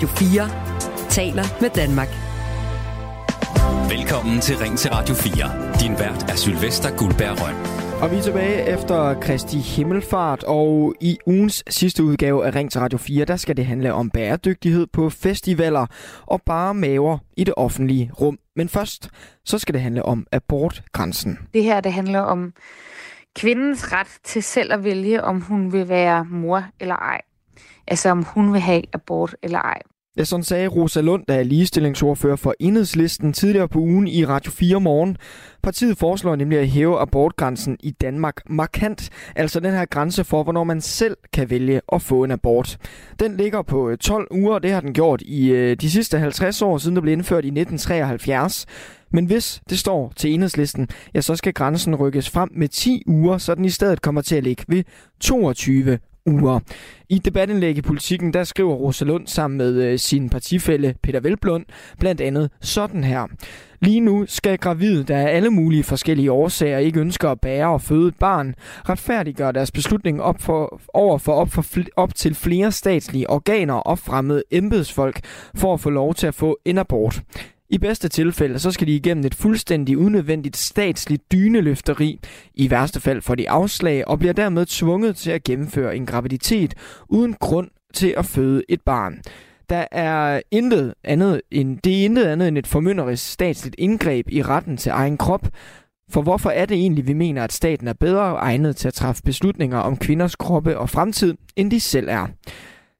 Radio 4 taler med Danmark. Velkommen til Ring til Radio 4. Din vært er Sylvester Guldberg Røn. Og vi er tilbage efter Kristi Himmelfart, og i ugens sidste udgave af Ring til Radio 4, der skal det handle om bæredygtighed på festivaler og bare maver i det offentlige rum. Men først, så skal det handle om abortgrænsen. Det her, det handler om kvindens ret til selv at vælge, om hun vil være mor eller ej. Altså om hun vil have abort eller ej. Ja, sådan sagde Rosa Lund, der er ligestillingsordfører for Enhedslisten tidligere på ugen i Radio 4 morgen. Partiet foreslår nemlig at hæve abortgrænsen i Danmark markant, altså den her grænse for, hvornår man selv kan vælge at få en abort. Den ligger på øh, 12 uger, og det har den gjort i øh, de sidste 50 år, siden det blev indført i 1973. Men hvis det står til enhedslisten, ja, så skal grænsen rykkes frem med 10 uger, så den i stedet kommer til at ligge ved 22 uger. I debatindlæg i politikken, der skriver Rosa Lund sammen med øh, sin partifælle Peter Velblund blandt andet sådan her. Lige nu skal gravide, der af alle mulige forskellige årsager ikke ønsker at bære og føde et barn, retfærdiggøre deres beslutning op for, over for op, for fl- op til flere statslige organer og fremmede embedsfolk for at få lov til at få en abort. I bedste tilfælde, så skal de igennem et fuldstændig unødvendigt statsligt dyneløfteri. I værste fald får de afslag og bliver dermed tvunget til at gennemføre en graviditet uden grund til at føde et barn. Der er intet andet end, det er intet andet end et formynderisk statsligt indgreb i retten til egen krop. For hvorfor er det egentlig, vi mener, at staten er bedre egnet til at træffe beslutninger om kvinders kroppe og fremtid, end de selv er?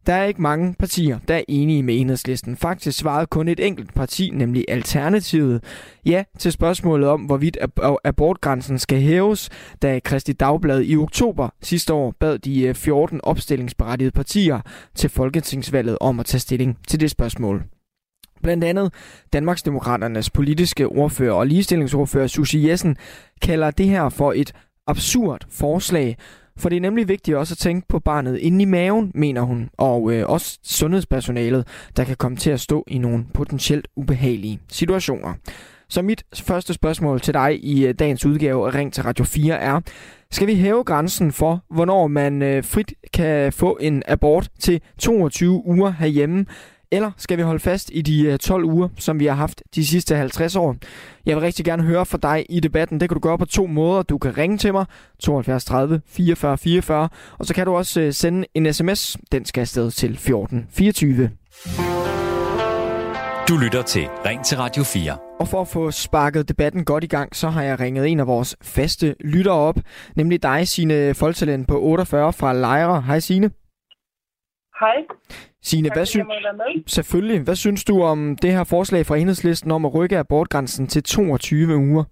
Der er ikke mange partier, der er enige med enhedslisten. Faktisk svarede kun et enkelt parti, nemlig Alternativet, ja til spørgsmålet om, hvorvidt abortgrænsen skal hæves, da Kristi Dagblad i oktober sidste år bad de øh, 14 opstillingsberettigede partier til Folketingsvalget om at tage stilling til det spørgsmål. Blandt andet Danmarksdemokraternes politiske ordfører og ligestillingsordfører Susie Jessen kalder det her for et absurd forslag, for det er nemlig vigtigt også at tænke på barnet inde i maven, mener hun, og øh, også sundhedspersonalet, der kan komme til at stå i nogle potentielt ubehagelige situationer. Så mit første spørgsmål til dig i øh, dagens udgave af Ring til Radio 4 er, skal vi hæve grænsen for, hvornår man øh, frit kan få en abort til 22 uger herhjemme? Eller skal vi holde fast i de 12 øh, uger, som vi har haft de sidste 50 år? Jeg vil rigtig gerne høre fra dig i debatten. Det kan du gøre på to måder. Du kan ringe til mig, 72 30 44 44, og så kan du også øh, sende en sms. Den skal afsted til 14 24. Du lytter til Ring til Radio 4. Og for at få sparket debatten godt i gang, så har jeg ringet en af vores faste lyttere op, nemlig dig, Signe Foltalent på 48 fra Lejre. Hej Signe. Hej. Signe, hvad synes, selvfølgelig. Hvad synes du om det her forslag fra enhedslisten om at rykke abortgrænsen til 22 uger?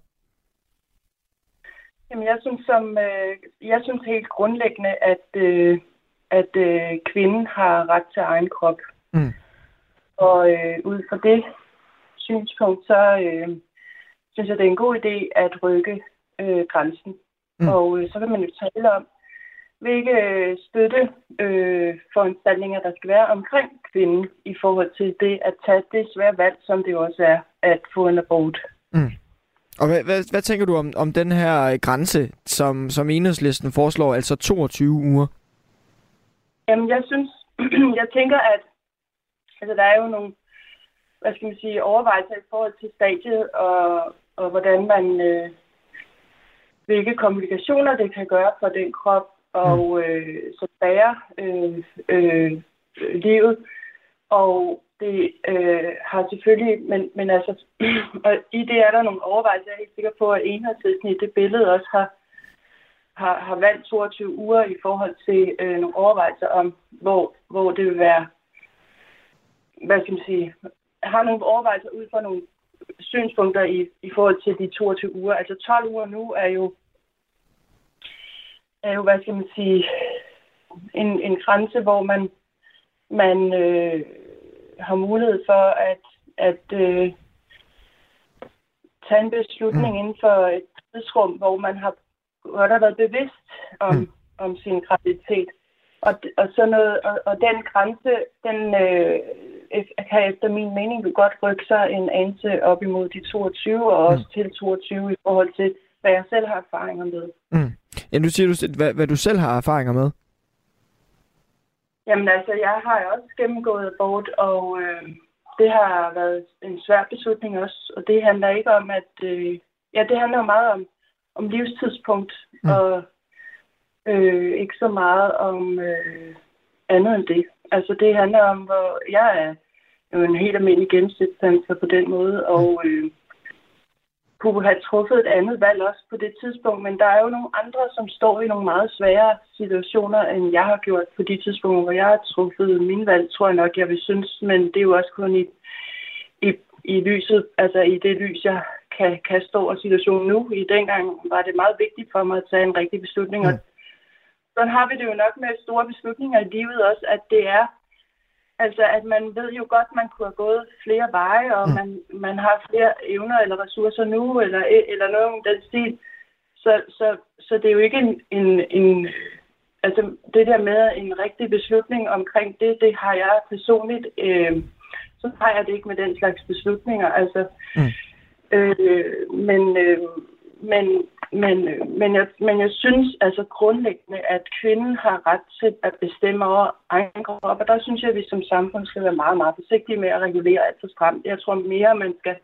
Jamen, jeg synes, som, øh, jeg synes helt grundlæggende, at, øh, at øh, kvinden har ret til egen krop. Mm. Og øh, ud fra det synspunkt, så øh, synes jeg, det er en god idé at rykke øh, grænsen. Mm. Og øh, så vil man jo tale om, hvilke øh, støtte øh, foranstaltninger der skal være omkring kvinden i forhold til det at tage det svære valg, som det også er at få en abort. Mm. Og hvad, hvad, hvad tænker du om, om den her grænse, som, som enhedslisten foreslår, altså 22 uger? Jamen, jeg synes, jeg tænker, at altså, der er jo nogle, hvad skal man sige, overvejelser i forhold til stadiet, og, og hvordan man, øh, hvilke komplikationer det kan gøre for den krop, og øh, så bærer øh, øh, livet. Og det øh, har selvfølgelig, men, men altså, og i det er der nogle overvejelser, jeg er helt sikker på, at enhedslisten i det billede også har, har, har valgt 22 uger i forhold til øh, nogle overvejelser om, hvor, hvor det vil være, hvad skal man sige, har nogle overvejelser ud fra nogle synspunkter i, i forhold til de 22 uger. Altså 12 uger nu er jo er jo, hvad skal man sige, en, en grænse, hvor man, man øh, har mulighed for at, at øh, tage en beslutning mm. inden for et tidsrum, hvor man har godt har været bevidst om, mm. om sin graviditet. Og, og, sådan noget, og, og den grænse, den øh, kan efter min mening godt rykke sig en anelse op imod de 22, og også mm. til 22 i forhold til, hvad jeg selv har erfaringer med. Mm. Ja, nu siger du, hvad, hvad du selv har erfaringer med. Jamen altså, jeg har også gennemgået abort, og øh, det har været en svær beslutning også. Og det handler ikke om, at... Øh, ja, det handler meget om, om livstidspunkt, mm. og øh, ikke så meget om øh, andet end det. Altså, det handler om, hvor jeg er jo en helt almindelig gennemsnitsdanser på den måde, og øh, kunne have truffet et andet valg også på det tidspunkt, men der er jo nogle andre, som står i nogle meget svære situationer, end jeg har gjort på de tidspunkter, hvor jeg har truffet min valg, tror jeg nok, jeg vil synes, men det er jo også kun i, i, i lyset, altså i det lys, jeg kan, kan stå og situationen nu. I dengang var det meget vigtigt for mig at tage en rigtig beslutning, og sådan har vi det jo nok med store beslutninger i livet også, at det er Altså, at man ved jo godt, man kunne have gået flere veje, og mm. man, man har flere evner eller ressourcer nu, eller, eller noget om den stil. Så, så, så det er jo ikke en, en, en... Altså, det der med en rigtig beslutning omkring det, det har jeg personligt... Øh, så har jeg det ikke med den slags beslutninger. Altså, mm. øh, men, øh, men men, men, jeg, men jeg synes altså grundlæggende, at kvinden har ret til at bestemme over egen krop, og der synes jeg, at vi som samfund skal være meget, meget forsigtige med at regulere alt for stramt. Jeg tror mere, man skal,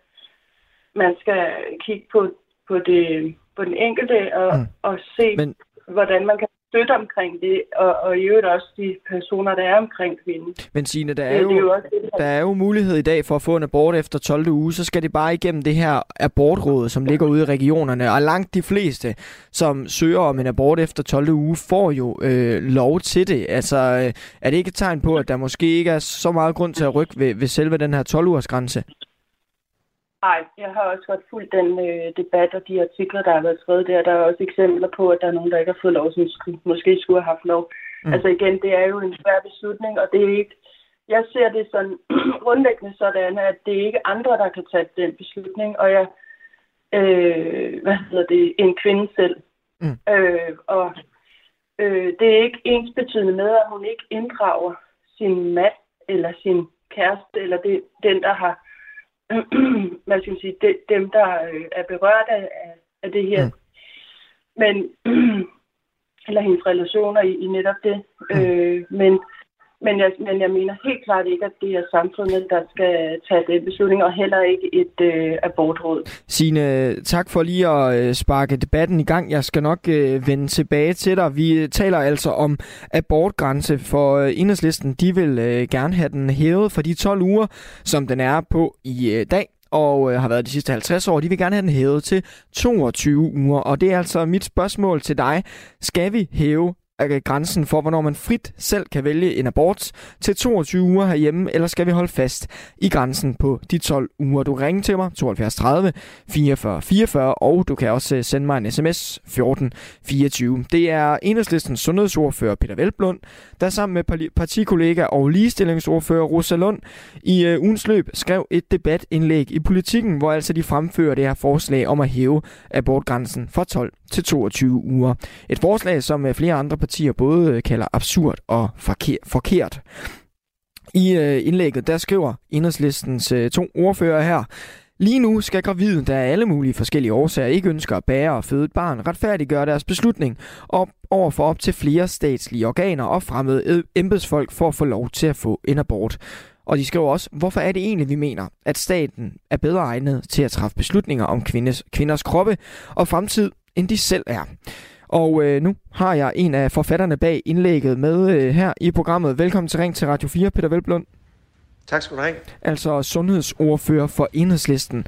man skal kigge på, på, det, på den enkelte og, mm. og se, men... hvordan man kan støtte omkring det, og, og i øvrigt også de personer, der er omkring kvinden. Men Signe, der er, jo, det er jo også det, der er jo mulighed i dag for at få en abort efter 12. uge, så skal det bare igennem det her abortråd, som ligger ude i regionerne, og langt de fleste, som søger om en abort efter 12. uge, får jo øh, lov til det. Altså, øh, er det ikke et tegn på, at der måske ikke er så meget grund til at rykke ved, ved selve den her 12-ugers grænse? Nej, jeg har også godt fulgt den øh, debat og de artikler, der har været skrevet der. Der er også eksempler på, at der er nogen, der ikke har fået lov, som skulle, måske skulle have haft lov. Mm. Altså igen, det er jo en svær beslutning, og det er ikke... Jeg ser det sådan grundlæggende sådan, at det er ikke andre, der kan tage den beslutning, og jeg... Øh, hvad hedder det? En kvinde selv. Mm. Øh, og øh, det er ikke ens betydende med, at hun ikke inddrager sin mand eller sin kæreste, eller det, den, der har hvad skal man sige, de, dem, der øh, er berørt af, af det her. Mm. Men, eller hendes relationer i, i netop det. Mm. Øh, men, men, jeg, men jeg mener helt klart ikke, at det er samfundet, der skal tage den beslutning, og heller ikke et øh, abortråd. Signe, tak for lige at øh, sparke debatten i gang. Jeg skal nok øh, vende tilbage til dig. Vi taler altså om abortgrænse, for øh, enhedslisten de vil øh, gerne have den hævet for de 12 uger, som den er på i øh, dag og øh, har været de sidste 50 år. De vil gerne have den hævet til 22 uger, og det er altså mit spørgsmål til dig. Skal vi hæve grænsen for, hvornår man frit selv kan vælge en abort til 22 uger herhjemme, eller skal vi holde fast i grænsen på de 12 uger? Du ringer til mig 72 30 44 44, og du kan også øh, sende mig en sms 14 24. Det er enhedslistens sundhedsordfører Peter Velblund, der sammen med partikollega og ligestillingsordfører Rosa Lund i øh, ugens løb skrev et debatindlæg i politikken, hvor altså de fremfører det her forslag om at hæve abortgrænsen fra 12 til 22 uger. Et forslag, som øh, flere andre partier både øh, kalder absurd og forkert. I øh, indlægget, der skriver enhedslistens to ordfører her, Lige nu skal gravide, der af alle mulige forskellige årsager ikke ønsker at bære og føde et barn, retfærdiggøre deres beslutning op over for op til flere statslige organer og fremmede embedsfolk for at få lov til at få en abort. Og de skriver også, hvorfor er det egentlig, vi mener, at staten er bedre egnet til at træffe beslutninger om kvindes, kvinders kroppe og fremtid, end de selv er. Og øh, nu har jeg en af forfatterne bag indlægget med øh, her i programmet. Velkommen til Ring til Radio 4, Peter Velblund. Tak skal du have. Altså sundhedsordfører for enhedslisten.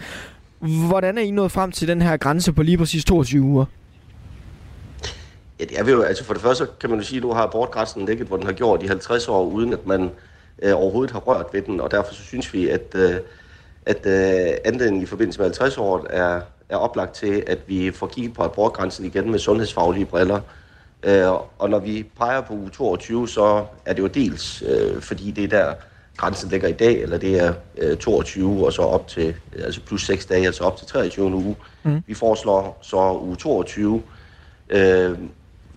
Hvordan er I nået frem til den her grænse på lige præcis 22 uger? Ja, det er vi jo, altså for det første kan man jo sige, at du har abortgrænsen ligget, hvor den har gjort i 50 år, uden at man øh, overhovedet har rørt ved den, og derfor så synes vi, at, øh, at øh, anledningen i forbindelse med 50 år er, er oplagt til, at vi får kigget på abortgrænsen igen med sundhedsfaglige briller. Øh, og når vi peger på uge 22, så er det jo dels, øh, fordi det er der grænsen ligger i dag, eller det er øh, 22 og så op til, altså plus 6 dage, altså op til 23 uge. Mm. Vi foreslår så uge 22, øh,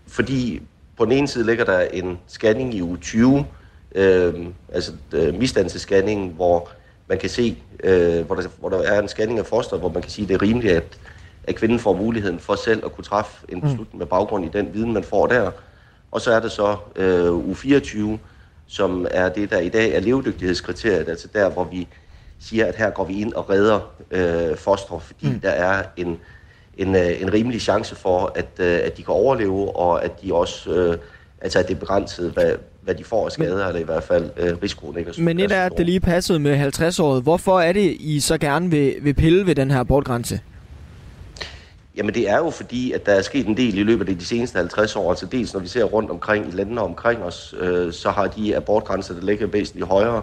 fordi på den ene side ligger der en scanning i uge 20, øh, altså øh, misdannelsesscanning, hvor man kan se, øh, hvor, der, hvor der er en scanning af fosteret, hvor man kan sige, at det er rimeligt, at, at kvinden får muligheden for selv at kunne træffe en mm. beslutning med baggrund i den viden, man får der. Og så er det så øh, u 24, som er det, der i dag er levedygtighedskriteriet, altså der, hvor vi siger, at her går vi ind og redder øh, foster, fordi mm. der er en, en, øh, en rimelig chance for, at, øh, at de kan overleve, og at de også, øh, altså at det er begrænset, hvad, hvad de får af skader, eller i hvert fald øh, risikoen ikke er Men et er, at det lige passede med 50-året. Hvorfor er det, I så gerne vil, vil pille ved den her abortgrænse? Jamen det er jo fordi, at der er sket en del i løbet af de seneste 50 år. Altså dels når vi ser rundt omkring i landene omkring os, øh, så har de abortgrænser, der ligger væsentligt højere.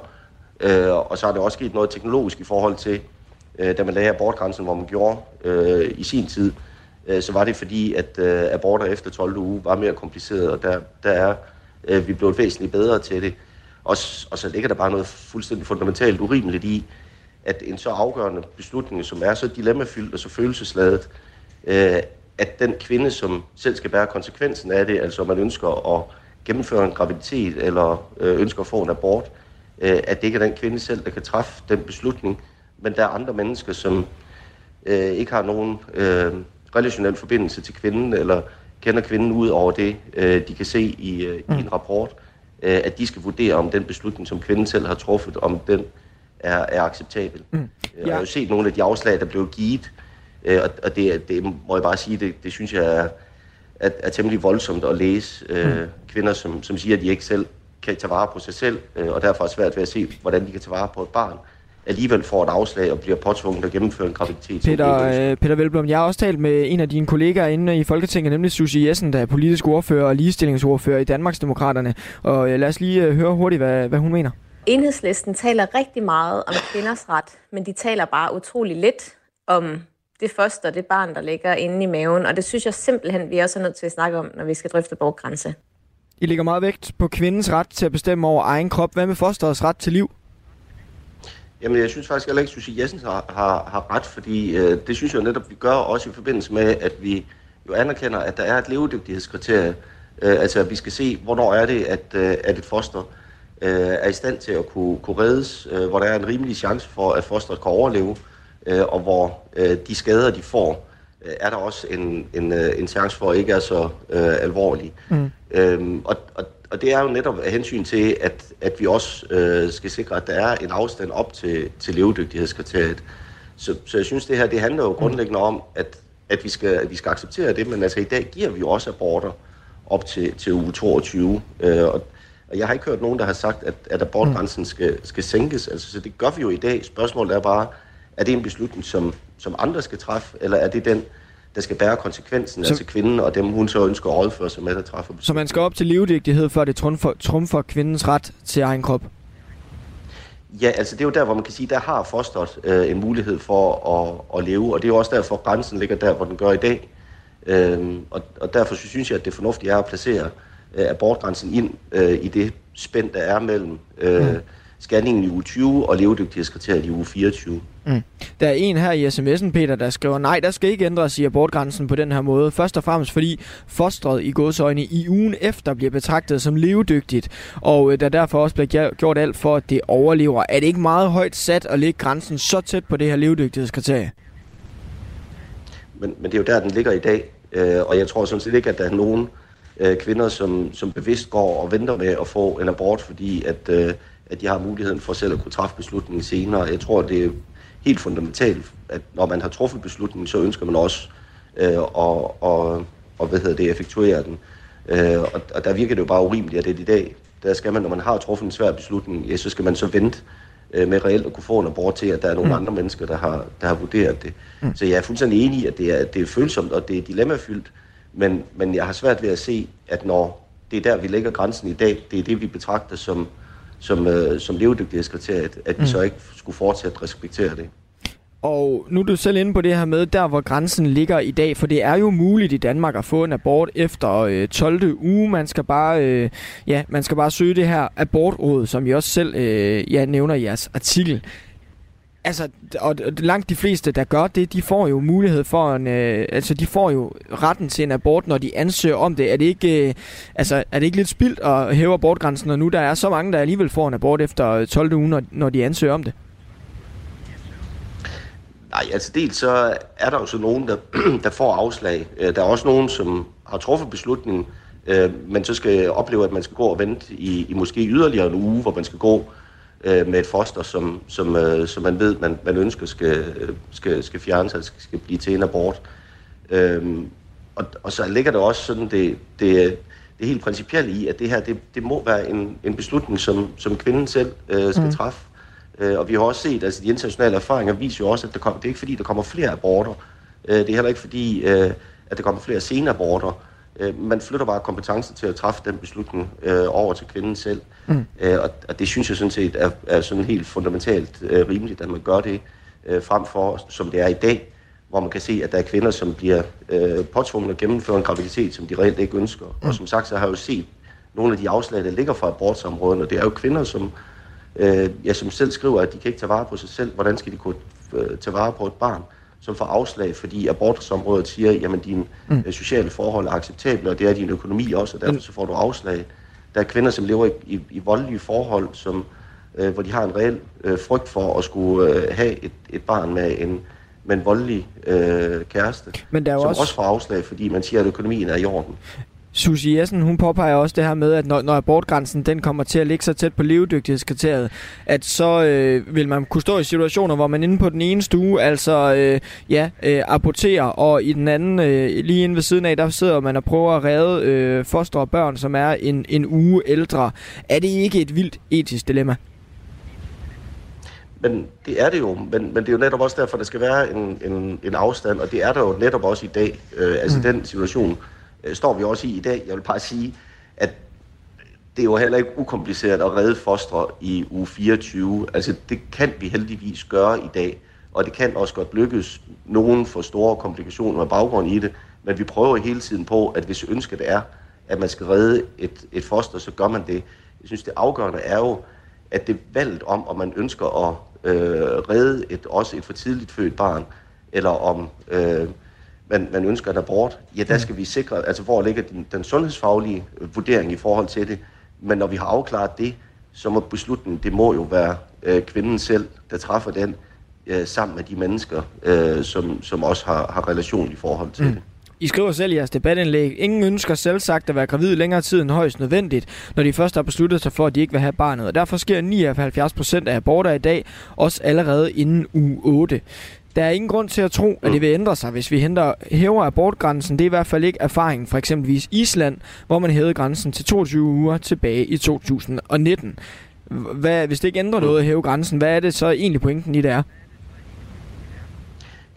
Øh, og så har det også sket noget teknologisk i forhold til, øh, da man lagde abortgrænsen, hvor man gjorde øh, i sin tid. Øh, så var det fordi, at øh, aborter efter 12. uge var mere kompliceret, og der, der er Øh, vi blevet væsentligt bedre til det. Og, og så ligger der bare noget fuldstændig fundamentalt urimeligt i, at en så afgørende beslutning, som er så dilemmafyldt og så følelsesladet, øh, at den kvinde, som selv skal bære konsekvensen af det, altså om man ønsker at gennemføre en graviditet eller øh, ønsker at få en abort, øh, at det ikke er den kvinde selv, der kan træffe den beslutning, men der er andre mennesker, som øh, ikke har nogen øh, relationel forbindelse til kvinden, eller kender kvinden ud over det, øh, de kan se i, øh, mm. i en rapport, øh, at de skal vurdere, om den beslutning, som kvinden selv har truffet, om den er, er acceptabel. Mm. Ja. Jeg har jo set nogle af de afslag, der blev givet, øh, og, og det, det må jeg bare sige, det, det synes jeg er, er, er temmelig voldsomt at læse øh, mm. kvinder, som, som siger, at de ikke selv kan tage vare på sig selv, øh, og derfor er svært ved at se, hvordan de kan tage vare på et barn alligevel får et afslag og bliver påtvunget at gennemføre en graviditet. Peter, øh, Peter Velblom, jeg har også talt med en af dine kollegaer inde i Folketinget, nemlig Susie Jessen, der er politisk ordfører og ligestillingsordfører i Danmarksdemokraterne. Og øh, lad os lige øh, høre hurtigt, hvad, hvad hun mener. Enhedslisten taler rigtig meget om kvinders ret, men de taler bare utrolig lidt om det foster, det barn, der ligger inde i maven. Og det synes jeg simpelthen, vi også er nødt til at snakke om, når vi skal drøfte bortgrænse. I lægger meget vægt på kvindens ret til at bestemme over egen krop. Hvad med fosterets ret til liv? Jamen, jeg synes faktisk heller ikke, at Susie Jessen har, har, har ret, fordi øh, det synes jeg netop, vi gør også i forbindelse med, at vi jo anerkender, at der er et levedygtighedskriterie. Øh, altså, at vi skal se, hvornår er det, at, øh, at et foster øh, er i stand til at kunne, kunne reddes, øh, hvor der er en rimelig chance for, at fosteret kan overleve, øh, og hvor øh, de skader, de får, øh, er der også en, en, øh, en chance for, at ikke er så øh, alvorlige. Mm. Øhm, og, og og det er jo netop af hensyn til, at, at vi også øh, skal sikre, at der er en afstand op til, til levedygtighedskriteriet. Så, så jeg synes, det her det handler jo grundlæggende om, at, at, vi skal, at vi skal acceptere det, men altså i dag giver vi jo også aborter op til, til uge 22. Øh, og, og jeg har ikke hørt nogen, der har sagt, at, at abortgrænsen skal, skal sænkes. Altså, så det gør vi jo i dag. Spørgsmålet er bare, er det en beslutning, som, som andre skal træffe, eller er det den der skal bære konsekvensen, så, altså kvinden og dem, hun så ønsker at rådføre sig med, der træffer Så man skal op til levedygtighed, før det trumfer, trumfer kvindens ret til egen krop? Ja, altså det er jo der, hvor man kan sige, der har fosteret øh, en mulighed for at, at leve, og det er jo også derfor, grænsen ligger der, hvor den gør i dag. Øhm, og, og derfor synes jeg, at det fornuftige er at placere øh, abortgrænsen ind øh, i det spænd, der er mellem øh, mm. Scanningen i uge 20 og levedygtighedskriteriet i uge 24. Mm. Der er en her i sms'en, Peter, der skriver, nej, der skal ikke ændres i abortgrænsen på den her måde. Først og fremmest fordi fostret i godsøjne i ugen efter bliver betragtet som levedygtigt, og øh, der derfor også bliver gjort alt for, at det overlever. Er det ikke meget højt sat at lægge grænsen så tæt på det her levedygtighedskriterie? Men, men det er jo der, den ligger i dag, øh, og jeg tror sådan set ikke, at der er nogen øh, kvinder, som, som bevidst går og venter med at få en abort, fordi at, øh, at de har muligheden for selv at kunne træffe beslutningen senere. Jeg tror, det helt fundamentalt, at når man har truffet beslutningen, så ønsker man også øh, at, og, og, hvad hedder det, effektuere den. Øh, og, og der virker det jo bare urimeligt, at det er i dag, der skal man, når man har truffet en svær beslutning, ja, så skal man så vente øh, med reelt at kunne få en abort til, at der er nogle mm. andre mennesker, der har, der har vurderet det. Mm. Så jeg er fuldstændig enig i, at det er, det er følsomt, og det er dilemmafyldt, men, men jeg har svært ved at se, at når det er der, vi lægger grænsen i dag, det er det, vi betragter som, som, øh, som levedygtighedskriteriet, at vi mm. så ikke skulle fortsætte at respektere det. Og nu er du selv inde på det her med, der hvor grænsen ligger i dag, for det er jo muligt i Danmark at få en abort efter øh, 12. uge. Man skal bare, øh, ja, man skal bare søge det her abortråd, som I også selv øh, ja, nævner i jeres artikel. Altså, og langt de fleste, der gør det, de får jo mulighed for en, øh, altså de får jo retten til en abort, når de ansøger om det. Er det ikke, øh, altså, er det ikke lidt spildt at hæve abortgrænsen, når nu der er så mange, der alligevel får en abort efter 12. uge, når, når de ansøger om det? Nej, altså dels så er der jo så nogen, der, der får afslag. Øh, der er også nogen, som har truffet beslutningen, øh, men så skal opleve, at man skal gå og vente i, i måske yderligere en uge, hvor man skal gå øh, med et foster, som, som, øh, som man ved, man, man ønsker skal, skal, skal fjernes, altså skal, skal blive til en abort. Øh, og, og så ligger der også sådan det, det, det helt principielle i, at det her, det, det må være en, en beslutning, som, som kvinden selv øh, skal mm. træffe. Øh, og vi har også set, altså de internationale erfaringer viser jo også, at der kom, det er ikke fordi, der kommer flere aborter. Øh, det er heller ikke fordi, øh, at der kommer flere senaborter. Øh, man flytter bare kompetencen til at træffe den beslutning øh, over til kvinden selv. Mm. Øh, og, og det synes jeg sådan set er, er sådan helt fundamentalt øh, rimeligt, at man gør det, øh, frem for som det er i dag, hvor man kan se, at der er kvinder, som bliver øh, påtvunget at gennemføre en graviditet, som de reelt ikke ønsker. Mm. Og som sagt, så har jeg jo set nogle af de afslag, der ligger fra og det er jo kvinder, som, øh, ja, som selv skriver, at de kan ikke tage vare på sig selv. Hvordan skal de kunne øh, tage vare på et barn? Som får afslag, fordi abortsområdet siger, jamen dine mm. Øh, sociale forhold er acceptable, og det er din økonomi også, og derfor så får du afslag. Der er kvinder, som lever i, i, i voldelige forhold, som, øh, hvor de har en reel øh, frygt for at skulle øh, have et, et barn med en, med en voldelig øh, kæreste, Men der er som også... også får afslag, fordi man siger, at økonomien er i orden. Susie Jessen, hun påpeger også det her med, at når, når abortgrænsen den kommer til at ligge så tæt på levedygtighedskriteriet, at så øh, vil man kunne stå i situationer, hvor man inde på den ene stue, altså øh, ja, øh, aborterer, og i den anden, øh, lige inde ved siden af, der sidder man og prøver at redde øh, foster og børn, som er en, en uge ældre. Er det ikke et vildt etisk dilemma? Men det er det jo, men, men det er jo netop også derfor, der skal være en, en, en afstand, og det er der jo netop også i dag. Øh, altså mm. den situation Øh, står vi også i i dag. Jeg vil bare sige, at det er jo heller ikke ukompliceret at redde fostre i uge 24. Altså det kan vi heldigvis gøre i dag, og det kan også godt lykkes. Nogen for store komplikationer med baggrund i det, men vi prøver hele tiden på, at hvis ønsket er, at man skal redde et, et foster, så gør man det. Jeg synes, det afgørende er jo, at det valgt om, om man ønsker at øh, redde et, også et for tidligt født barn, eller om øh, man, man ønsker en abort, ja, der mm. skal vi sikre, altså hvor ligger den, den sundhedsfaglige øh, vurdering i forhold til det. Men når vi har afklaret det, så må beslutningen, det må jo være øh, kvinden selv, der træffer den, øh, sammen med de mennesker, øh, som, som også har, har relation i forhold til mm. det. I skriver selv i jeres debatindlæg, ingen ønsker selv sagt at være gravid længere tid end højst nødvendigt, når de først har besluttet sig for, at de ikke vil have barnet. Og derfor sker 79 procent af aborter i dag også allerede inden uge 8. Der er ingen grund til at tro, at det vil ændre sig, hvis vi henter, hæver abortgrænsen. Det er i hvert fald ikke erfaringen fra eksempelvis Island, hvor man hævede grænsen til 22 uger tilbage i 2019. Hvad, hvis det ikke ændrer noget at hæve grænsen, hvad er det så egentlig pointen i det er?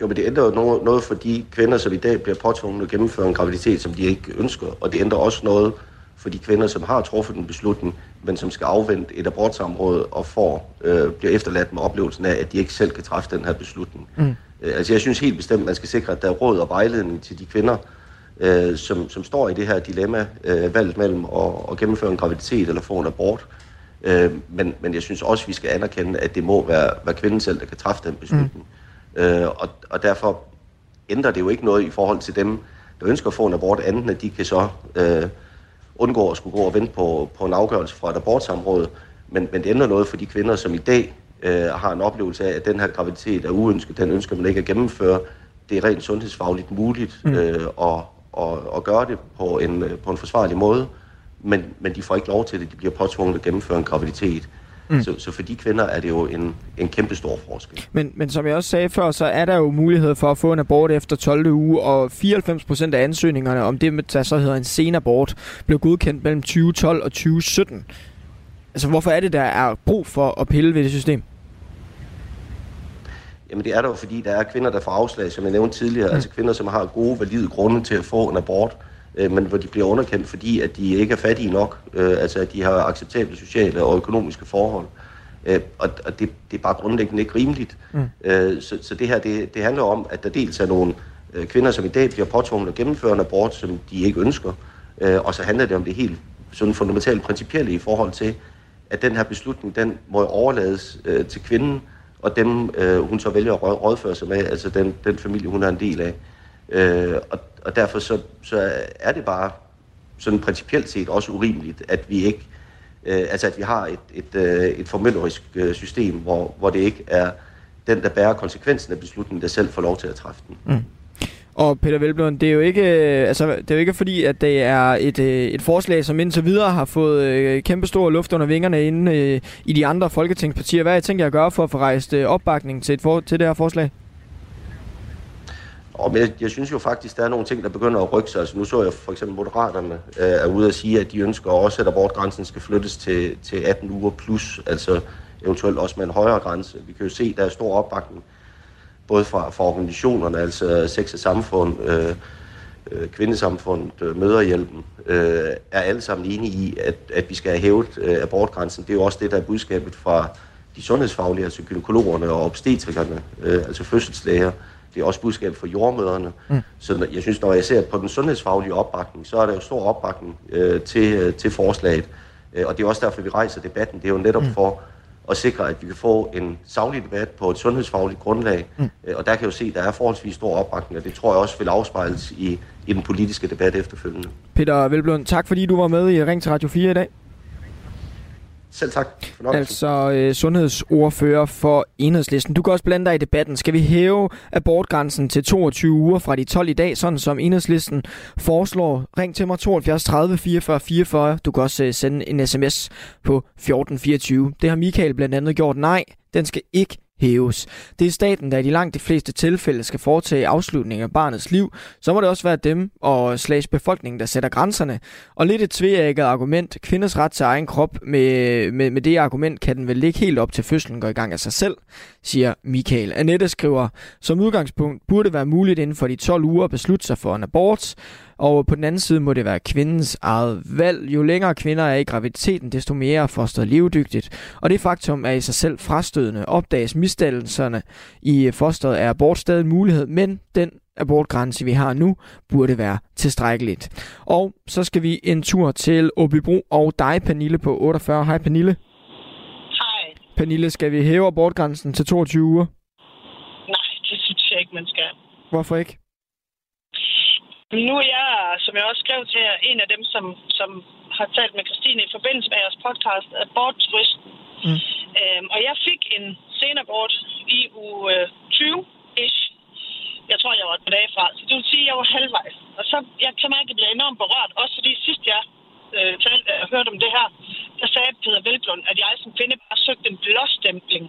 Jo, men det ændrer jo noget, noget for de kvinder, som i dag bliver påtvunget at gennemføre en graviditet, som de ikke ønsker. Og det ændrer også noget for de kvinder, som har truffet en beslutning, men som skal afvente et abortsamråd og får, øh, bliver efterladt med oplevelsen af, at de ikke selv kan træffe den her beslutning. Mm. Øh, altså jeg synes helt bestemt, at man skal sikre, at der er råd og vejledning til de kvinder, øh, som, som står i det her dilemma, øh, valget mellem at, at gennemføre en graviditet eller få en abort. Øh, men, men jeg synes også, at vi skal anerkende, at det må være, være kvinden selv, der kan træffe den beslutning. Mm. Øh, og, og derfor ændrer det jo ikke noget i forhold til dem, der ønsker at få en abort, andet at de kan så... Øh, undgå at skulle gå og vente på, på en afgørelse fra et abortsamråd. Men, men det ændrer noget for de kvinder, som i dag øh, har en oplevelse af, at den her graviditet er uønsket, den ønsker man ikke at gennemføre. Det er rent sundhedsfagligt muligt mm. øh, at, at, at gøre det på en, på en forsvarlig måde, men, men de får ikke lov til det. De bliver påtvunget at gennemføre en graviditet. Mm. Så, så for de kvinder er det jo en, en kæmpe stor forskel. Men, men som jeg også sagde før, så er der jo mulighed for at få en abort efter 12. uge, og 94% af ansøgningerne om det, der så hedder en senabort, blev godkendt mellem 2012 og 2017. Altså hvorfor er det, der er brug for at pille ved det system? Jamen det er der jo, fordi der er kvinder, der får afslag, som jeg nævnte tidligere, mm. altså kvinder, som har gode, valide grunde til at få en abort, øh, men hvor de bliver underkendt, fordi at de ikke er fattige nok, øh, altså at de har acceptable sociale og økonomiske forhold. Øh, og og det, det er bare grundlæggende ikke rimeligt. Mm. Øh, så, så det her, det, det handler om, at der dels er nogle øh, kvinder, som i dag bliver påtvunget at gennemføre en abort, som de ikke ønsker, øh, og så handler det om det helt sådan fundamentalt principielle i forhold til, at den her beslutning, den må overlades øh, til kvinden, og dem, øh, hun så vælger at rådføre sig med, altså den, den familie, hun er en del af. Øh, og, og derfor så, så er det bare sådan principielt set også urimeligt, at vi ikke, øh, altså at vi har et, et, øh, et formynderisk øh, system, hvor, hvor det ikke er den, der bærer konsekvensen af beslutningen, der selv får lov til at træffe den. Mm. Og Peter Velblom, det er jo ikke, øh, altså, det er jo ikke fordi, at det er et, øh, et forslag, som indtil videre har fået øh, kæmpe stor luft under vingerne inde øh, i de andre folketingspartier. Hvad har I tænkt jer at gøre for at få rejst øh, opbakning til, et for, til det her forslag? Og jeg, jeg synes jo faktisk, der er nogle ting, der begynder at rykke sig. Altså, nu så jeg for eksempel Moderaterne øh, er ude at sige, at de ønsker også, at abortgrænsen skal flyttes til, til 18 uger plus, altså eventuelt også med en højere grænse. Vi kan jo se, der er stor opbakning, både fra, fra organisationerne, altså Sex og Samfund, øh, øh Kvindesamfundet, øh, Møderhjælpen, øh, er alle sammen enige i, at, at vi skal have hævet øh, abortgrænsen. Det er jo også det, der er budskabet fra de sundhedsfaglige, altså gynekologerne og obstetrikerne, øh, altså fødselslæger. Det er også budskabet for jordmøderne. Mm. Så jeg synes, når jeg ser på den sundhedsfaglige opbakning, så er der jo stor opbakning øh, til, øh, til forslaget. Øh, og det er også derfor, vi rejser debatten. Det er jo netop mm. for at sikre, at vi kan få en savlig debat på et sundhedsfagligt grundlag. Mm. Øh, og der kan jeg jo se, at der er forholdsvis stor opbakning, og det tror jeg også vil afspejles i, i den politiske debat efterfølgende. Peter Velblund, tak fordi du var med i Ring til Radio 4 i dag. Selv tak. Altså øh, sundhedsordfører for enhedslisten. Du kan også blande dig i debatten. Skal vi hæve abortgrænsen til 22 uger fra de 12 i dag, sådan som enhedslisten foreslår? Ring til mig 72 30 44 44. Du kan også øh, sende en sms på 1424. Det har Michael blandt andet gjort. Nej, den skal ikke hæves. Det er staten, der i de langt de fleste tilfælde skal foretage afslutningen af barnets liv. Så må det også være dem og slags befolkningen, der sætter grænserne. Og lidt et tveægget argument. Kvinders ret til egen krop. Med, med, med det argument kan den vel ikke helt op til fødslen går i gang af sig selv, siger Michael. Annette skriver, som udgangspunkt burde det være muligt inden for de 12 uger at beslutte sig for en abort. Og på den anden side må det være kvindens eget valg. Jo længere kvinder er i graviditeten, desto mere er fosteret levedygtigt. Og det faktum er i sig selv frastødende. Opdages misdannelserne i fosteret er abort stadig en mulighed, men den abortgrænse, vi har nu, burde være tilstrækkeligt. Og så skal vi en tur til Åbybro og dig, Pernille, på 48. Hej, Pernille. Hej. Pernille, skal vi hæve abortgrænsen til 22 uger? Nej, det synes jeg ikke, man skal. Hvorfor ikke? Nu er jeg, som jeg også skrev til jer, en af dem, som, som har talt med Christine i forbindelse med jeres podcast, Abortturisten. Mm. Øhm, og jeg fik en senabort i uge 20-ish. Jeg tror, jeg var et par dage fra. Så det vil sige, at jeg var halvvejs. Og så, jeg kan mærke, at jeg bliver enormt berørt. Også fordi sidst jeg øh, talte, jeg hørte om det her, der sagde Peter Velblund, at jeg som kvinde bare søgte en blåstempling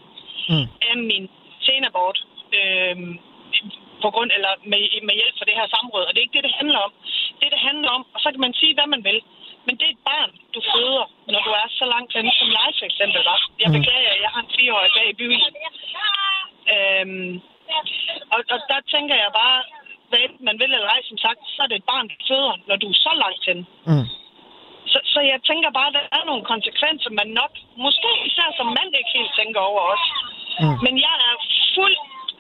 mm. af min senabort. Øhm, på grund eller med, med hjælp fra det her samråd. Og det er ikke det, det handler om. Det, det handler om, og så kan man sige, hvad man vil. Men det er et barn, du føder, når du er så langt henne, som jeg for eksempel var. Jeg mm. beklager, jeg har en fireårig bag i byen. Øhm, og, og der tænker jeg bare, hvad man vil eller ej, som sagt, så er det et barn, du føder, når du er så langt henne. Mm. Så, så jeg tænker bare, at der er nogle konsekvenser, man nok, måske især som mand ikke helt tænker over os. Mm. Men jeg er fuld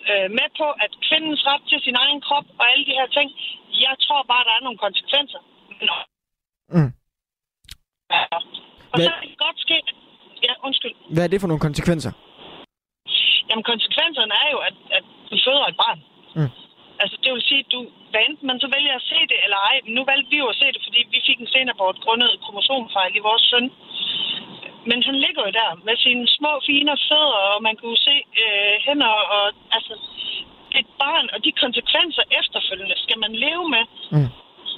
øh, med på, at kvindens ret til sin egen krop og alle de her ting, jeg tror bare, der er nogle konsekvenser. Mm. Ja. Og Hvad? så kan det godt ske... Ja, undskyld. Hvad er det for nogle konsekvenser? Jamen, konsekvenserne er jo, at, at du føder et barn. Mm. Altså, det vil sige, at du, hvad enten man så vælger at se det eller ej, men nu valgte vi jo at se det, fordi vi fik en senabort grundet kromosomfejl i vores søn. Men han ligger jo der med sine små, fine fødder, og man kunne se øh, hænder, og altså, et barn, og de konsekvenser efterfølgende skal man leve med. Mm.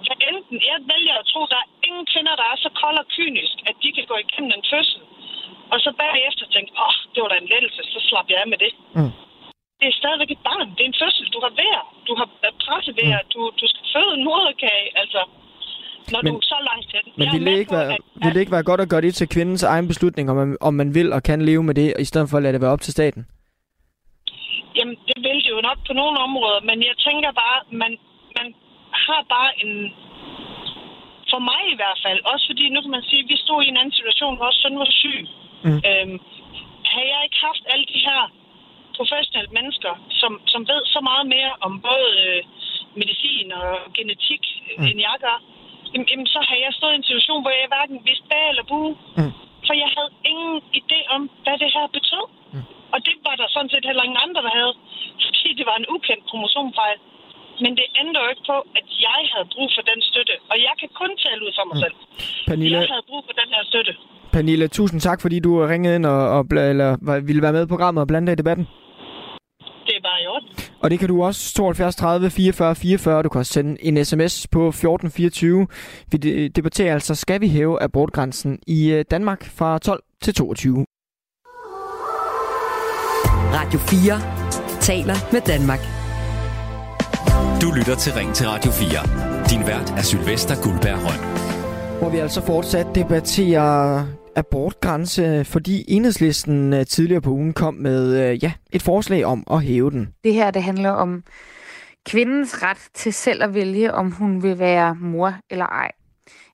Så enten, jeg vælger at tro, der er ingen kvinder, der er så kold og kynisk, at de kan gå igennem en fødsel, og så bagefter tænke, åh, oh, det var da en lettelse, så slap jeg af med det. Mm. Det er stadigvæk et barn. Det er en fødsel. Du har vejr. Du har pressevejr. Mm. Du, du skal føde en moderkage. Altså, når men, du er så langt til Men ville det, ikke være, at, ville det ikke være godt at gøre det til kvindens egen beslutning, om man, om man vil og kan leve med det, i stedet for at lade det være op til staten? Jamen, det vil det jo nok på nogle områder, men jeg tænker bare, man, man har bare en... For mig i hvert fald, også fordi nu kan man sige, at vi stod i en anden situation, hvor søn var syg. Mm. Øhm, havde jeg ikke haft alle de her professionelle mennesker, som, som ved så meget mere om både øh, medicin og genetik, mm. end jeg gør, jamen, jamen, så havde jeg stået i en situation, hvor jeg hverken vidste bag eller bu. Mm. For jeg havde ingen idé om, hvad det her betød. Mm. Og det var der sådan set heller ingen andre, der havde. Fordi det var en ukendt kromosomfejl. Men det ændrer jo ikke på, at jeg havde brug for den støtte. Og jeg kan kun tale ud for mig mm. selv. Pernille, jeg havde brug for den her støtte. Pernille, tusind tak, fordi du ringede ind og, og eller, ville være med i programmet og blande dig i debatten. Det er bare i orden. Og det kan du også 72 30 44 44. Du kan også sende en sms på 1424. Vi debatterer altså, skal vi hæve abortgrænsen i øh, Danmark fra 12 til 22? Radio 4 taler med Danmark. Du lytter til Ring til Radio 4. Din vært er Sylvester Guldberg Røn. Hvor vi altså fortsat debatterer abortgrænse, fordi enhedslisten øh, tidligere på ugen kom med øh, ja, et forslag om at hæve den. Det her det handler om kvindens ret til selv at vælge, om hun vil være mor eller ej.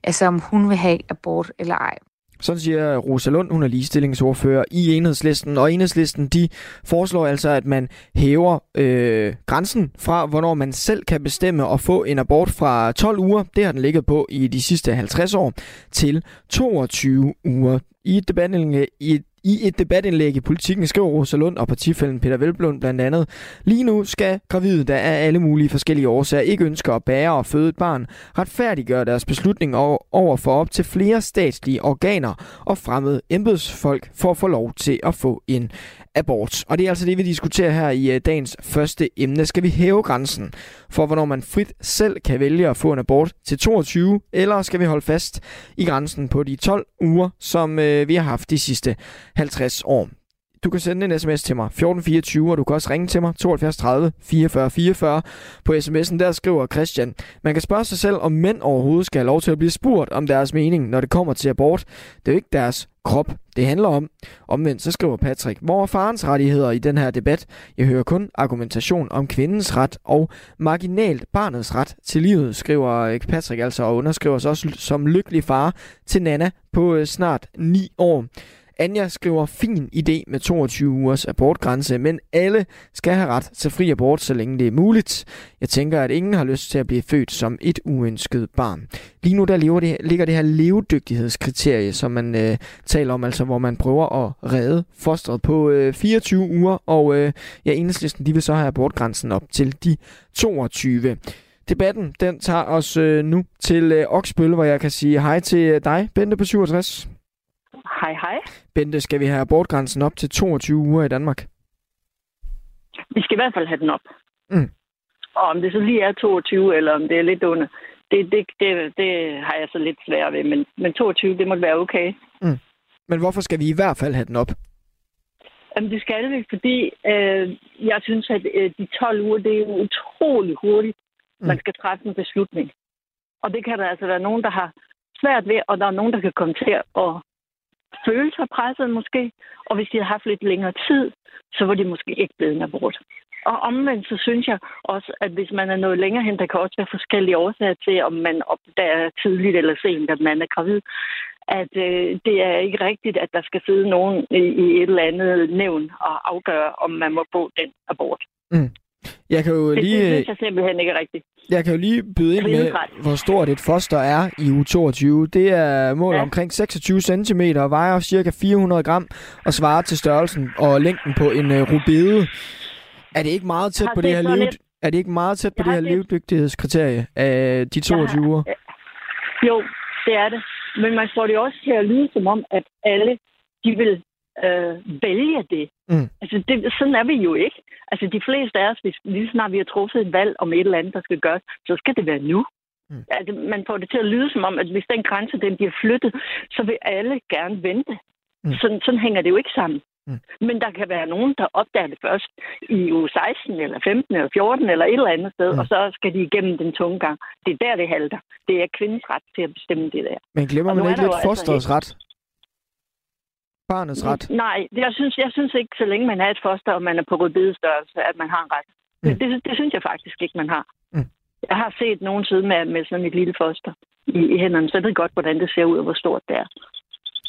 Altså om hun vil have abort eller ej. Sådan siger Rosa Lund, hun er ligestillingsordfører i enhedslisten, og enhedslisten de foreslår altså, at man hæver øh, grænsen fra, hvornår man selv kan bestemme at få en abort fra 12 uger, det har den ligget på i de sidste 50 år, til 22 uger. I et debatindlæg, i et i et debatindlæg i Politiken skriver Rosa Lund og partifælden Peter Velblund blandt andet, lige nu skal gravide, der af alle mulige forskellige årsager ikke ønsker at bære og føde et barn, retfærdiggøre deres beslutning over for op til flere statslige organer og fremmede embedsfolk for at få lov til at få en abort. Og det er altså det, vi diskuterer her i øh, dagens første emne. Skal vi hæve grænsen for, hvornår man frit selv kan vælge at få en abort til 22, eller skal vi holde fast i grænsen på de 12 uger, som øh, vi har haft de sidste 50 år? Du kan sende en sms til mig, 1424, og du kan også ringe til mig, 72 30 44 44. På sms'en der skriver Christian, man kan spørge sig selv, om mænd overhovedet skal have lov til at blive spurgt om deres mening, når det kommer til abort. Det er jo ikke deres krop, det handler om. Omvendt så skriver Patrick, hvor er farens rettigheder i den her debat? Jeg hører kun argumentation om kvindens ret og marginalt barnets ret til livet, skriver øh, Patrick altså og underskriver sig også som lykkelig far til Nana på øh, snart 9 år. Anja skriver, fin idé med 22 ugers abortgrænse, men alle skal have ret til fri abort, så længe det er muligt. Jeg tænker, at ingen har lyst til at blive født som et uønsket barn. Lige nu der lever det, ligger det her levedygtighedskriterie, som man øh, taler om, altså hvor man prøver at redde fosteret på øh, 24 uger, og øh, ja, enhedslisten de vil så have abortgrænsen op til de 22. Debatten den tager os øh, nu til øh, Oksbøl, hvor jeg kan sige hej til øh, dig, Bente på 67. Hej, hej. Bente, skal vi have abortgrænsen op til 22 uger i Danmark? Vi skal i hvert fald have den op. Mm. Og om det så lige er 22, eller om det er lidt under, det, det, det, det har jeg så lidt svært ved. Men, men 22, det må være okay. Mm. Men hvorfor skal vi i hvert fald have den op? Jamen, det skal vi, fordi øh, jeg synes, at øh, de 12 uger, det er utrolig hurtigt, mm. man skal træffe en beslutning. Og det kan der altså være nogen, der har svært ved, og der er nogen, der kan komme til at følte sig presset måske, og hvis de havde haft lidt længere tid, så var de måske ikke blevet en abort. Og omvendt så synes jeg også, at hvis man er nået længere hen, der kan også være forskellige årsager til, om man opdager tidligt eller sent, at man er gravid, at øh, det er ikke rigtigt, at der skal sidde nogen i, i et eller andet nævn og afgøre, om man må få den abort. Mm. Jeg kan jo det, lige, det synes jeg simpelthen ikke er rigtigt. Jeg kan jo lige byde ind med, hvor stort et foster er i u 22. Det er mål ja. omkring 26 cm og vejer ca. 400 gram og svarer til størrelsen og længden på en uh, rubede. Er det ikke meget tæt på det her liv? Er det ikke meget tæt på det her levedygtighedskriterie af de 22 uger? Jo, det er det. Men man får det også til at lyde som om, at alle de vil øh, vælge det. Mm. Altså, det, sådan er vi jo ikke. Altså, de fleste af os, hvis, lige snart vi har truffet et valg om et eller andet, der skal gøres, så skal det være nu. Mm. Altså, man får det til at lyde som om, at hvis den grænse den bliver flyttet, så vil alle gerne vente. Mm. Sådan, sådan hænger det jo ikke sammen. Mm. Men der kan være nogen, der opdager det først i uge 16, eller 15, eller 14, eller et eller andet sted, mm. og så skal de igennem den tunge gang. Det er der, det halter. Det er kvindens ret til at bestemme det der. Men glemmer man ikke lidt altså fosterets ret? Barnets ret? Nej, jeg synes, jeg synes ikke, så længe man er et foster, og man er på rødbedestørrelse, at man har en ret. Mm. Det, det, det synes jeg faktisk ikke, man har. Mm. Jeg har set nogen sidde med, med sådan et lille foster i, i hænderne, så jeg ved godt, hvordan det ser ud, og hvor stort det er.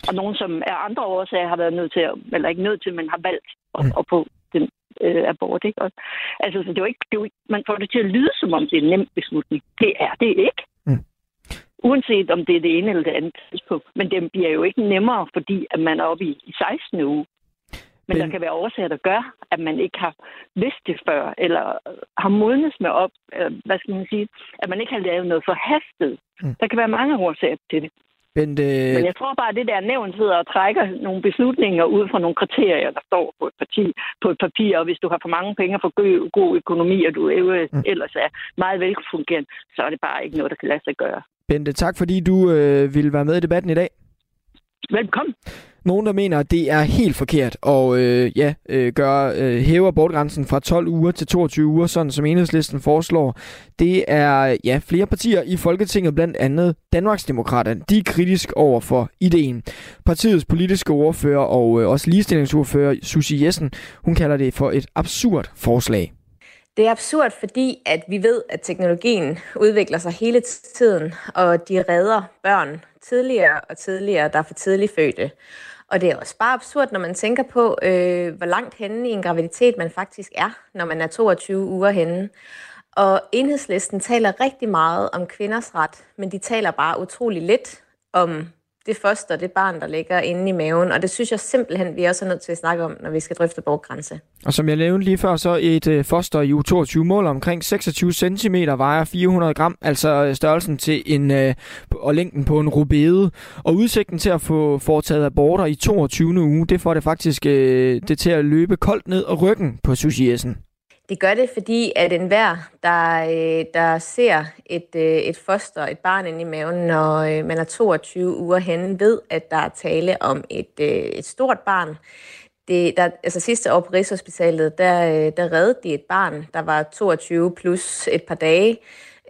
Og nogen, som er andre årsager har været nødt til, at, eller ikke nødt til, men har valgt at, mm. at få den øh, abort. Ikke? Og, altså, så det er jo ikke, det er jo ikke, man får det til at lyde, som om det er en nem beslutning. Det er det ikke. Uanset om det er det ene eller det andet tidspunkt. Men det bliver jo ikke nemmere, fordi at man er oppe i, i 16. uge. Men, Men der kan være årsager, der gør, at man ikke har vidst det før, eller har modnes med op, øh, hvad skal man sige, at man ikke har lavet noget forhastet. Mm. Der kan være mange årsager til det. Bente... Men jeg tror bare, at det der nævn sidder og trækker nogle beslutninger ud fra nogle kriterier, der står på et, parti, på et papir, og hvis du har for mange penge for god, økonomi, og du mm. ellers er meget velfungerende, så er det bare ikke noget, der kan lade sig gøre. Bente, tak fordi du øh, ville være med i debatten i dag. Velkommen. Nogen, der mener, at det er helt forkert at øh, ja, øh, gøre, øh, hæve abortgrænsen fra 12 uger til 22 uger, sådan som enhedslisten foreslår. Det er ja, flere partier i Folketinget, blandt andet Danmarksdemokraterne. De er kritisk over for ideen. Partiets politiske ordfører og øh, også ligestillingsordfører Susie Jessen, hun kalder det for et absurd forslag. Det er absurd, fordi at vi ved, at teknologien udvikler sig hele tiden, og de redder børn tidligere og tidligere, der er for tidligt fødte. Og det er også bare absurd, når man tænker på, øh, hvor langt henne i en graviditet man faktisk er, når man er 22 uger henne. Og enhedslisten taler rigtig meget om kvinders ret, men de taler bare utrolig lidt om det foster, det barn, der ligger inde i maven. Og det synes jeg simpelthen, vi også er nødt til at snakke om, når vi skal drøfte borggrænse. Og som jeg nævnte lige før, så et øh, foster i U22 mål omkring 26 cm vejer 400 gram, altså øh, størrelsen til en øh, og længden på en rubede. Og udsigten til at få foretaget aborter i 22. uge, det får det faktisk øh, det til at løbe koldt ned og ryggen på Susiessen. Det gør det, fordi at enhver, der, øh, der ser et, øh, et foster, et barn inde i maven, når øh, man er 22 uger henne, ved, at der er tale om et, øh, et stort barn. Det, der, altså sidste år på Rigshospitalet, der, øh, der reddede de et barn, der var 22 plus et par dage,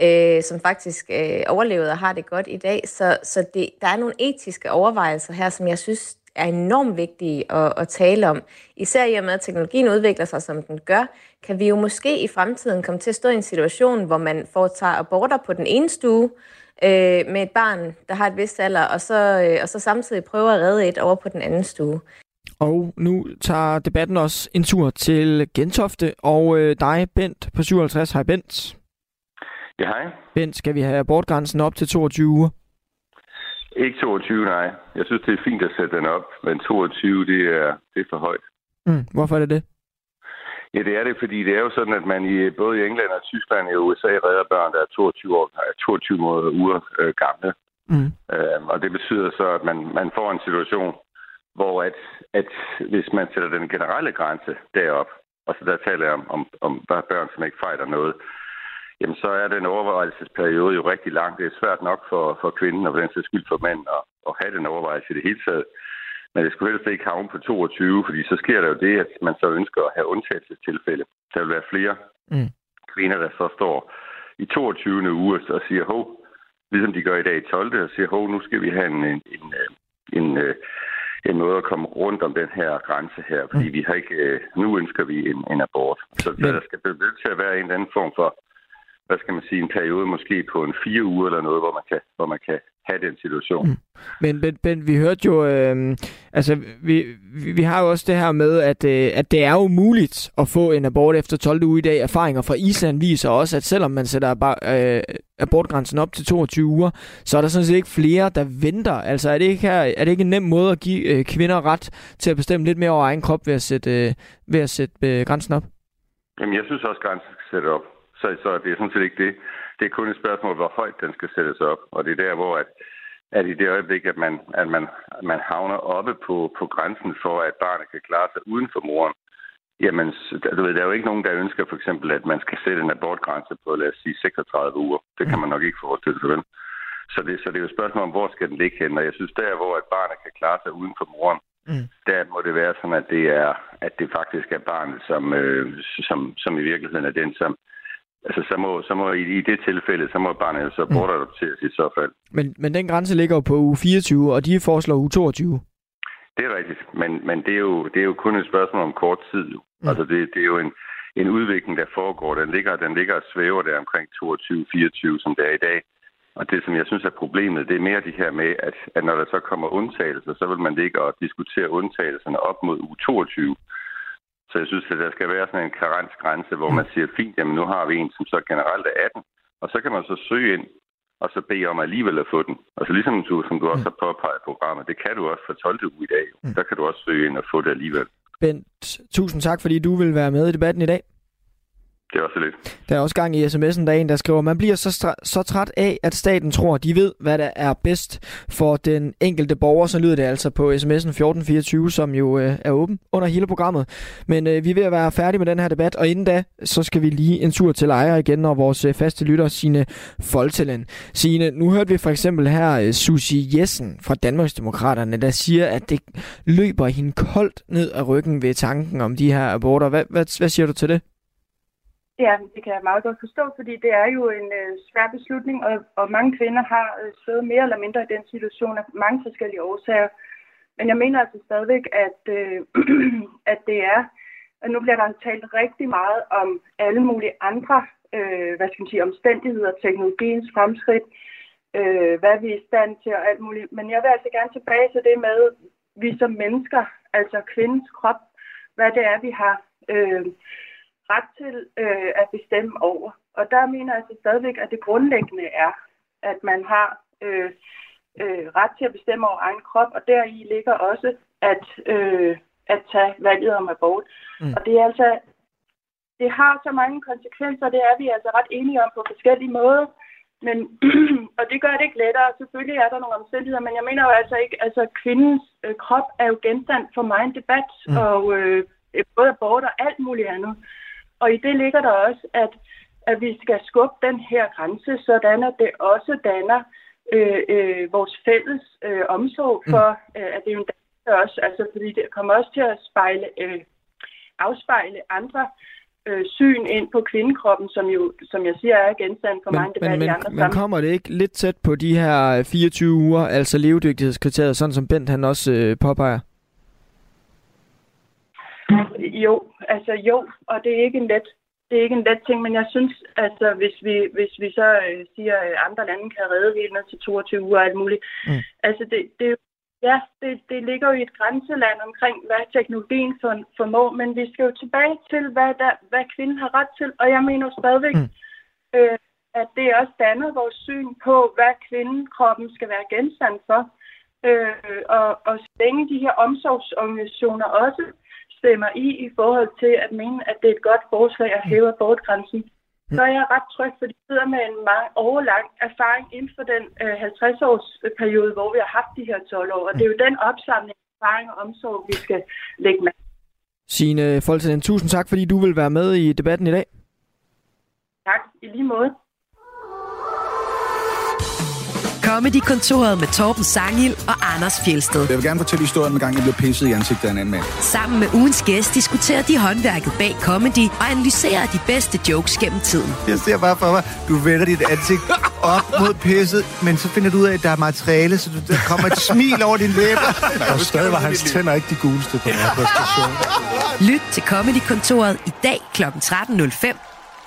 øh, som faktisk øh, overlevede og har det godt i dag. Så, så det, der er nogle etiske overvejelser her, som jeg synes, er enormt vigtige at, at tale om. Især i og med, at teknologien udvikler sig, som den gør, kan vi jo måske i fremtiden komme til at stå i en situation, hvor man foretager aborter på den ene stue øh, med et barn, der har et vist alder, og så, øh, og så samtidig prøver at redde et over på den anden stue. Og nu tager debatten også en tur til Gentofte, og øh, dig, Bent, på 57. Hej, Bent. Ja, hej. Bent, skal vi have abortgrænsen op til 22 uger? Ikke 22, nej. Jeg synes, det er fint at sætte den op, men 22, det er, det er for højt. Mm, hvorfor er det det? Ja, det er det, fordi det er jo sådan, at man i både i England og Tyskland og USA redder børn, der er 22, år, 22 uger øh, gamle. Mm. Øhm, og det betyder så, at man, man får en situation, hvor at, at hvis man sætter den generelle grænse derop, og så der taler jeg om, om, om børn, som ikke fejler noget, jamen så er den overvejelsesperiode jo rigtig lang. Det er svært nok for, for kvinden og for den sags skyld for manden at, at have den overvejelse i det hele taget. Men det skulle helst ikke havne på 22, fordi så sker der jo det, at man så ønsker at have undtagelsestilfælde. Der vil være flere mm. kvinder, der så står i 22. uge og siger, hov, ligesom de gør i dag i 12. og siger, hov, nu skal vi have en, en, en, en, øh, en måde at komme rundt om den her grænse her, fordi mm. vi har ikke, øh, nu ønsker vi en, en abort. Så, Men... der skal blive til at være en eller anden form for hvad skal man sige, en periode måske på en fire uger eller noget, hvor man kan, hvor man kan have den situation. Mm. Men ben, ben, vi hørte jo, øh, altså vi, vi, vi har jo også det her med, at, øh, at det er jo muligt at få en abort efter 12. uge i dag. Erfaringer fra Island viser også, at selvom man sætter øh, abortgrænsen op til 22 uger, så er der sådan set ikke flere, der venter. Altså er det ikke, her, er det ikke en nem måde at give øh, kvinder ret til at bestemme lidt mere over egen krop ved at sætte, øh, ved at sætte øh, grænsen op? Jamen jeg synes også, at grænsen skal sætte op. Så, så det er sådan set ikke det. Det er kun et spørgsmål, hvor højt den skal sættes op. Og det er der, hvor at, at i det øjeblik, at man, at man, man havner oppe på, på grænsen for, at barnet kan klare sig uden for moren, jamen, du ved, der er jo ikke nogen, der ønsker for eksempel, at man skal sætte en abortgrænse på, lad os sige, 36 uger. Det kan man nok ikke forestille sig, vel? Så det, så det er jo et spørgsmål om, hvor skal den ligge hen? Og jeg synes, der, hvor at barnet kan klare sig uden for moren, mm. der må det være sådan, at det er, at det faktisk er barnet, som, øh, som, som i virkeligheden er den, som, Altså, så må, så må i, i det tilfælde, så må barnet jo så mm. bortadopteres i så fald. Men, men den grænse ligger jo på uge 24, og de foreslår uge 22. Det er rigtigt, men, men det, er jo, det er jo kun et spørgsmål om kort tid. Mm. Altså, det, det er jo en, en udvikling, der foregår. Den ligger, den ligger og svæver der omkring 22-24, som det er i dag. Og det, som jeg synes er problemet, det er mere det her med, at, at når der så kommer undtagelser, så vil man ligge og diskutere undtagelserne op mod uge 22. Så jeg synes, at der skal være sådan en karensgrænse, hvor man siger, fint, jamen nu har vi en, som så generelt er 18, og så kan man så søge ind, og så bede om alligevel at få den. Altså ligesom du, som du også har påpeget i programmet, det kan du også for 12. uge i dag. Mm. Der kan du også søge ind og få det alligevel. Bent, tusind tak, fordi du vil være med i debatten i dag det er også lidt. Der er også gang i sms'en, der er en, der skriver, man bliver så, så træt af, at staten tror, de ved, hvad der er bedst for den enkelte borger. Så lyder det altså på sms'en 1424, som jo øh, er åben under hele programmet. Men øh, vi er ved at være færdige med den her debat, og inden da, så skal vi lige en tur til ejer igen, og vores øh, faste lytter, Signe Foltelen. Signe, nu hørte vi for eksempel her øh, Susi Jessen fra Danmarksdemokraterne, der siger, at det løber hende koldt ned ad ryggen ved tanken om de her aborter. Hvad, hvad, hvad siger du til det? Ja, det kan jeg meget godt forstå, fordi det er jo en øh, svær beslutning, og, og mange kvinder har øh, stået mere eller mindre i den situation af mange forskellige årsager. Men jeg mener altså stadigvæk, at, øh, at det er, at nu bliver der talt rigtig meget om alle mulige andre øh, hvad skal man sige, omstændigheder, teknologiens fremskridt, øh, hvad vi er i stand til og alt muligt. Men jeg vil altså gerne tilbage til det med, vi som mennesker, altså kvindens krop, hvad det er, vi har... Øh, ret til øh, at bestemme over. Og der mener jeg altså stadigvæk, at det grundlæggende er, at man har øh, øh, ret til at bestemme over egen krop, og deri ligger også at, øh, at tage valget om abort. Mm. Og det er altså, det har så mange konsekvenser, det er vi altså ret enige om på forskellige måder. Men, og det gør det ikke lettere. Selvfølgelig er der nogle omstændigheder, men jeg mener jo altså ikke, altså kvindens øh, krop er jo genstand for mig en debat, mm. og øh, både abort og alt muligt andet. Og i det ligger der også, at, at vi skal skubbe den her grænse, sådan at det også danner øh, øh, vores fælles øh, omsorg mm. for, mm. øh, at det er jo en også, altså fordi det kommer også til at spejle, øh, afspejle andre øh, syn ind på kvindekroppen, som jo, som jeg siger, er genstand for men, mange debatter men, i andre Men kommer det ikke lidt tæt på de her 24 uger, altså levedygtighedskriteriet, sådan som Bent han også øh, påpeger? Jo, altså jo, og det er ikke en let, det er ikke en let ting, men jeg synes, altså hvis vi, hvis vi så øh, siger, at andre lande kan redde helt ned til 22 uger og alt muligt, mm. altså det, det, ja, det, det ligger jo i et grænseland omkring, hvad teknologien for, formår, men vi skal jo tilbage til, hvad, der, hvad kvinden har ret til, og jeg mener stadigvæk, mm. øh, at det også danner vores syn på, hvad kvindekroppen skal være genstand for. Øh, og, og så længe de her omsorgsorganisationer også stemmer i i forhold til at mene, at det er et godt forslag at hæve abortgrænsen, mm. så er jeg ret tryg, fordi de sidder med en meget overlang erfaring inden for den øh, 50-års periode, hvor vi har haft de her 12 år. Og det er jo den opsamling af erfaring og omsorg, vi skal lægge med. Signe Foltenen, tusind tak, fordi du vil være med i debatten i dag. Tak, i lige måde. Comedy-kontoret med Torben Sangil og Anders Fjelsted. Jeg vil gerne fortælle historien med gang, jeg blev pisset i ansigtet af en anden mand. Sammen med ugens gæst diskuterer de håndværket bag comedy og analyserer de bedste jokes gennem tiden. Jeg ser bare for mig, du vender dit ansigt op mod pisset, men så finder du ud af, at der er materiale, så der kommer et smil over din læber. Og stadig var hans tænder ikke de guleste på den her præstation. Lyt til Comedy-kontoret i dag kl. 13.05.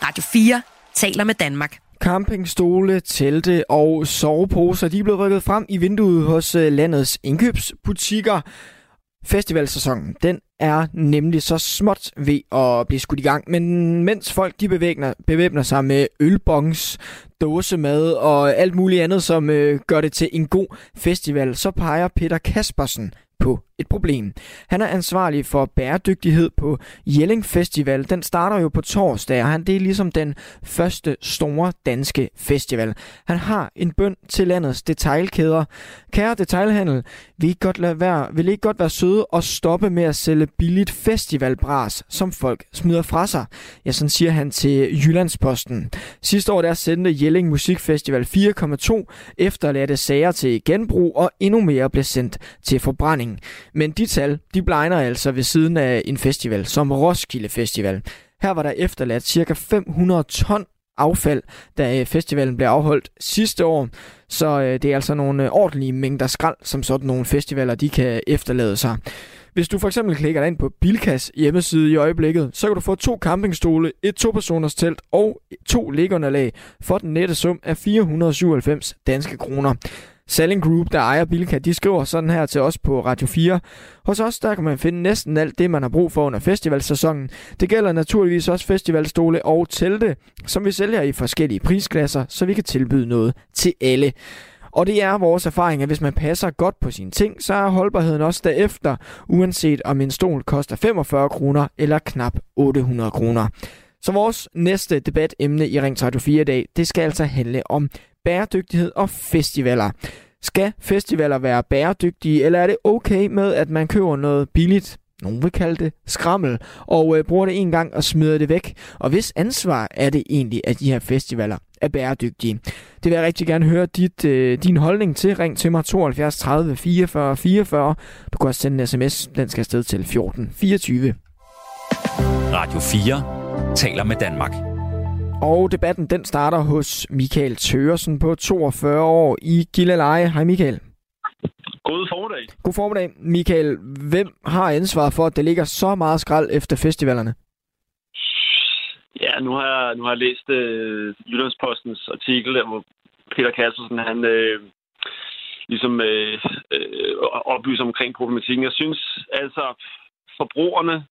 Radio 4 taler med Danmark. Campingstole, telte og soveposer, de er blevet rykket frem i vinduet hos øh, landets indkøbsbutikker. Festivalsæsonen, den er nemlig så småt ved at blive skudt i gang. Men mens folk de bevæbner, bevæbner sig med ølbongs, dåsemad og alt muligt andet, som øh, gør det til en god festival, så peger Peter Kaspersen på et problem. Han er ansvarlig for bæredygtighed på Jelling Festival. Den starter jo på torsdag, og han det er ligesom den første store danske festival. Han har en bøn til landets detailkæder. Kære detailhandel, vil I godt lade være, vil I godt være søde og stoppe med at sælge billigt festivalbras, som folk smider fra sig? Ja, sådan siger han til Jyllandsposten. Sidste år der sendte Jelling Musikfestival 4,2 efterladte sager til genbrug, og endnu mere blev sendt til forbrænding. Men de tal, de blegner altså ved siden af en festival som Roskilde Festival. Her var der efterladt ca. 500 ton affald, da øh, festivalen blev afholdt sidste år. Så øh, det er altså nogle øh, ordentlige mængder skrald, som sådan nogle festivaler de kan efterlade sig. Hvis du for eksempel klikker dig ind på Bilkas hjemmeside i øjeblikket, så kan du få to campingstole, et topersoners telt og to liggeunderlag for den nette sum af 497 danske kroner. Selling Group, der ejer Bilka, de skriver sådan her til os på Radio 4. Hos os, der kan man finde næsten alt det, man har brug for under festivalsæsonen. Det gælder naturligvis også festivalstole og telte, som vi sælger i forskellige prisklasser, så vi kan tilbyde noget til alle. Og det er vores erfaring, at hvis man passer godt på sine ting, så er holdbarheden også derefter, uanset om en stol koster 45 kroner eller knap 800 kroner. Så vores næste debatemne i Ring 4 i dag, det skal altså handle om bæredygtighed og festivaler. Skal festivaler være bæredygtige, eller er det okay med, at man køber noget billigt, nogen vil kalde det skrammel, og øh, bruger det en gang og smider det væk? Og hvis ansvar er det egentlig, at de her festivaler er bæredygtige? Det vil jeg rigtig gerne høre dit, øh, din holdning til. Ring til mig 72 30 44 44. Du kan også sende en sms. Den skal afsted til 14 24. Radio 4 taler med Danmark. Og debatten den starter hos Michael Tøresen på 42 år i Gilleleje. Hej Michael. God formiddag. God formiddag. Michael, hvem har ansvaret for, at det ligger så meget skrald efter festivalerne? Ja, nu har jeg, nu har jeg læst øh, Jyllandspostens artikel, der, hvor Peter Kaspersen, han øh, ligesom øh, øh, oplyser omkring problematikken. Jeg synes altså, forbrugerne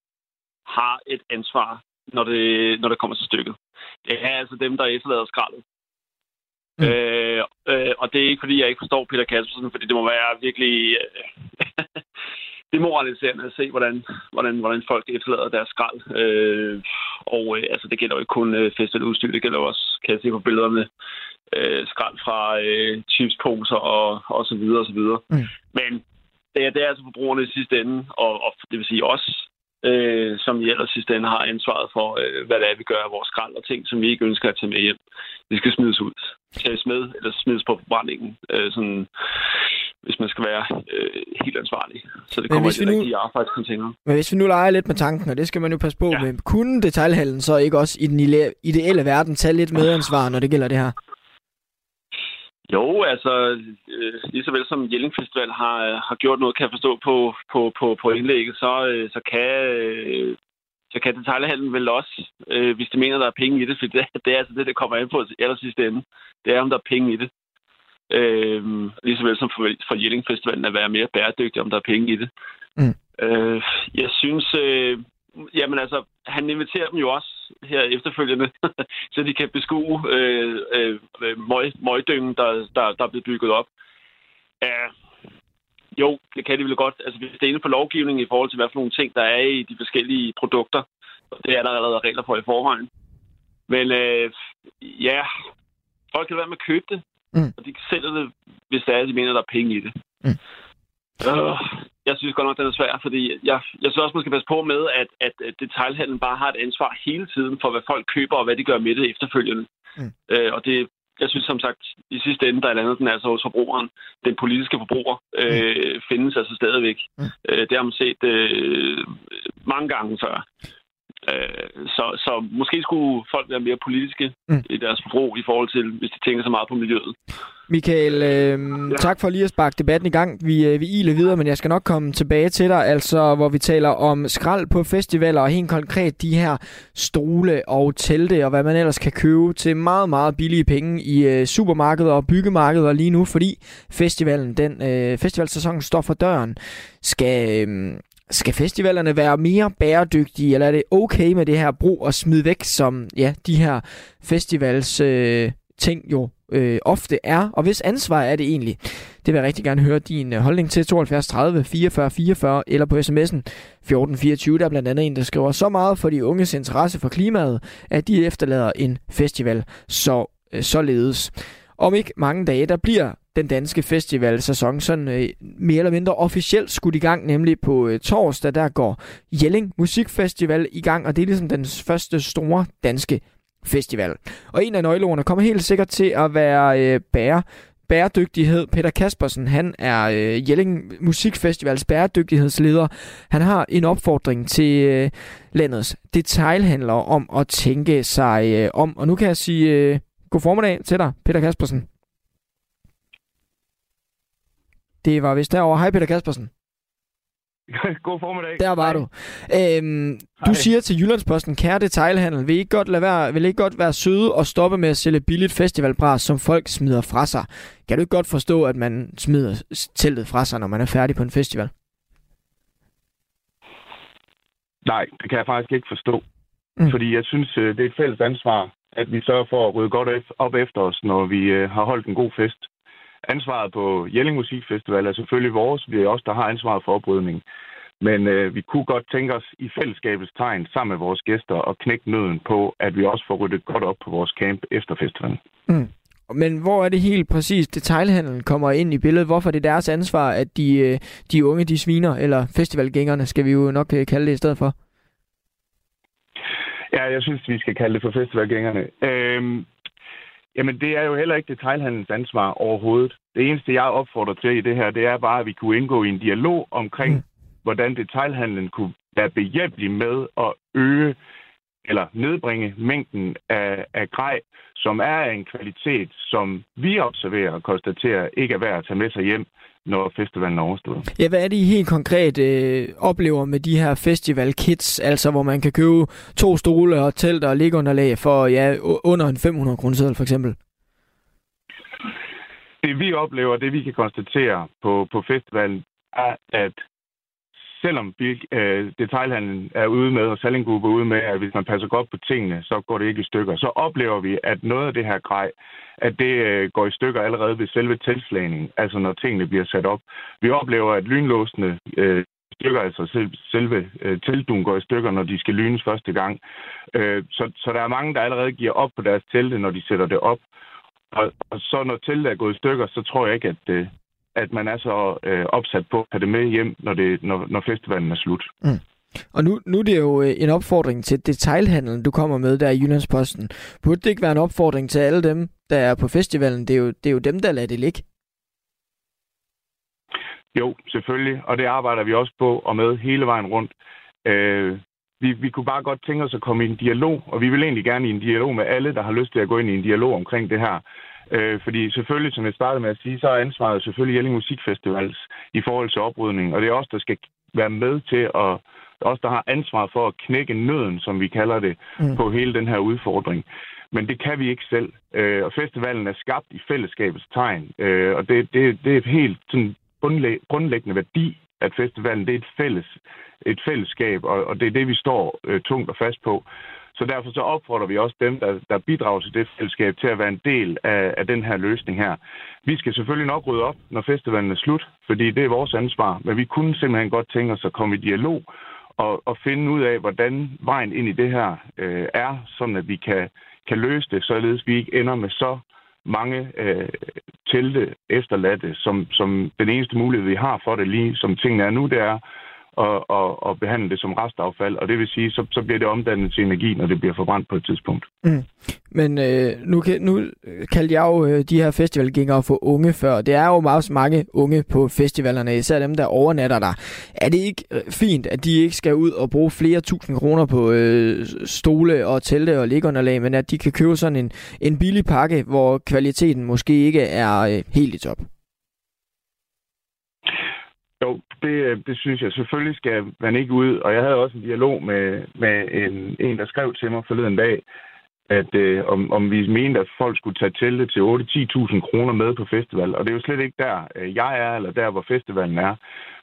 har et ansvar, når det, når det kommer til stykket. Det er altså dem, der efterlader skraldet. Mm. Øh, øh, og det er ikke, fordi jeg ikke forstår Peter Kaspersen, fordi det må være virkelig øh, demoraliserende at se, hvordan, hvordan, hvordan folk efterlader deres skrald. Øh, og øh, altså, det gælder jo ikke kun øh, festivaludstyr, det gælder også, kan jeg se på billederne, øh, skrald fra øh, chipsposer og, og så videre og så videre. Mm. Men det er, det er altså forbrugerne i sidste ende, og, og det vil sige os, øh, som i ellers sidste ende har ansvaret for, øh, hvad det er, vi gør af vores skrald og ting, som vi ikke ønsker at tage med hjem. Det skal smides ud. Tages med eller smides på forbrændingen, øh, sådan, hvis man skal være øh, helt ansvarlig. Så det kommer i de nu... rigtige affaldscontainer. Men hvis vi nu leger lidt med tanken, og det skal man jo passe på ja. med, kunne detaljhallen så ikke også i den ideelle verden tage lidt medansvar, når det gælder det her? Jo, altså øh, lige så vel som Jelling Festival har, har gjort noget, kan jeg forstå på, på, på, på indlægget, så, øh, så kan øh, så kan detaljhandlen vel også, øh, hvis de mener, der er penge i det, for det, det er altså det, der kommer ind på aller sidste ende. Det er, om der er penge i det. Øh, lige så vel som for, for Jelling Festivalen at være mere bæredygtig, om der er penge i det. Mm. Øh, jeg synes, øh, jamen altså, han inviterer dem jo også her efterfølgende, så de kan beskue øh, øh, møg, møgdyngen, der, der, der er blevet bygget op. Uh, jo, det kan de vel godt. Altså, hvis det er inde på lovgivningen i forhold til, hvad for nogle ting, der er i de forskellige produkter, det er der allerede regler for i forvejen. Men øh, ja, folk kan være med at købe det, mm. og de sælger det, hvis det er, de mener, der er penge i det. Mm. Øh, jeg synes godt nok, den er svær, fordi jeg, jeg synes også, man skal passe på med, at, at, detaljhandlen bare har et ansvar hele tiden for, hvad folk køber og hvad de gør med det efterfølgende. Mm. Øh, og det, jeg synes som sagt, i sidste ende, der er landet den altså hos forbrugeren. Den politiske forbruger øh, mm. findes altså stadigvæk. Mm. Øh, det har man set øh, mange gange før. Øh, så, så måske skulle folk være mere politiske mm. i deres forbrug i forhold til, hvis de tænker så meget på miljøet. Michael, øh, ja. tak for lige at sparke debatten i gang. Vi, øh, vi iler videre, men jeg skal nok komme tilbage til dig, altså hvor vi taler om skrald på festivaler, og helt konkret de her stole og telte, og hvad man ellers kan købe til meget, meget billige penge i øh, supermarkeder og byggemarkeder lige nu, fordi festivalen, den øh, festivalsæsonen står for døren. Skal, øh, skal festivalerne være mere bæredygtige, eller er det okay med det her brug og smid væk, som ja, de her festivals øh, ting jo øh, ofte er, og hvis ansvar er det egentlig? Det vil jeg rigtig gerne høre din øh, holdning til 72 30 44 44 eller på sms'en 1424. Der er blandt andet en, der skriver så meget for de unges interesse for klimaet, at de efterlader en festival så øh, således. Om ikke mange dage, der bliver den danske festivalsæson sådan øh, mere eller mindre officielt skudt i gang, nemlig på øh, torsdag, der går Jelling Musikfestival i gang, og det er ligesom den første store danske festival. Og en af nøgleordene kommer helt sikkert til at være øh, bære bæredygtighed. Peter Kaspersen, han er øh, Jelling Musikfestivals bæredygtighedsleder. Han har en opfordring til øh, landets detailhandlere om at tænke sig øh, om. Og nu kan jeg sige øh, god formiddag til dig, Peter Kaspersen. Det var vist derovre. Hej Peter Kaspersen. God formiddag. Der var Hej. du. Øhm, du siger til Jyllandsposten, kære detailhandel, vil I ikke godt, lade være, vil I ikke godt være søde og stoppe med at sælge billigt festivalbras, som folk smider fra sig? Kan du ikke godt forstå, at man smider teltet fra sig, når man er færdig på en festival? Nej, det kan jeg faktisk ikke forstå. Mm. Fordi jeg synes, øh, det er et fælles ansvar, at vi sørger for at rydde godt op efter os, når vi øh, har holdt en god fest ansvaret på Jelling Musikfestival er selvfølgelig vores. Vi er også der har ansvaret for oprydning. Men øh, vi kunne godt tænke os i fællesskabets tegn sammen med vores gæster og knække nøden på, at vi også får ryddet godt op på vores camp efter festivalen. Mm. Men hvor er det helt præcis, detailhandlen kommer ind i billedet? Hvorfor er det deres ansvar, at de, øh, de unge, de sviner, eller festivalgængerne, skal vi jo nok øh, kalde det i stedet for? Ja, jeg synes, vi skal kalde det for festivalgængerne. Øhm, jamen, det er jo heller ikke detailhandlens ansvar overhovedet. Det eneste, jeg opfordrer til i det her, det er bare, at vi kunne indgå i en dialog omkring, mm. hvordan detailhandlen kunne være behjælpelig med at øge eller nedbringe mængden af, af grej, som er en kvalitet, som vi observerer og konstaterer ikke er værd at tage med sig hjem, når festivalen er overstået. Ja, hvad er det, I helt konkret øh, oplever med de her festival kits, altså hvor man kan købe to stole og telt og liggeunderlag for ja, under en 500 kroner for eksempel? Det vi oplever, det vi kan konstatere på, på festivalen, er, at selvom øh, detailhandlen er ude med, og Salling er ude med, at hvis man passer godt på tingene, så går det ikke i stykker. Så oplever vi, at noget af det her grej, at det øh, går i stykker allerede ved selve tilslagningen, altså når tingene bliver sat op. Vi oplever, at lynlåsene øh, stykker, altså selv, selve øh, teltduen går i stykker, når de skal lynes første gang. Øh, så, så der er mange, der allerede giver op på deres telte, når de sætter det op. Og, og så når teltet er gået i stykker, så tror jeg ikke, at, øh, at man er så øh, opsat på at have det med hjem, når, det, når, når festivalen er slut. Mm. Og nu, nu er det jo øh, en opfordring til detailhandlen, du kommer med der i Jyllandsposten. Burde det ikke være en opfordring til alle dem, der er på festivalen? Det er jo, det er jo dem, der lader det ligge. Jo, selvfølgelig. Og det arbejder vi også på og med hele vejen rundt. Øh, vi, vi kunne bare godt tænke os at komme i en dialog, og vi vil egentlig gerne i en dialog med alle, der har lyst til at gå ind i en dialog omkring det her. Øh, fordi selvfølgelig, som jeg startede med at sige, så er ansvaret selvfølgelig Jelling Musikfestivals i forhold til oprydning. Og det er os, der skal være med til at os, der har ansvar for at knække nøden, som vi kalder det, mm. på hele den her udfordring. Men det kan vi ikke selv. Øh, og festivalen er skabt i fællesskabets tegn. Øh, og det, det, det er et helt sådan, grundlæggende værdi, at festivalen det er et, fælles, et fællesskab, og, og det er det, vi står øh, tungt og fast på. Så derfor så opfordrer vi også dem, der, der bidrager til det fællesskab, til at være en del af, af den her løsning her. Vi skal selvfølgelig nok rydde op, når festivalen er slut, fordi det er vores ansvar, men vi kunne simpelthen godt tænke os at komme i dialog og, og finde ud af, hvordan vejen ind i det her øh, er, sådan at vi kan, kan løse det, således vi ikke ender med så mange øh, telte efterladte, som, som den eneste mulighed, vi har for det lige, som tingene er nu, det er og, og, og behandle det som restaffald. Og det vil sige, så, så bliver det omdannet til energi, når det bliver forbrændt på et tidspunkt. Mm. Men øh, nu, kan, nu kaldte jeg jo øh, de her festivalgængere for unge før. Det er jo meget mange unge på festivalerne, især dem, der overnatter der. Er det ikke øh, fint, at de ikke skal ud og bruge flere tusind kroner på øh, stole og telte og liggeunderlag, men at de kan købe sådan en, en billig pakke, hvor kvaliteten måske ikke er øh, helt i top? Jo, det, øh, det synes jeg. Selvfølgelig skal man ikke ud, og jeg havde også en dialog med, med en, en, der skrev til mig forleden dag, at øh, om, om vi mente, at folk skulle tage teltet til 8-10.000 kroner med på festival. Og det er jo slet ikke der, øh, jeg er, eller der, hvor festivalen er.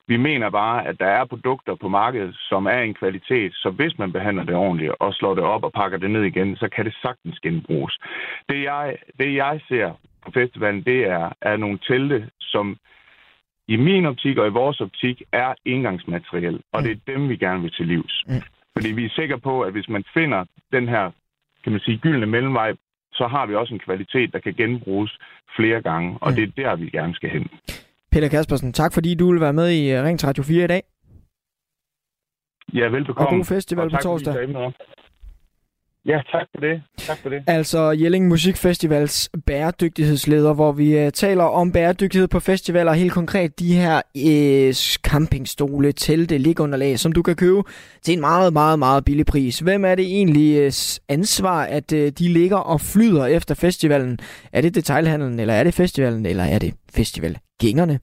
Vi mener bare, at der er produkter på markedet, som er en kvalitet, så hvis man behandler det ordentligt og slår det op og pakker det ned igen, så kan det sagtens genbruges. Det jeg, det jeg ser på festivalen, det er, er nogle telte, som i min optik og i vores optik er indgangsmateriel, og det er dem, vi gerne vil til livs. Mm. Fordi vi er sikre på, at hvis man finder den her, kan man sige, gyldne mellemvej, så har vi også en kvalitet, der kan genbruges flere gange, og mm. det er der, vi gerne skal hen. Peter Kaspersen, tak fordi du vil være med i Ring 34 i dag. Ja, velbekomme. Og god festival og på torsdag. Ja, tak for det. Tak for det. Altså Jelling Musikfestivals bæredygtighedsleder, hvor vi uh, taler om bæredygtighed på festivaler, helt konkret de her uh, campingstole, telte, ligunderlag, som du kan købe til en meget, meget, meget billig pris. Hvem er det egentlig uh, ansvar, at uh, de ligger og flyder efter festivalen? Er det detailhandlen, eller er det festivalen, eller er det festivalgængerne?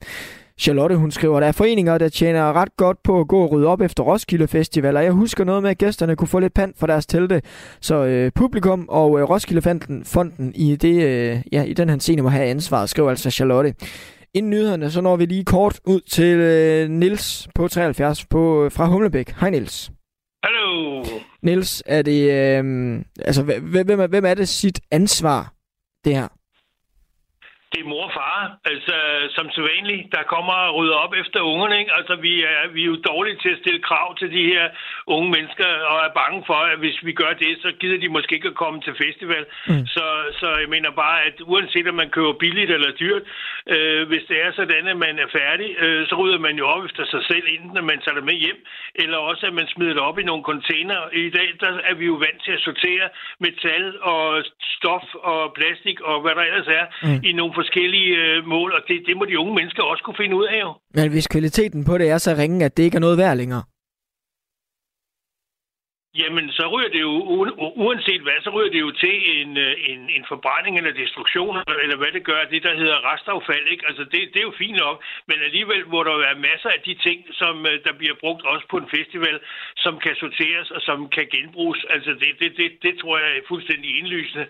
Charlotte, hun skriver, der er foreninger, der tjener ret godt på at gå og rydde op efter Roskilde Festival, og jeg husker noget med, at gæsterne kunne få lidt pand for deres telte. Så øh, publikum og øh, Roskilde Fonden i, det, øh, ja, i den her scene må have ansvar, skriver altså Charlotte. Inden nyhederne, så når vi lige kort ud til øh, Nils på 73 på, øh, fra Humlebæk. Hej Nils. Hallo. Nils, er det, øh, altså, hvem, hvem, er, hvem er det sit ansvar, det her? Det er mor og far, altså som sædvanligt, der kommer og rydder op efter ungerne. Ikke? Altså vi er, vi er jo dårlige til at stille krav til de her unge mennesker, og er bange for, at hvis vi gør det, så gider de måske ikke at komme til festival. Mm. Så, så jeg mener bare, at uanset om man køber billigt eller dyrt, øh, hvis det er sådan, at man er færdig, øh, så rydder man jo op efter sig selv, enten at man tager det med hjem, eller også at man smider det op i nogle container. I dag der er vi jo vant til at sortere metal og stof og plastik og hvad der ellers er mm. i nogle forskellige øh, mål, og det, det må de unge mennesker også kunne finde ud af jo. Men hvis kvaliteten på det er så ringe, at det ikke er noget værd længere? Jamen, så ryger det jo, uanset hvad, så ryger det jo til en, øh, en, en forbrænding eller destruktion, eller hvad det gør, det der hedder restaffald, ikke? Altså, det, det er jo fint nok, men alligevel må der være masser af de ting, som øh, der bliver brugt også på en festival, som kan sorteres og som kan genbruges. Altså, det, det, det, det tror jeg er fuldstændig indlysende.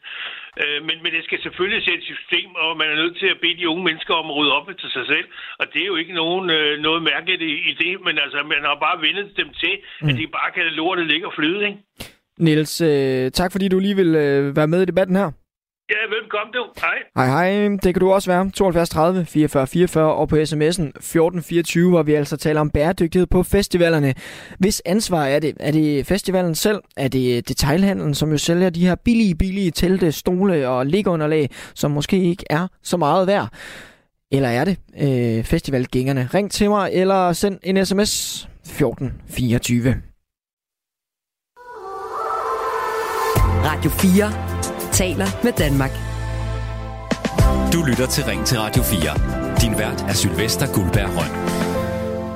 Øh, men, men det skal selvfølgelig sætte system, og man er nødt til at bede de unge mennesker om at rydde op til sig selv, og det er jo ikke nogen, noget mærkeligt i, i det, men altså, man har bare vendet dem til, mm. at de bare kan lade lortet ligge og flyde lyde, ikke? Niels, øh, tak fordi du lige vil øh, være med i debatten her. Ja, velkommen du. Hej. Hej, hej. Det kan du også være. 72 30 44 44 og på sms'en 1424, hvor vi altså taler om bæredygtighed på festivalerne. Hvis ansvar er det? Er det festivalen selv? Er det detailhandlen, som jo sælger de her billige, billige telte, stole og liggeunderlag, som måske ikke er så meget værd? Eller er det øh, festivalgængerne? Ring til mig, eller send en sms 1424. Radio 4 taler med Danmark. Du lytter til Ring til Radio 4. Din vært er Sylvester Guldberg Røn.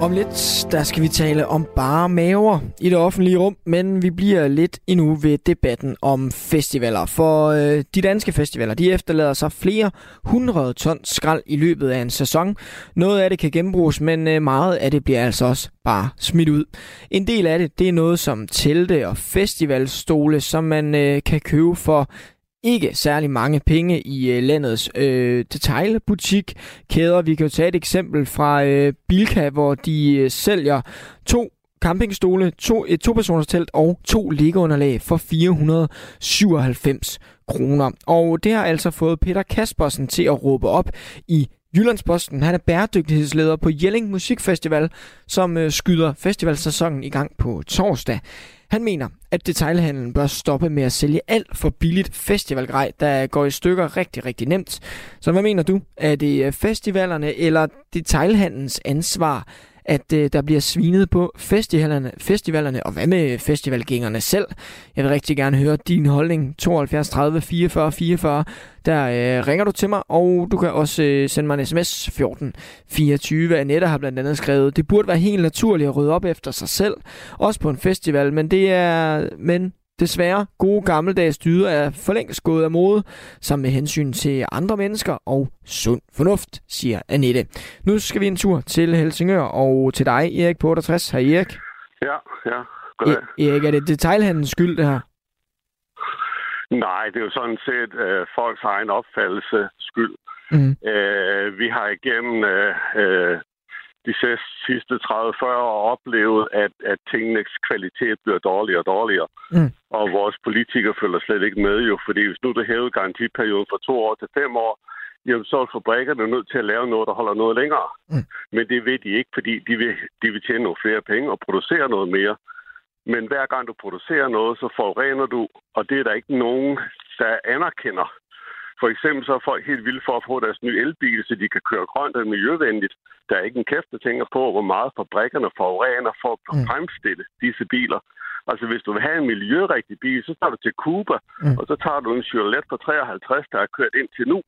Om lidt, der skal vi tale om bare maver i det offentlige rum, men vi bliver lidt endnu ved debatten om festivaler. For øh, de danske festivaler, de efterlader sig flere hundrede ton skrald i løbet af en sæson. Noget af det kan genbruges, men øh, meget af det bliver altså også bare smidt ud. En del af det, det er noget som telte og festivalstole, som man øh, kan købe for ikke særlig mange penge i øh, landets øh, detailbutik kæder. Vi kan jo tage et eksempel fra øh, Bilka, hvor de øh, sælger to campingstole, to, et topersoners telt og to liggeunderlag for 497 kroner. Og det har altså fået Peter Kaspersen til at råbe op i Jyllandsposten. Han er bæredygtighedsleder på Jelling Musikfestival, som øh, skyder festivalsæsonen i gang på torsdag. Han mener, at detailhandlen bør stoppe med at sælge alt for billigt festivalgrej, der går i stykker rigtig, rigtig nemt. Så hvad mener du? Er det festivalerne eller detailhandlens ansvar, at øh, der bliver svinet på festivalerne, festivalerne, og hvad med festivalgængerne selv? Jeg vil rigtig gerne høre din holdning. 72 30 44 44. Der øh, ringer du til mig, og du kan også øh, sende mig en sms 14 24. Annette har blandt andet skrevet, det burde være helt naturligt at rydde op efter sig selv, også på en festival, men det er, men Desværre, gode gammeldags dyder er for længst gået af mode, som med hensyn til andre mennesker og sund fornuft, siger Annette. Nu skal vi en tur til Helsingør og til dig, Erik på 68. Hej Erik. Ja, ja. Goddag. E- Erik, er det detailhandens skyld, det her? Nej, det er jo sådan set øh, folks egen opfattelse skyld. Mm. Øh, vi har igennem øh, øh, de sidste 30-40 år oplevet, at, at tingenes kvalitet bliver dårligere og dårligere. Mm. Og vores politikere følger slet ikke med jo, fordi hvis nu det hæver garantiperioden fra to år til fem år, jamen så er fabrikkerne nødt til at lave noget, der holder noget længere. Mm. Men det ved de ikke, fordi de vil, de vil tjene nogle flere penge og producere noget mere. Men hver gang du producerer noget, så forurener du, og det er der ikke nogen, der anerkender. For eksempel så er folk helt vilde for at få deres nye elbil, så de kan køre grønt og miljøvenligt. Der er ikke en kæft, der tænker på, hvor meget fabrikkerne forurener for at mm. fremstille disse biler. Altså, hvis du vil have en miljørigtig bil, så tager du til Cuba, mm. og så tager du en Chevrolet på 53, der er kørt ind til nu.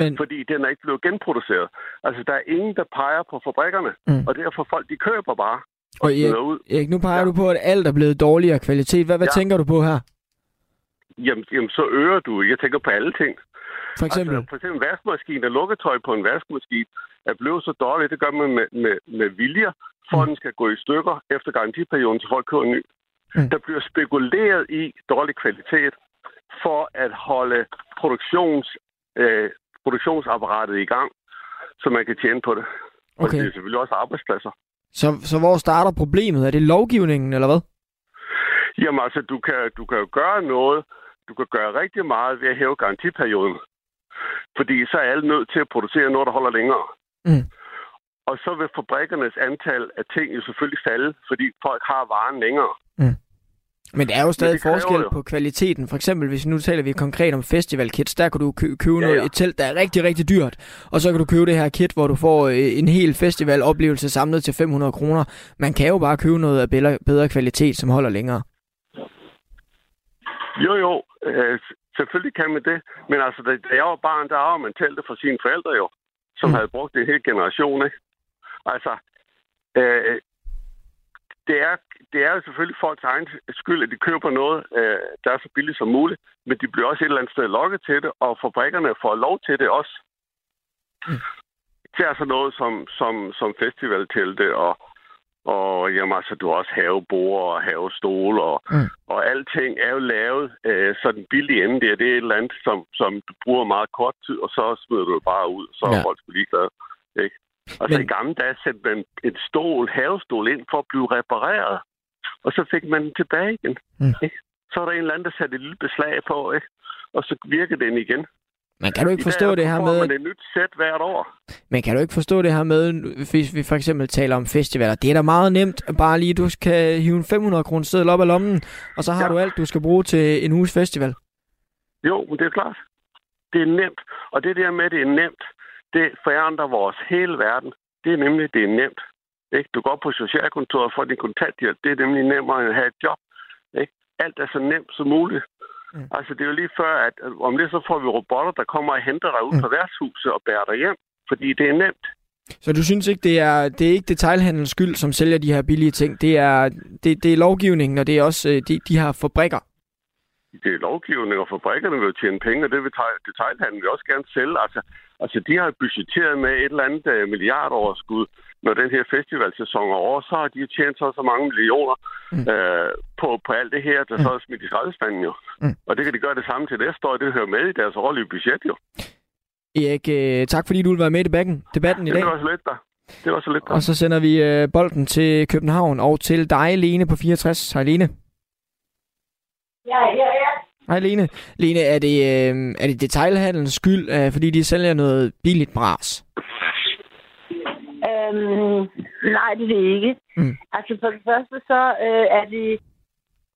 Men... Fordi den er ikke blevet genproduceret. Altså, der er ingen, der peger på fabrikkerne, mm. og derfor folk, de køber bare. Og Erik, Erik nu peger ja. du på, at alt er blevet dårligere kvalitet. Hvad, hvad ja. tænker du på her? Jamen, jamen, så øger du. Jeg tænker på alle ting. For eksempel? Altså, for eksempel vaskemaskinen og lukketøj på en vaskemaskine er blevet så dårligt. Det gør man med, med, med vilje, for mm. at den skal gå i stykker efter garantiperioden, så folk køber ny. Mm. Der bliver spekuleret i dårlig kvalitet for at holde produktions, øh, produktionsapparatet i gang, så man kan tjene på det. Okay. Og det er selvfølgelig også arbejdspladser. Så, så hvor starter problemet? Er det lovgivningen, eller hvad? Jamen altså, du kan, du kan jo gøre noget. Du kan gøre rigtig meget ved at hæve garantiperioden. Fordi så er alle nødt til at producere noget, der holder længere. Mm. Og så vil fabrikkernes antal af ting jo selvfølgelig falde, fordi folk har varen længere. Mm. Men der er jo stadig forskel jo- på kvaliteten. For eksempel, hvis nu taler vi konkret om festival kits, der kan du kø- købe Ja, noget, ja. et telt, der er rigtig, rigtig dyrt. Og så kan du købe det her kit, hvor du får øh, en hel festival-oplevelse samlet til 500 kroner. Man kan jo bare købe noget af bedre, bedre kvalitet, som holder længere. Jo, jo. Selvfølgelig kan man det. Men altså, da, da jeg var barn, der arvede man teltet fra sine forældre jo, som mm. havde brugt det en hel generation, ikke? Altså, øh, det, er, det er jo selvfølgelig folks egen skyld, at de køber noget, øh, der er så billigt som muligt, men de bliver også et eller andet sted lokket til det, og fabrikkerne får lov til det også. Mm. Det er altså noget som, som, som festivaltelte og, og jamen, altså, du har også havebord og havestole, og, mm. og alting er jo lavet øh, så den billige ende der. Det er et eller andet, som, som du bruger meget kort tid, og så smider du det bare ud, så Ja. er folk sgu ligeglade. Ikke? Altså Men- i gamle dage satte man et stol, havestol ind for at blive repareret, og så fik man den tilbage igen. Mm. Ikke? Så er der en eller anden, der satte et lille beslag på, ikke? og så virker den igen. Men kan du ikke forstå det her med... man et nyt sæt hvert år. Men kan du ikke forstå det her med, hvis vi for eksempel taler om festivaler? Det er da meget nemt, bare lige du skal hive en 500 kroner seddel op af lommen, og så har ja. du alt, du skal bruge til en uges festival. Jo, men det er klart. Det er nemt. Og det der med, at det er nemt, det forandrer vores hele verden. Det er nemlig, det er nemt. Ikke? Du går på socialkontoret og får din kontanthjælp. Det er nemlig nemmere end at have et job. Ikke? Alt er så nemt som muligt. Mm. Altså, det er jo lige før, at om lidt så får vi robotter, der kommer og henter dig ud mm. på værtshuset og bærer dig hjem. Fordi det er nemt. Så du synes ikke, det er, det er ikke detailhandelens skyld, som sælger de her billige ting? Det er, det, det er lovgivningen, og det er også øh, de, de her fabrikker? det er lovgivning, og fabrikkerne vil jo tjene penge, og det vil detail- detailhandlen vil også gerne sælge. Altså, altså de har budgetteret med et eller andet uh, milliardoverskud, når den her festivalsæson er over, så har de tjent så, så mange millioner mm. uh, på, på alt det her, der mm. så er smidt i skraldespanden jo. Mm. Og det kan de gøre det samme til næste år, det hører med i deres årlige budget jo. Erik, øh, tak fordi du vil være med i debatten, debatten i dag. Det var så lidt der. Det var så lidt der. Og så sender vi øh, bolden til København og til dig, Lene, på 64. Hej, Lene. Ja, ja, ja. Hej, Lene. Lene, er det, øh, er det detailhandelens skyld, øh, fordi de sælger noget billigt bras? Øhm, nej, det er det ikke. Mm. Altså for det første så øh, er det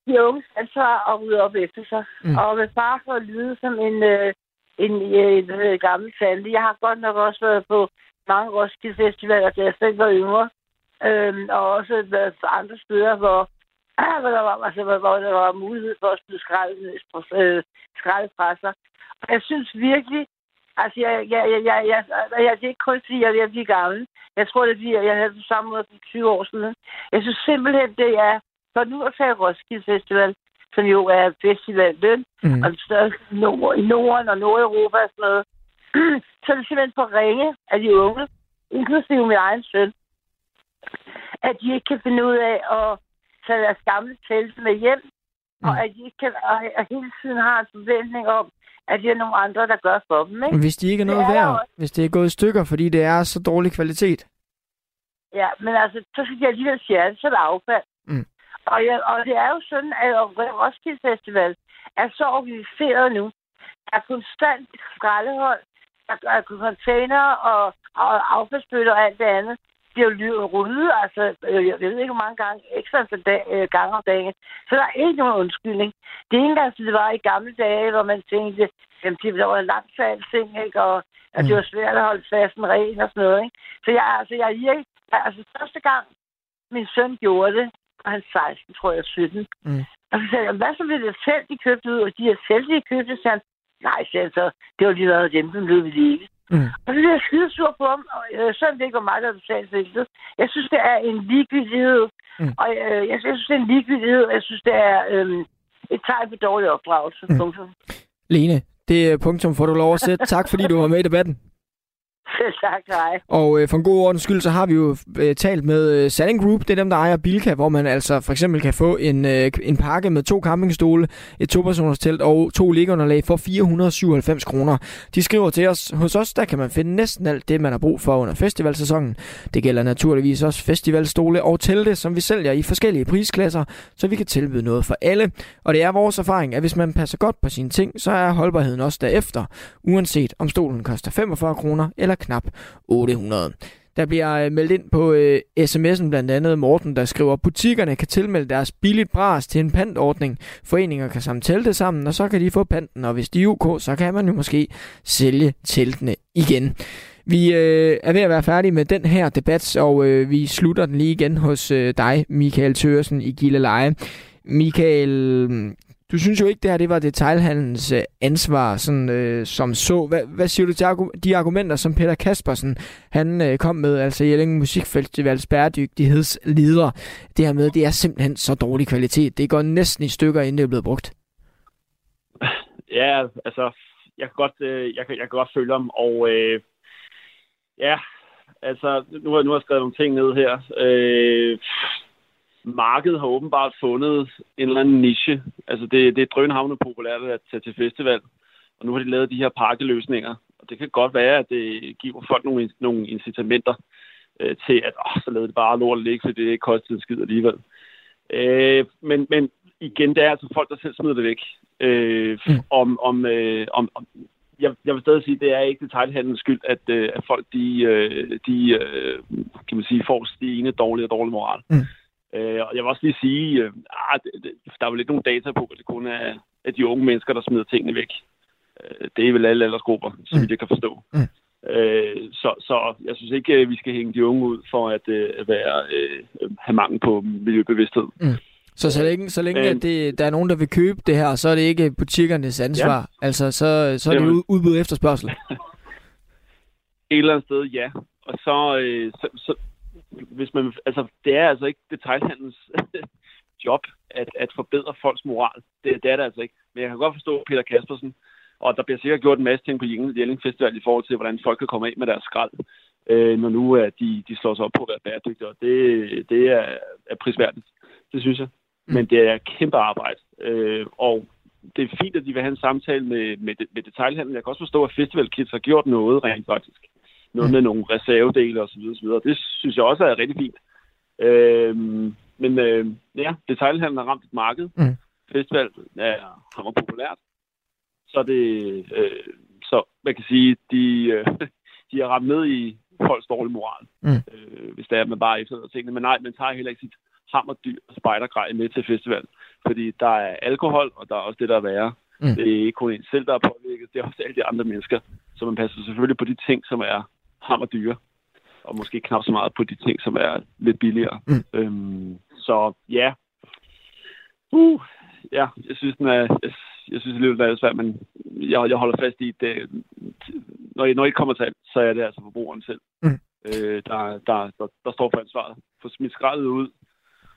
de unges ansvar at rydde op efter sig. Mm. Og med far for at lyde som en, øh, en, øh, en øh, gammel tante. Jeg har godt nok også været på mange Roskilde Festivaler, da jeg selv var yngre. Øhm, og også været andre steder, hvor, hvor, der var, altså, hvor, der var mulighed for at spille skrald, øh, skrald fra sig. Og jeg synes virkelig, Altså, jeg, jeg, jeg, jeg, jeg, jeg, jeg, det er ikke kun fordi, jeg er ved at blive gammel. Jeg tror, det bliver, jeg havde det samme måde for 20 år siden. Jeg synes simpelthen, det er, for nu at tage Roskilde Festival, som jo er festivalen, Mm. og den største i Nord- Norden og Nordeuropa og sådan noget, så er det simpelthen for ringe af de unge, inklusive min egen søn, at de ikke kan finde ud af at tage deres gamle telte med hjem, mm. og at de ikke kan, og, hele tiden har en forventning om, at det er nogle andre, der gør for dem. Ikke? Hvis de ikke er noget Det er værd, jo- hvis det er gået i stykker, fordi det er så dårlig kvalitet. Ja, men altså, så skal de alligevel fjerne, så er det affald. Mm. Og, ja, og det er jo sådan, at Roskilde Festival er så organiseret nu. Der er konstant skraldehold, der er container og, og affaldsbøtter og alt det andet. Det er jo ly- ryddet, altså, øh, jeg ved ikke hvor mange gange, ekstra dag, øh, gange om dagen. Så der er ikke nogen undskyldning. Det er ikke engang, det var i gamle dage, hvor man tænkte, jamen, det var en langt for alting, ikke? Og at det var svært at holde fasten ren og sådan noget, ikke? Så jeg, altså, jeg er virkelig, altså, første gang, min søn gjorde det, og han 16, tror jeg, 17. Mm. Og så sagde jeg, hvad så med det selv, de købte ud, og de her selv, de købte, så han, nej, sagde så, det var lige været af dem, som i det ikke. Mm. Og så blev jeg skide sur på ham, og øh, sådan det ikke var mig, der betalte det. Jeg synes, det er en ligegyldighed, Mm. og øh, jeg, jeg synes, det er en ligegyldighed, og jeg synes, det er øh, et tegn på dårlig opdragelse. Mm. Punktum. Lene, det er punktum får du lov at sætte. Tak fordi du var med i debatten. Selv tak, hej. Og øh, for en god ordens skyld, så har vi jo øh, talt med øh, Salling Group. Det er dem, der ejer Bilka, hvor man altså for eksempel kan få en, øh, en pakke med to campingstole, et topersoners telt og to liggeunderlag for 497 kroner. De skriver til os, hos os der kan man finde næsten alt det, man har brug for under festivalsæsonen. Det gælder naturligvis også festivalstole og telte, som vi sælger i forskellige prisklasser, så vi kan tilbyde noget for alle. Og det er vores erfaring, at hvis man passer godt på sine ting, så er holdbarheden også derefter, uanset om stolen koster 45 kroner eller knap 800. Der bliver øh, meldt ind på øh, sms'en blandt andet Morten, der skriver, at butikkerne kan tilmelde deres billigt bras til en pantordning. Foreninger kan sammen telte sammen, og så kan de få panten, og hvis de er UK, så kan man jo måske sælge teltene igen. Vi øh, er ved at være færdige med den her debat, og øh, vi slutter den lige igen hos øh, dig, Michael Tørsen i Gilleleje. Michael, du synes jo ikke, det her det var detailhandelens øh, ansvar sådan, øh, som så. Hvad, hvad siger du til de argumenter, som Peter Kaspersen han øh, kom med, altså Jelling Musikfestivals bæredygtighedsleder? Det her med, det er simpelthen så dårlig kvalitet. Det går næsten i stykker, inden det er blevet brugt. Ja, altså, jeg kan godt, øh, jeg kan, jeg kan godt følge om, og øh, ja, altså, nu, har, nu har jeg skrevet nogle ting ned her. Øh, markedet har åbenbart fundet en eller anden niche. Altså det, det er drønhavne populært at tage til festival, og nu har de lavet de her pakkeløsninger. Og det kan godt være, at det giver folk nogle, nogle incitamenter øh, til, at åh, så lader det bare lort ligge, for det ikke koster en skid alligevel. Øh, men, men igen, det er altså folk, der selv smider det væk. Øh, mm. om, om, øh, om, om, jeg, jeg vil stadig sige, at det er ikke detaljhandelens skyld, at, øh, at folk de, øh, de øh, kan man sige, får stigende dårlig og dårlig moral. Mm. Øh, og jeg vil også lige sige, øh, ah, det, det, der er jo lidt nogle data på, at det kun er at de unge mennesker, der smider tingene væk. Øh, det er vel alle aldersgrupper, som mm. jeg kan forstå. Mm. Øh, så, så jeg synes ikke, at vi skal hænge de unge ud for at øh, være, øh, have mangel på miljøbevidsthed. Mm. Så så længe, så længe at det, der er nogen, der vil købe det her, så er det ikke butikkernes ansvar. Ja. Altså, så, så er det Jamen. udbud efterspørgsel. Et eller andet sted, ja. Og så, øh, så, så, hvis man, altså, det er altså ikke detaljhandels job at, at forbedre folks moral. Det, det er det altså ikke. Men jeg kan godt forstå Peter Kaspersen, og der bliver sikkert gjort en masse ting på Jelling Festival i forhold til, hvordan folk kan komme af med deres skrald, øh, når nu at de, de slår sig op på at være bæredygtige. Og det, det er, er prisværdigt. Det synes jeg. Mm. Men det er kæmpe arbejde. Øh, og det er fint, at de vil have en samtale med, med, med detaljhandlen. Jeg kan også forstå, at Festival Kids har gjort noget rent faktisk noget med nogle reservedele osv. osv. Det synes jeg også er rigtig fint. Øh, men øh, ja, detaljhandlen har ramt et marked. Mm. Festival er hammer populært. Så det, øh, så man kan sige, de, øh, de har ramt ned i folks dårlige moral, mm. øh, hvis det er, at man bare efterlader tingene. Men nej, man tager heller ikke sit hammerdyr og spejdergrej med til festival. Fordi der er alkohol, og der er også det, der er værre. Mm. Det er ikke kun en selv, der er påvirket, det er også alle de andre mennesker. Så man passer selvfølgelig på de ting, som er hammer dyre. Og måske knap så meget på de ting, som er lidt billigere. Mm. Øhm, så ja. Uh, ja, jeg synes, den er, jeg, jeg synes alligevel, det er svært, men jeg, jeg holder fast i, det, når, I, når I kommer til så er det altså forbrugeren selv, mm. øh, der, der, der, der står for ansvaret. For smidt skraldet ud,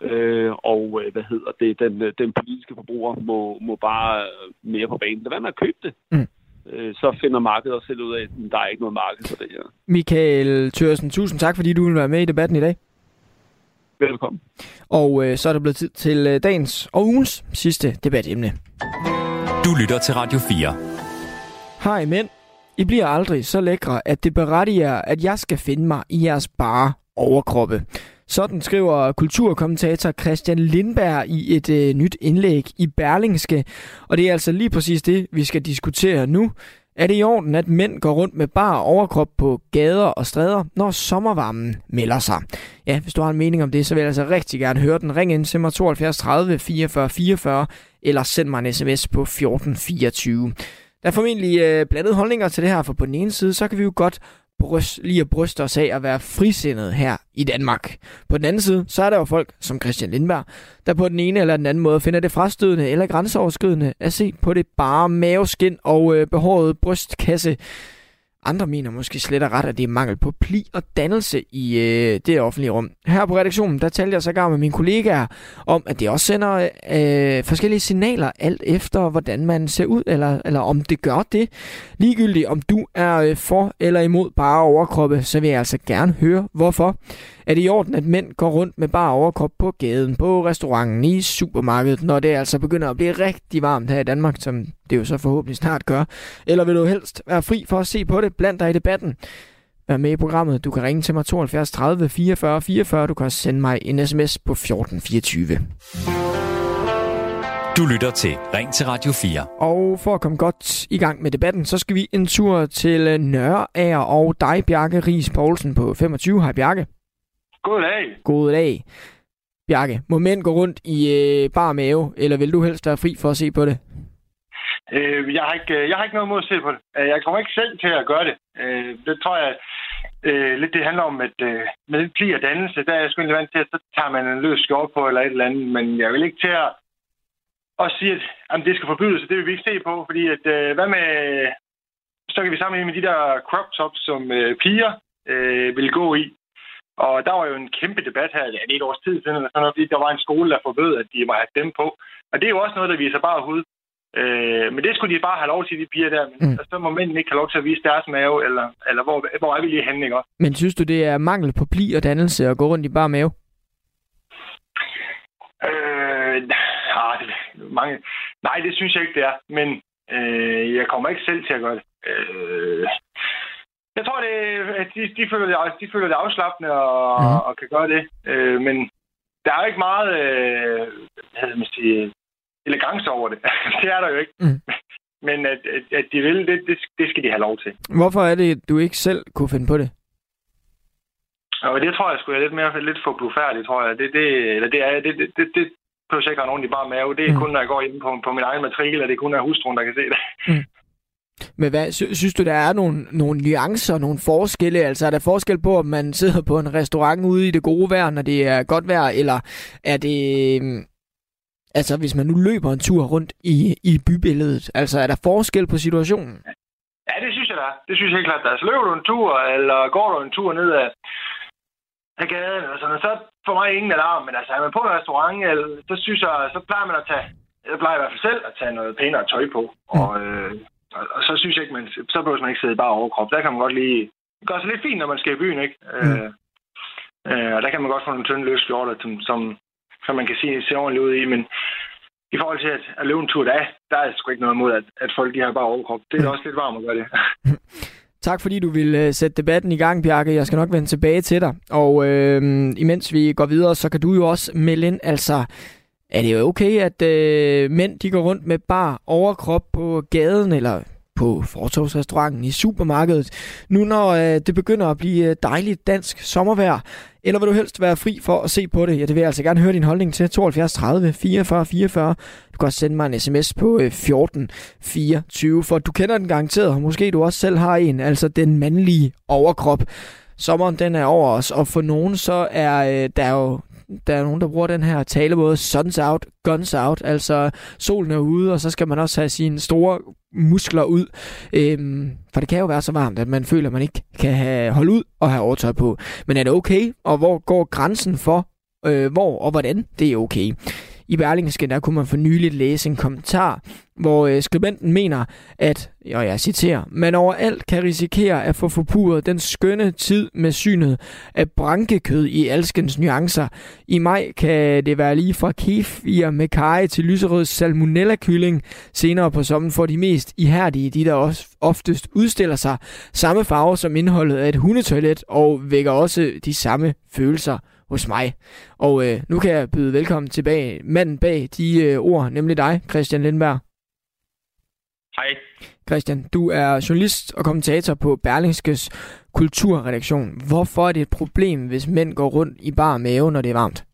øh, og øh, hvad hedder det, den, den politiske forbruger må, må bare mere på banen. Lad være med at købe det. Mm øh, så finder markedet også selv ud af, at der er ikke noget marked for det her. Michael Thørsen, tusind tak, fordi du vil være med i debatten i dag. Velkommen. Og øh, så er det blevet tid til øh, dagens og ugens sidste debatemne. Du lytter til Radio 4. Hej mænd. I bliver aldrig så lækre, at det berettiger, at jeg skal finde mig i jeres bare overkroppe. Sådan skriver kulturkommentator Christian Lindberg i et øh, nyt indlæg i Berlingske. Og det er altså lige præcis det, vi skal diskutere nu. Er det i orden, at mænd går rundt med bar overkrop på gader og stræder, når sommervarmen melder sig? Ja, hvis du har en mening om det, så vil jeg altså rigtig gerne høre den. Ring ind til mig 72 30 44 44, eller send mig en sms på 1424. Der er formentlig øh, blandede holdninger til det her, for på den ene side, så kan vi jo godt bryst, lige at bryste os af at være frisindet her i Danmark. På den anden side, så er der jo folk som Christian Lindberg, der på den ene eller den anden måde finder det frastødende eller grænseoverskridende at se på det bare maveskin og øh, behåret brystkasse. Andre mener måske slet og ret, at det er mangel på pli og dannelse i øh, det offentlige rum. Her på redaktionen, der talte jeg så gang med mine kollegaer om, at det også sender øh, forskellige signaler alt efter, hvordan man ser ud, eller, eller om det gør det. Ligegyldigt om du er øh, for eller imod bare overkroppe, så vil jeg altså gerne høre, hvorfor. Er det i orden, at mænd går rundt med bare overkrop på gaden, på restauranten, i supermarkedet, når det altså begynder at blive rigtig varmt her i Danmark, som det jo så forhåbentlig snart gør? Eller vil du helst være fri for at se på det, blandt dig i debatten? Vær med i programmet. Du kan ringe til mig 72 30 44 44. Du kan også sende mig en sms på 1424. Du lytter til Ring til Radio 4. Og for at komme godt i gang med debatten, så skal vi en tur til Nørre og dig, Bjarke Ries Poulsen på 25. Hej Bjarke. God dag. God dag. Bjarke, må mænd gå rundt i øh, bar mave, eller vil du helst være fri for at se på det? Øh, jeg, har ikke, jeg har ikke noget mod at se på det. Øh, jeg kommer ikke selv til at gøre det. Øh, det tror jeg øh, lidt, det handler om, at øh, med den pli og dannelse, der er jeg sgu vant til, at så tager man en løs skjort på eller et eller andet, men jeg vil ikke til at, at sige, at jamen, det skal forbydes, det vil vi ikke se på, fordi at, øh, hvad med, så kan vi sammenligne med de der crop tops, som øh, piger øh, vil gå i. Og der var jo en kæmpe debat her, ja, det er et års tid siden, eller sådan noget, fordi der var en skole, der forbød, at de må have dem på. Og det er jo også noget, der viser bare hud. Øh, men det skulle de bare have lov til, de piger der. Men mm. så må mændene ikke have lov til at vise deres mave, eller, eller hvor, hvor er vi lige henne, ikke også? Men synes du, det er mangel på pli og dannelse at gå rundt i bare mave? Øh, nej, det, mange, nej, det synes jeg ikke, det er. Men øh, jeg kommer ikke selv til at gøre det. Øh, jeg tror, det, at de, de, føler det, de føler det afslappende og, mm. og kan gøre det. Øh, men der er jo ikke meget øh, hvad man sige, elegance over det. det er der jo ikke. Mm. Men at, at, at de vil, det, det, det skal de have lov til. Hvorfor er det, du ikke selv kunne finde på det? Og det tror jeg skulle være lidt mere lidt for blufærdigt, tror jeg. Det, det, eller det, er, det, det, det, det behøver ikke nogen i bare mave. Det er mm. kun, når jeg går ind på, på min egen matrikel, og det er kun, når hustruen, der kan se det. Mm. Men hvad, sy- synes du, der er nogle, nogle nuancer, nogle forskelle? Altså er der forskel på, om man sidder på en restaurant ude i det gode vejr, når det er godt vejr, eller er det... Øhm, altså, hvis man nu løber en tur rundt i, i bybilledet, altså er der forskel på situationen? Ja, det synes jeg da. Det synes jeg helt klart. Altså, løber du en tur, eller går du en tur ned ad, af gaden, og sådan, så for mig ingen alarm. Men altså, er man på en restaurant, eller, så synes jeg, så plejer man at tage, jeg plejer i hvert fald selv at tage noget pænere tøj på. Mm. Og, øh, og, og, så synes jeg ikke, man, så behøver man ikke sidde bare overkrop. Der kan man godt lige... Det gør sig lidt fint, når man skal i byen, ikke? Mm. Øh, øh, og der kan man godt få nogle tynde løs skjorter, som, som, som man kan se, se ordentligt ud i. Men i forhold til at, at løbe en tur, der er, der er sgu ikke noget mod, at, at folk de har bare overkrop. Det er mm. også lidt varmt at gøre det. Tak fordi du vil uh, sætte debatten i gang, Bjarke. Jeg skal nok vende tilbage til dig. Og øh, imens vi går videre, så kan du jo også melde ind, altså er det jo okay, at øh, mænd de går rundt med bare overkrop på gaden, eller på fortorvsrestauranten i supermarkedet, nu når øh, det begynder at blive øh, dejligt dansk sommervejr? Eller vil du helst være fri for at se på det? Ja, det vil jeg altså gerne høre din holdning til. 72 30 44 44. Du kan også sende mig en sms på øh, 14 24, for du kender den garanteret, og måske du også selv har en, altså den mandlige overkrop. Sommeren den er over os, og for nogen så er øh, der jo der er nogen, der bruger den her talemåde, suns out, guns out, altså solen er ude, og så skal man også have sine store muskler ud. Øhm, for det kan jo være så varmt, at man føler, at man ikke kan have, holde ud og have overtøj på. Men er det okay? Og hvor går grænsen for, øh, hvor og hvordan det er okay? I Berlingske, der kunne man for nyligt læse en kommentar, hvor øh, skribenten mener, at, og jeg citerer, man overalt kan risikere at få forpurret den skønne tid med synet af brankekød i alskens nuancer. I maj kan det være lige fra kefir med kage til lyserød salmonella-kylling. Senere på sommeren får de mest ihærdige, de der også oftest udstiller sig, samme farve som indholdet af et hundetoilet og vækker også de samme følelser hos mig. Og øh, nu kan jeg byde velkommen tilbage manden bag de øh, ord, nemlig dig, Christian Lindberg. Hej. Christian, du er journalist og kommentator på Berlingskes kulturredaktion. Hvorfor er det et problem, hvis mænd går rundt i bar mave, når det er varmt?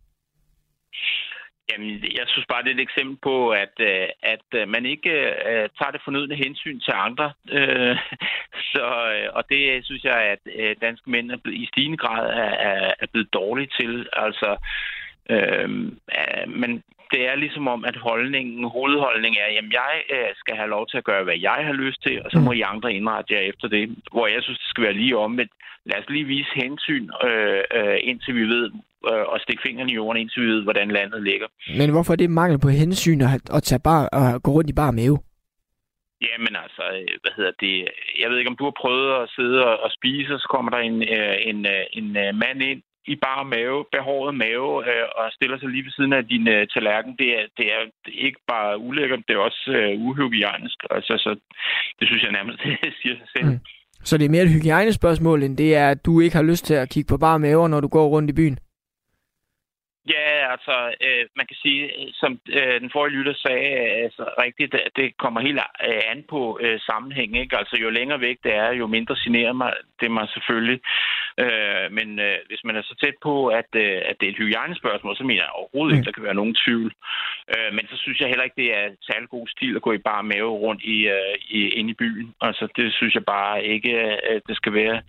Jamen, jeg synes bare, det er et eksempel på, at, øh, at øh, man ikke uh, tager det fornødne hensyn til andre. Uh, så, og det synes jeg, at uh, danske mænd er blevet, i stigende grad er, er, er blevet dårlige til. Altså, uh, man det er ligesom om, at holdningen, hovedholdningen er, at jeg øh, skal have lov til at gøre, hvad jeg har lyst til, og så må I andre indrette jer efter det. Hvor jeg synes, det skal være lige om, at lad os lige vise hensyn, øh, øh, indtil vi ved, øh, og stikke fingrene i jorden, indtil vi ved, hvordan landet ligger. Men hvorfor er det mangel på hensyn at, at tage bar, at gå rundt i bar mave? Jamen altså, øh, hvad hedder det? Jeg ved ikke, om du har prøvet at sidde og, og spise, og så kommer der en, øh, en, en, en mand ind i bare mave, behåret mave, øh, og stiller sig lige ved siden af din øh, tallerken. Det er, det er ikke bare ulækkert, det er også øh, uhygiejnisk. Altså, så det synes jeg nærmest, det siger sig selv. Mm. Så det er mere et hygiejnespørgsmål, end det er, at du ikke har lyst til at kigge på bare maver, når du går rundt i byen? Ja, altså, øh, man kan sige, som øh, den forrige lytter sagde, altså rigtigt, det, det kommer helt øh, an på øh, sammenhæng, ikke? Altså, jo længere væk det er, jo mindre generer mig det mig selvfølgelig. Øh, men øh, hvis man er så tæt på, at, øh, at det er et hygiejnespørgsmål, så mener jeg overhovedet ikke, mm. der kan være nogen tvivl. Øh, men så synes jeg heller ikke, det er særlig god stil at gå i bare mave rundt i, øh, i, ind i byen. Altså, det synes jeg bare ikke, at det skal være.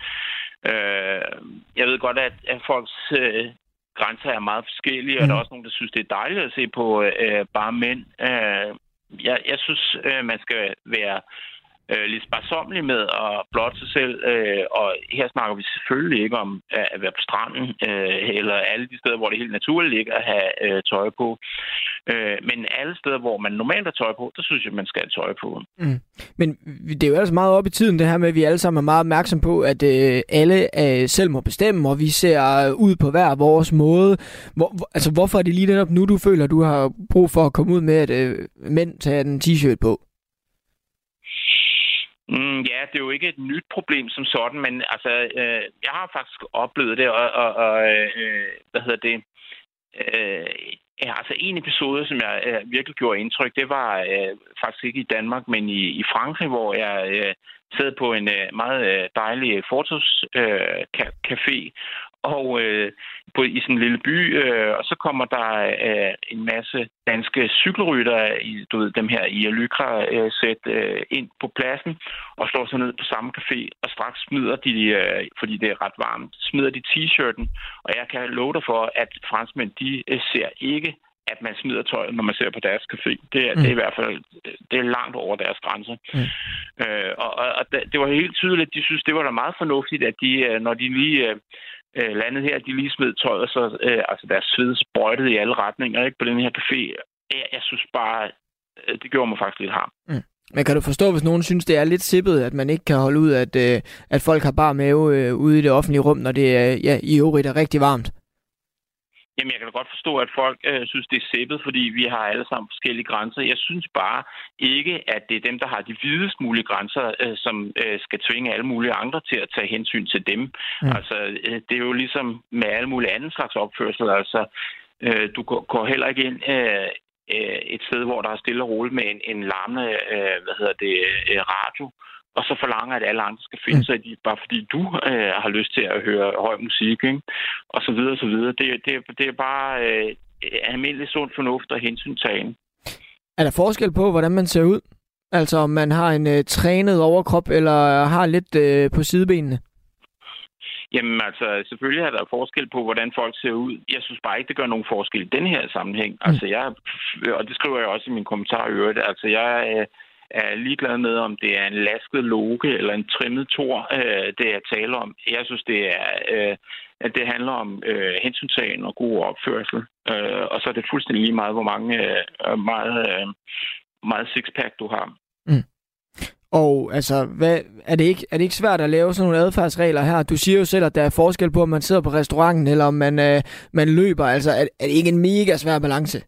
Øh, jeg ved godt, at, at folks øh, grænser er meget forskellige, mm. og der er mm. også nogen, der synes, det er dejligt at se på øh, bare mænd. Øh, jeg, jeg synes, øh, man skal være øh, lidt sparsommelig med at blotte sig selv. Øh, og her snakker vi selvfølgelig ikke om at være på stranden, øh, eller alle de steder, hvor det helt naturligt ligger at have øh, tøj på. Øh, men alle steder, hvor man normalt har tøj på, der synes jeg, man skal have tøj på. Mm. Men det er jo altså meget op i tiden, det her med, at vi alle sammen er meget opmærksom på, at øh, alle øh, selv må bestemme, og vi ser ud på hver vores måde. Hvor, altså, hvorfor er det lige netop nu, du føler, du har brug for at komme ud med, at øh, mænd tager en t-shirt på? Mm, ja, det er jo ikke et nyt problem som sådan, men altså, øh, jeg har faktisk oplevet det, og, og, og øh, hvad hedder det, øh, ja, altså en episode, som jeg øh, virkelig gjorde indtryk, det var øh, faktisk ikke i Danmark, men i, i Frankrig, hvor jeg øh, sad på en øh, meget øh, dejlig fortogscafé, øh, og øh, på, i sådan en lille by, øh, og så kommer der øh, en masse danske cykelrytter, i, du ved, dem her i Lycra-sæt, øh, ind på pladsen og slår sig ned på samme café, og straks smider de, øh, fordi det er ret varmt, smider de t-shirten, og jeg kan love dig for, at franskmænd, de øh, ser ikke at man smider tøjet, når man ser på deres café. Det er, mm. det er i hvert fald det er langt over deres grænser. Mm. Øh, og og det, det var helt tydeligt, at de synes, det var da meget fornuftigt, at de, øh, når de lige øh, landet her, de lige smed tøjet, så øh, altså deres sved sprøjtede i alle retninger ikke, på den her café. Jeg, jeg synes bare, øh, det gjorde mig faktisk lidt harm. Mm. Men kan du forstå, hvis nogen synes, det er lidt sippet, at man ikke kan holde ud, at, øh, at folk har bare mave øh, ude i det offentlige rum, når det øh, ja, i øvrigt er rigtig varmt? Jamen, jeg kan da godt forstå, at folk øh, synes, det er sæppet, fordi vi har alle sammen forskellige grænser. Jeg synes bare ikke, at det er dem, der har de videst mulige grænser, øh, som øh, skal tvinge alle mulige andre til at tage hensyn til dem. Mm. Altså, øh, det er jo ligesom med alle mulige andre slags opførsel. Altså, øh, du går heller ikke ind øh, øh, et sted, hvor der er stille og roligt med en, en larmende øh, hvad hedder det, øh, radio og så forlanger, at alle andre skal finde mm. sig i det, bare fordi du øh, har lyst til at høre høj musik, ikke? og så videre, og så videre. Det, det, det er bare øh, almindelig sund fornuft og hensyntagen. Er der forskel på, hvordan man ser ud? Altså om man har en øh, trænet overkrop, eller har lidt øh, på sidebenene? Jamen altså, selvfølgelig er der forskel på, hvordan folk ser ud. Jeg synes bare ikke, det gør nogen forskel i den her sammenhæng. Mm. Altså jeg, og det skriver jeg også i min kommentar i øvrigt, altså jeg, øh, er ligeglad med, om det er en lasket loge eller en trimmet tor, øh, det er tale om. Jeg synes, det er, øh, at det handler om øh, hensyntagen og god opførsel. Øh, og så er det fuldstændig lige meget, hvor mange øh, meget, øh, meget sixpack du har. Mm. Og altså, hvad, er, det ikke, er det ikke svært at lave sådan nogle adfærdsregler her? Du siger jo selv, at der er forskel på, om man sidder på restauranten, eller om man, øh, man løber. Altså, er, er det ikke en mega svær balance?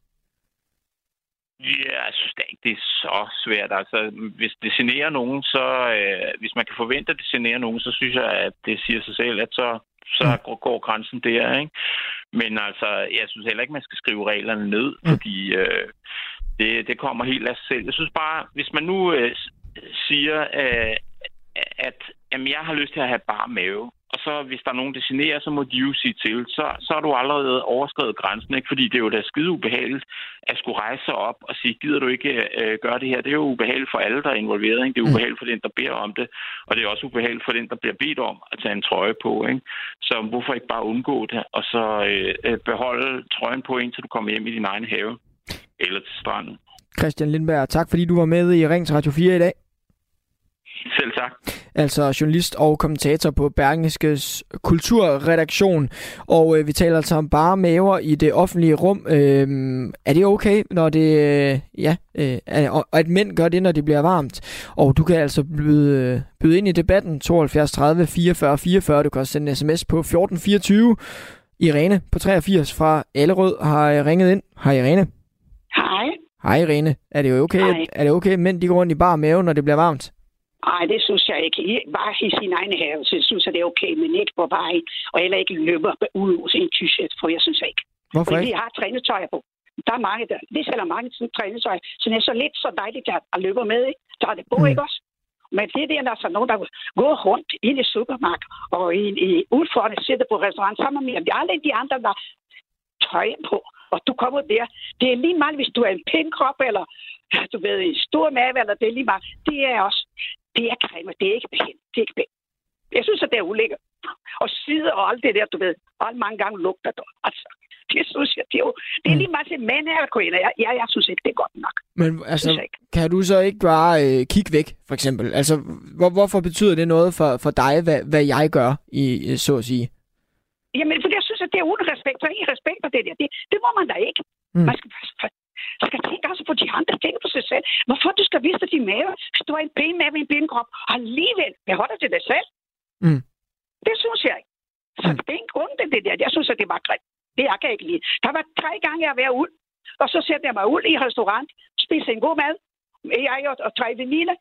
Ja, jeg synes da ikke, det er så svært. Altså, hvis det generer nogen, så... Øh, hvis man kan forvente, at det generer nogen, så synes jeg, at det siger sig selv, at så, så mm. går grænsen der, ikke? Men altså, jeg synes heller ikke, man skal skrive reglerne ned, mm. fordi øh, det, det kommer helt af sig selv. Jeg synes bare, hvis man nu øh, siger, øh, at jamen, jeg har lyst til at have bare mave, så hvis der er nogen, der generer, så må de jo sige til. Så, så er du allerede overskrevet grænsen, ikke? fordi det er jo da skide ubehageligt at skulle rejse sig op og sige, gider du ikke øh, gøre det her? Det er jo ubehageligt for alle, der er involveret. Ikke? Det er mm. ubehageligt for den, der beder om det, og det er også ubehageligt for den, der bliver bedt om at tage en trøje på. Ikke? Så hvorfor ikke bare undgå det, og så øh, øh beholde trøjen på, indtil du kommer hjem i din egen have? eller til stranden. Christian Lindberg, tak fordi du var med i Ring til Radio 4 i dag. Selv tak. Altså journalist og kommentator på Berlingskes kulturredaktion. Og øh, vi taler altså om bare maver i det offentlige rum. Øh, er det okay, når det... Øh, ja, øh, og at mænd gør det, når det bliver varmt? Og du kan altså byde, øh, byde ind i debatten 72 30 44 44. Du kan også sende en sms på 1424. Irene på 83 fra Allerød har ringet ind. Hej Irene. Hej. Hej Irene. Er det okay, Hej. er det okay, at mænd de går rundt i bar mave, når det bliver varmt? Nej, det synes jeg ikke. Bare i sin egen have, så synes jeg, det er okay, men ikke på vejen. Og heller ikke løber ud ud i en t-shirt, for jeg synes ikke. Hvorfor Fordi ikke? vi har trænetøj på. Der er mange, der, det sælger mange sådan trænetøj, så det er så lidt så dejligt at, at løbe med, ikke? Der er det på, mm. ikke også? Men det der, der er så nogen, der går rundt ind i supermarked og i, i udfordrende sidder på restaurant sammen med mig. Alle de andre, der tøj på, og du kommer der. Det er lige meget, hvis du er en pæn krop, eller du ved, en stor mave, eller det er lige meget. Det er også, det er kræmer, det er ikke pænt. Det er ikke pænt. Jeg synes, at det er ulækkert. Og side og alt det der, du ved, alt mange gange lugter det. Altså, det synes jeg, det er jo, det er lige meget til mænd og kvinder. Jeg, jeg, jeg synes ikke, det er godt nok. Men altså, kan du så ikke bare øh, kigge væk, for eksempel? Altså, hvor, hvorfor betyder det noget for, for dig, hvad, hvad jeg gør, i, øh, så at sige? Jamen, for jeg synes, at det er uden respekt. Er ikke respekt for det der. Det, det må man da ikke. Mm. Man skal, man skal tænke også på de andre, tænke på sig selv. Hvorfor du skal vise din mave, hvis du har en pæn mave i en pæn krop, og alligevel beholder til dig selv? Mm. Det synes jeg ikke. Så det er ikke grund til det der. Jeg synes, at det var grimt. Det jeg kan ikke lide. Der var tre gange, jeg var ud, og så sætter jeg mig ud i restaurant, spiser en god mad, jeg og, og tre veninder.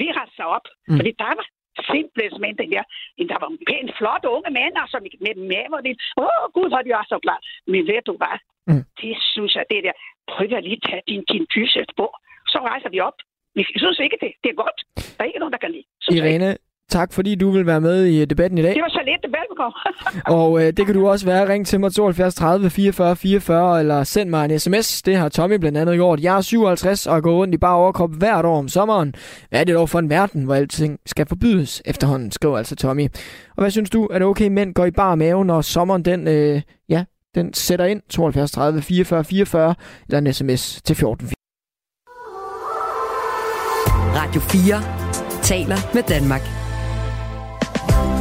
Vi rejser op, mm. fordi der var simpelthen mænd, den der. Der var pænt flotte unge mænd, altså med, med maver. Åh, oh, gud, hvor de var så glad. Men ved du hvad? Mm. Det synes jeg, det der. Prøv at lige tage din, din t-shirt på. Så rejser vi op. Vi synes ikke, det, det er godt. Der er ikke nogen, der kan lide. Synes. Irene, tak fordi du vil være med i debatten i dag. Det var så lidt, velbekomme. Og øh, det kan du også være. Ring til mig 72 30 44 44, eller send mig en sms. Det har Tommy blandt andet gjort. Jeg er 57 og går rundt i bare overkrop hvert år om sommeren. Hvad er det dog for en verden, hvor alting skal forbydes efterhånden, skriver altså Tommy. Og hvad synes du? Er det okay, mænd går i bare mave, når sommeren den, øh, ja, den sætter ind? 72 30 44 44, eller en sms til 14 Radio 4 taler med Danmark.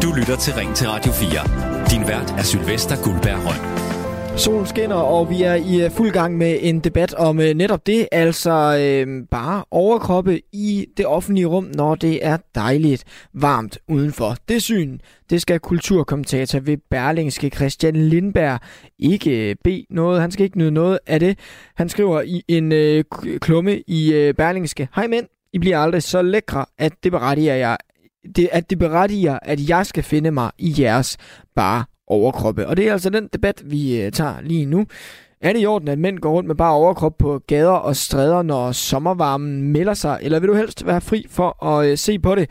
Du lytter til Ring til Radio 4. Din vært er Sylvester Guldberg Røn. Solen skinner, og vi er i øh, fuld gang med en debat om øh, netop det, altså øh, bare overkroppe i det offentlige rum, når det er dejligt varmt udenfor. Det syn, det skal kulturkommentator ved Berlingske Christian Lindberg ikke øh, bede noget. Han skal ikke nyde noget af det. Han skriver i en øh, klumme i øh, Berlingske. Hej mænd, I bliver aldrig så lækre, at det berettiger jeg det, at det berettiger, at jeg skal finde mig i jeres bare overkroppe. Og det er altså den debat, vi øh, tager lige nu. Er det i orden, at mænd går rundt med bare overkrop på gader og stræder, når sommervarmen melder sig? Eller vil du helst være fri for at øh, se på det?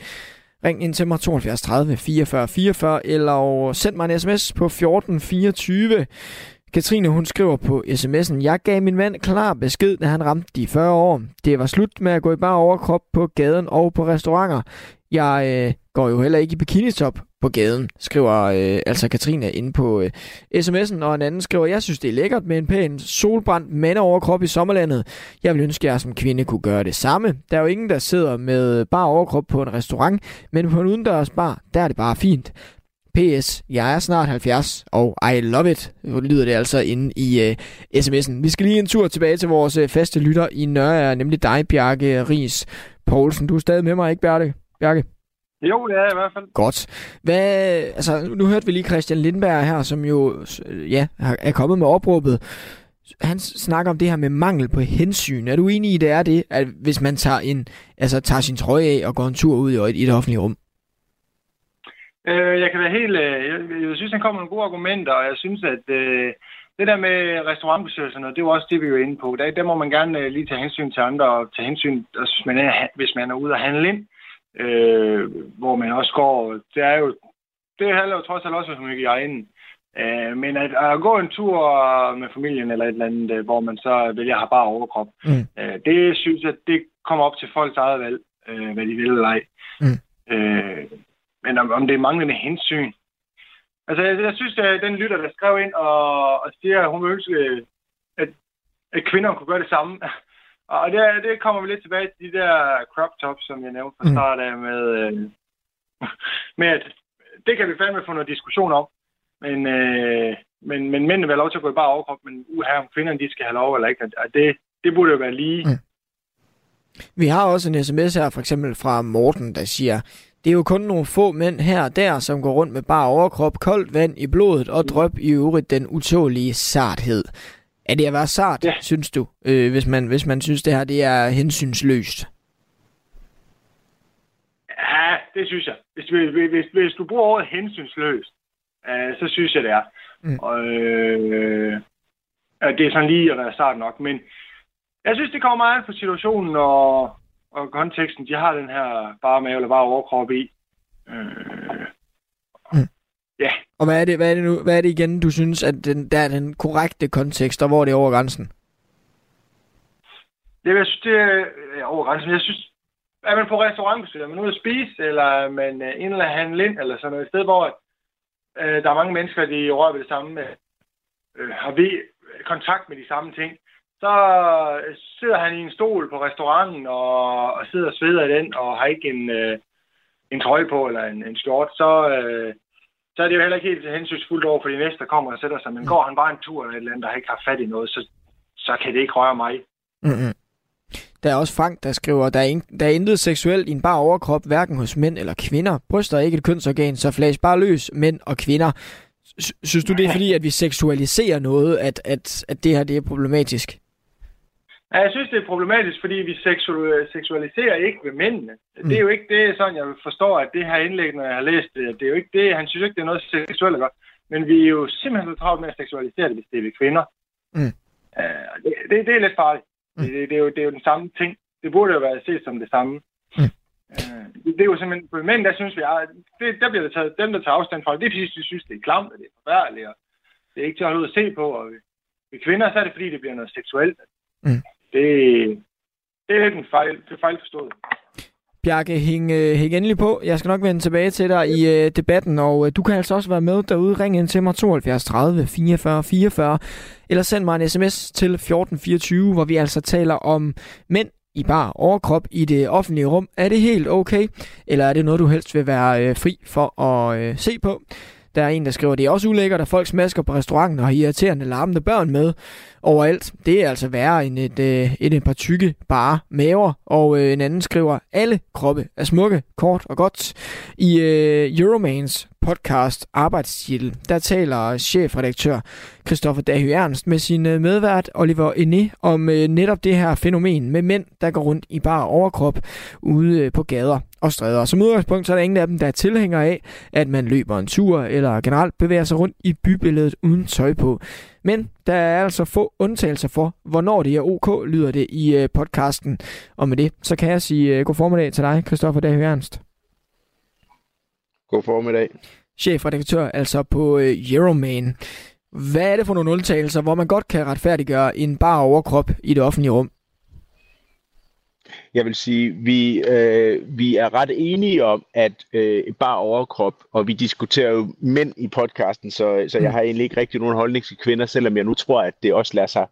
Ring ind til mig 72 30 44 44, eller send mig en sms på 14 24. Katrine, hun skriver på sms'en, jeg gav min mand klar besked, da han ramte de 40 år. Det var slut med at gå i bare overkrop på gaden og på restauranter. Jeg øh, går jo heller ikke i bikinitop på gaden, skriver øh, altså Katrine inde på øh, sms'en, og en anden skriver, jeg synes det er lækkert med en pæn solbrændt mand overkrop i sommerlandet. Jeg vil ønske, at jeg som kvinde kunne gøre det samme. Der er jo ingen, der sidder med bare overkrop på en restaurant, men på en udendørs bar, der er det bare fint. PS, jeg er snart 70, og I love it, lyder det altså inde i uh, sms'en. Vi skal lige en tur tilbage til vores uh, faste lytter i Nørre, nemlig dig, Bjarke Ries Poulsen. Du er stadig med mig, ikke Bjarke? Bjarke? Jo, det er i hvert fald. Godt. Hvad, altså, nu hørte vi lige Christian Lindberg her, som jo øh, ja, er kommet med opråbet. Han snakker om det her med mangel på hensyn. Er du enig i, det er det, at hvis man tager, en, altså, tager sin trøje af og går en tur ud i, i det offentlige rum? Øh, jeg kan være helt... Øh, jeg, jeg synes, han kommer med nogle gode argumenter, og jeg synes, at øh, det der med restaurantbesøg og sådan noget, det er jo også det, vi er inde på. Der, der må man gerne øh, lige tage hensyn til andre, og tage hensyn, altså, hvis, man er, hvis man er ude og handle ind, øh, hvor man også går... Det er jo... Det handler jo trods alt også, er inde. Øh, men at, at gå en tur med familien eller et eller andet, øh, hvor man så vælger at have bare overkrop, Mm. øh, det synes jeg, det kommer op til folks eget valg, øh, hvad de vil eller ej. Mm. Øh, men om, om det er manglende hensyn. Altså, jeg, jeg synes, at den lytter, der skrev ind og, og siger, at hun vil ønske, at at kvinder kunne gøre det samme. Og det, det kommer vi lidt tilbage til de der crop tops, som jeg nævnte fra Mm. start af med, øh, med at det kan vi fandme få noget diskussion om. Men, øh, men, men mændene vil have lov til at gå i bare overkrop, men uha, om kvinderne de skal have lov eller ikke. Og det, det burde jo være lige. Mm. Vi har også en sms her, for eksempel fra Morten, der siger, det er jo kun nogle få mænd her og der, som går rundt med bare overkrop, koldt vand i blodet og drøb i øvrigt den utålige sarthed. Er det at være sart, ja. synes du, øh, hvis, man, hvis man synes, det her det er hensynsløst? Ja, det synes jeg. Hvis, hvis, hvis, hvis du bruger ordet hensynsløst, øh, så synes jeg, det er. Mm. Og, øh, det er sådan lige at være sart nok. Men jeg synes, det kommer meget an på situationen og, og konteksten. De har den her bare mave eller bare overkrop i. Øh, ja, Og hvad er det, hvad er det, nu, hvad er det igen, du synes, at den, der er den korrekte kontekst, og hvor er det over grænsen? det, jeg synes, det er ja, over grænsen. Jeg synes, er man på restaurantbesøg, er man ude at spise, eller er man øh, ind eller handle ind, eller sådan noget, et sted, hvor øh, der er mange mennesker, de rører ved det samme, øh, har vi kontakt med de samme ting, så sidder han i en stol på restauranten og, og sidder og sveder i den, og har ikke en, øh, en trøje på eller en, en skjort, så, øh, så er det jo heller ikke helt hensynsfuldt over for de næste, der kommer og sætter sig. Men går han bare en tur eller et eller andet, der ikke har fat i noget, så, så kan det ikke røre mig. Mm-hmm. Der er også Frank, der skriver, der er, in- der er intet seksuelt i en bar overkrop, hverken hos mænd eller kvinder. Bryster er ikke et kønsorgan, så flash bare løs, mænd og kvinder. S- synes du, det er fordi, at vi seksualiserer noget, at, at, at det her det er problematisk? Ja, jeg synes, det er problematisk, fordi vi seksu- seksualiserer ikke ved mændene. Mm. Det er jo ikke det, sådan jeg forstår, at det her indlæg, når jeg har læst det, det er jo ikke det, han synes ikke, det er noget seksuelt gøre. Men vi er jo simpelthen så travlt med at seksualisere det, hvis det er ved kvinder. Mm. Uh, det, det, det er lidt farligt. Mm. Det, det, er jo, det er jo den samme ting. Det burde jo være set som det samme. Mm. Uh, det, det, er jo simpelthen, for mænd, der synes vi, at det, der bliver der taget, dem, der tager afstand fra det, det er fordi, de synes, det er klamt, og det er forfærdeligt, og det er ikke til at holde ud at se på. Og ved, ved kvinder, så er det fordi, det bliver noget seksuelt. Mm. Det, det er lidt en fejl, det er fejlforstået. Bjarke, hæng, øh, hæng endelig på. Jeg skal nok vende tilbage til dig i øh, debatten, og øh, du kan altså også være med derude. Ring ind til mig 72 30 44 44, eller send mig en sms til 1424, hvor vi altså taler om mænd i bar overkrop i det offentlige rum. Er det helt okay, eller er det noget, du helst vil være øh, fri for at øh, se på? Der er en, der skriver, det er også ulækkert, at folk smasker på restauranten og har irriterende larmende børn med overalt. Det er altså værre end et, øh, end et par tykke bare maver. Og øh, en anden skriver, alle kroppe er smukke, kort og godt. I øh, Euromans podcast Arbejdstitel, der taler chefredaktør Christoffer Dahy Ernst med sin øh, medvært Oliver Ené om øh, netop det her fænomen med mænd, der går rundt i bare overkrop ude øh, på gader og stræder. Som udgangspunkt så er der ingen af dem, der er tilhængere af, at man løber en tur eller generelt bevæger sig rundt i bybilledet uden tøj på. Men der er altså få undtagelser for, hvornår det er ok, lyder det i podcasten. Og med det, så kan jeg sige god formiddag til dig, Christoffer Dahy Ernst. God formiddag. Chefredaktør altså på øh, Euroman. Hvad er det for nogle undtagelser, hvor man godt kan retfærdiggøre en bar overkrop i det offentlige rum? Jeg vil sige, vi, øh, vi er ret enige om, at øh, bare overkrop, og vi diskuterer jo mænd i podcasten, så, så jeg har egentlig ikke rigtig nogen holdning til kvinder, selvom jeg nu tror, at det også lader sig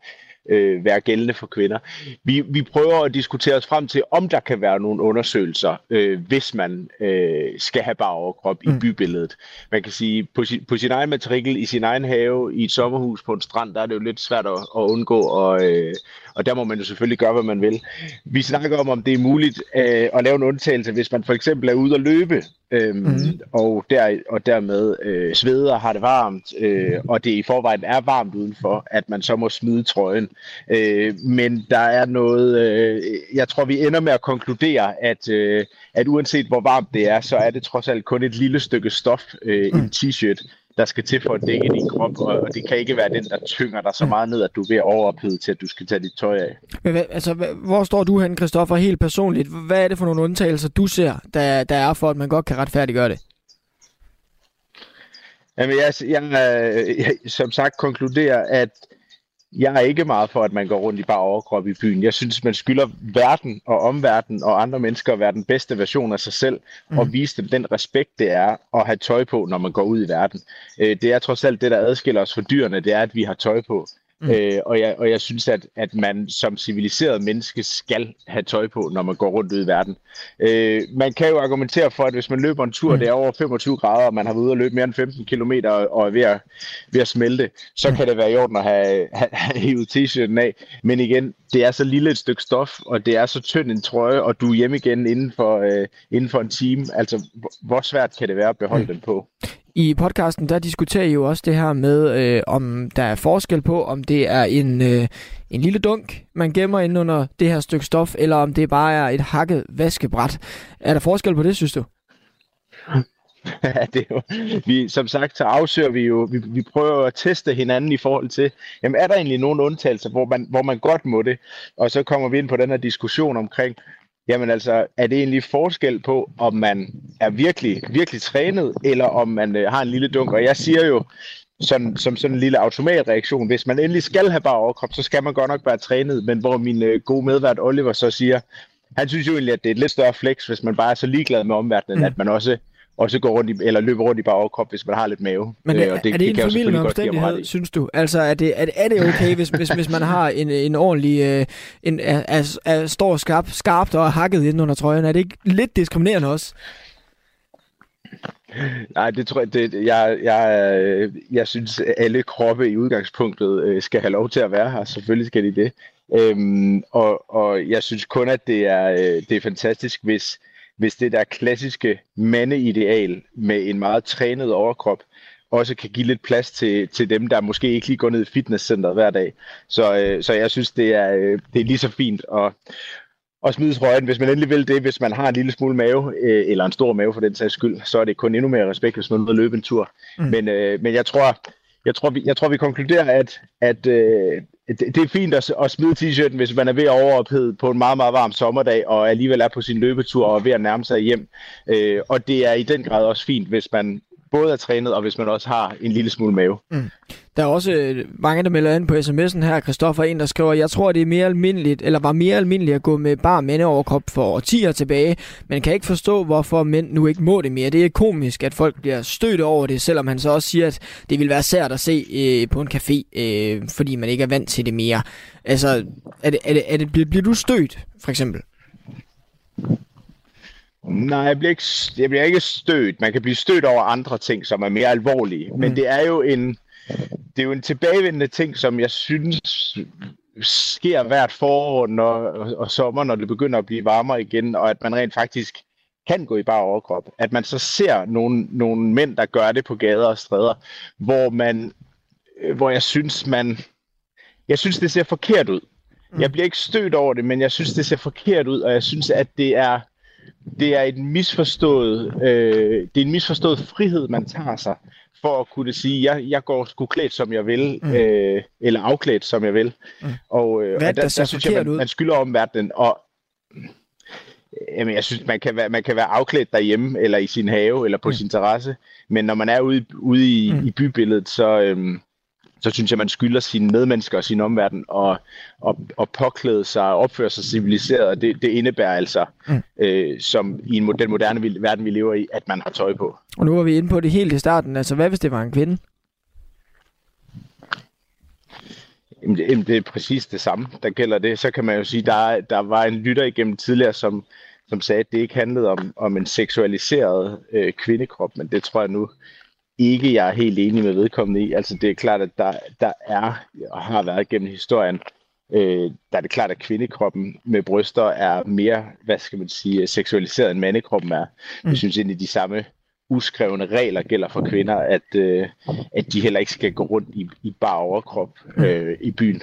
øh, være gældende for kvinder. Vi, vi prøver at diskutere os frem til, om der kan være nogle undersøgelser, øh, hvis man øh, skal have bare overkrop i bybilledet. Man kan sige, på sin, på sin egen matrikel, i sin egen have, i et sommerhus på en strand, der er det jo lidt svært at, at undgå, og, øh, og der må man jo selvfølgelig gøre, hvad man vil. Vi snakker om, om det er muligt øh, at lave en undtagelse, hvis man for eksempel er ude at løbe, øhm, mm. og, der, og dermed øh, sveder har det varmt, øh, og det i forvejen er varmt udenfor, at man så må smide trøjen. Øh, men der er noget, øh, jeg tror vi ender med at konkludere, at, øh, at uanset hvor varmt det er, så er det trods alt kun et lille stykke stof, øh, en t-shirt, der skal til for at dække din krop, og det kan ikke være den, der tynger dig så meget ned, at du er ved at overophede til, at du skal tage dit tøj af. Men hvad, altså, hvor står du hen, Christoffer, helt personligt? Hvad er det for nogle undtagelser, du ser, der, der er for, at man godt kan retfærdiggøre det? Jamen, jeg, jeg, jeg som sagt konkluderer, at jeg er ikke meget for, at man går rundt i bare overkrop i byen. Jeg synes, man skylder verden og omverden og andre mennesker at være den bedste version af sig selv, mm. og vise dem den respekt, det er at have tøj på, når man går ud i verden. Det er trods alt det, der adskiller os fra dyrene, det er, at vi har tøj på. Mm. Øh, og, jeg, og jeg synes, at, at man som civiliseret menneske skal have tøj på, når man går rundt ud i verden. Øh, man kan jo argumentere for, at hvis man løber en tur, mm. det er over 25 grader, og man har været ude og løbe mere end 15 km og er ved at, ved at smelte, så mm. kan det være i orden at have, have, have t-shirten af. Men igen, det er så lille et stykke stof, og det er så tynd en trøje, og du er hjemme igen inden for, øh, inden for en time. Altså, hvor svært kan det være at beholde mm. den på? I podcasten, der diskuterer I jo også det her med, øh, om der er forskel på, om det er en, øh, en lille dunk, man gemmer ind under det her stykke stof, eller om det bare er et hakket vaskebræt. Er der forskel på det, synes du? Ja, det er jo, vi, som sagt, så afsøger vi jo, vi, vi prøver at teste hinanden i forhold til, jamen er der egentlig nogle undtagelser, hvor man, hvor man godt må det? Og så kommer vi ind på den her diskussion omkring, Jamen altså, er det egentlig forskel på, om man er virkelig, virkelig trænet, eller om man øh, har en lille dunk? Og jeg siger jo, sådan, som sådan en lille automatreaktion, hvis man endelig skal have bare overkrop, så skal man godt nok være trænet. Men hvor min øh, gode medvært Oliver så siger, han synes jo egentlig, at det er et lidt større flex, hvis man bare er så ligeglad med omverdenen, mm. at man også og så går rundt i, eller løber rundt i bare overkrop, hvis man har lidt mave. Men det, øh, og det, er det, det en familie omstændighed, synes du? Altså, er det, er er det okay, hvis, hvis, hvis man har en, en ordentlig, øh, en, er, er, er, står skarp, skarpt og hakket ind under trøjen? Er det ikke lidt diskriminerende også? Nej, det tror jeg, det, jeg, jeg, øh, jeg synes, alle kroppe i udgangspunktet øh, skal have lov til at være her. Selvfølgelig skal de det. Øhm, og, og jeg synes kun, at det er, øh, det er fantastisk, hvis, hvis det der klassiske mandeideal med en meget trænet overkrop, også kan give lidt plads til, til dem, der måske ikke lige går ned i fitnesscenteret hver dag. Så, øh, så jeg synes, det er, øh, det er lige så fint at, at smide trøjen, hvis man endelig vil det. Hvis man har en lille smule mave, øh, eller en stor mave for den sags skyld, så er det kun endnu mere respekt, hvis man vil løbe en tur. Mm. Men, øh, men jeg tror, jeg tror, vi, jeg tror, vi konkluderer, at, at øh, det, det er fint at, at smide t-shirten, hvis man er ved at overophede på en meget, meget varm sommerdag, og alligevel er på sin løbetur og er ved at nærme sig hjem. Øh, og det er i den grad også fint, hvis man både er trænet, og hvis man også har en lille smule mave. Mm. Der er også øh, mange, der melder ind på sms'en her. Kristoffer en, der skriver, jeg tror, det er mere almindeligt, eller var mere almindeligt at gå med bar mændeoverkrop for årtier tilbage, men kan ikke forstå, hvorfor mænd nu ikke må det mere. Det er komisk, at folk bliver stødt over det, selvom han så også siger, at det vil være sært at se øh, på en café, øh, fordi man ikke er vant til det mere. Altså, er det, er det, er det, bliver, bliver du stødt, for eksempel? Nej, jeg bliver, ikke, jeg bliver ikke stødt. Man kan blive stødt over andre ting, som er mere alvorlige. Men mm. det er jo en det er jo en tilbagevendende ting, som jeg synes sker hvert forår når, og sommer, når det begynder at blive varmere igen, og at man rent faktisk kan gå i bare overkrop. At man så ser nogle, nogle mænd, der gør det på gader og stræder, hvor man, hvor jeg synes, man, jeg synes, det ser forkert ud. Mm. Jeg bliver ikke stødt over det, men jeg synes, det ser forkert ud, og jeg synes, at det er, det er en misforstået, øh, det er en misforstået frihed, man tager sig, for at kunne sige, jeg, jeg går sgu klædt, som jeg vil, mm. øh, eller afklædt, som jeg vil. Mm. Og, øh, Hvad og der, der, der synes jeg, man, man skylder omverdenen, og Jamen, jeg synes, man kan, være, man kan være afklædt derhjemme, eller i sin have, eller på mm. sin terrasse. Men når man er ude, ude i, mm. i bybilledet, så, øhm, så synes jeg, man skylder sine medmennesker og sin omverden og, og, og påklæde sig og opføre sig civiliseret. Det, det indebærer altså, mm. øh, som i en, den moderne verden, vi lever i, at man har tøj på. Og nu var vi inde på det helt i starten. Altså, hvad hvis det var en kvinde? Jamen, det, jamen, det er præcis det samme, der gælder det. Så kan man jo sige, der, der var en lytter igennem tidligere, som, som sagde, at det ikke handlede om, om en seksualiseret øh, kvindekrop, men det tror jeg nu ikke, jeg er helt enig med vedkommende i. Altså det er klart, at der, der er og har været gennem historien, øh, der er det klart, at kvindekroppen med bryster er mere, hvad skal man sige, seksualiseret end mandekroppen er. Mm. Jeg synes egentlig, de samme uskrevne regler gælder for kvinder, at, øh, at de heller ikke skal gå rundt i, i bar overkrop mm. øh, i byen.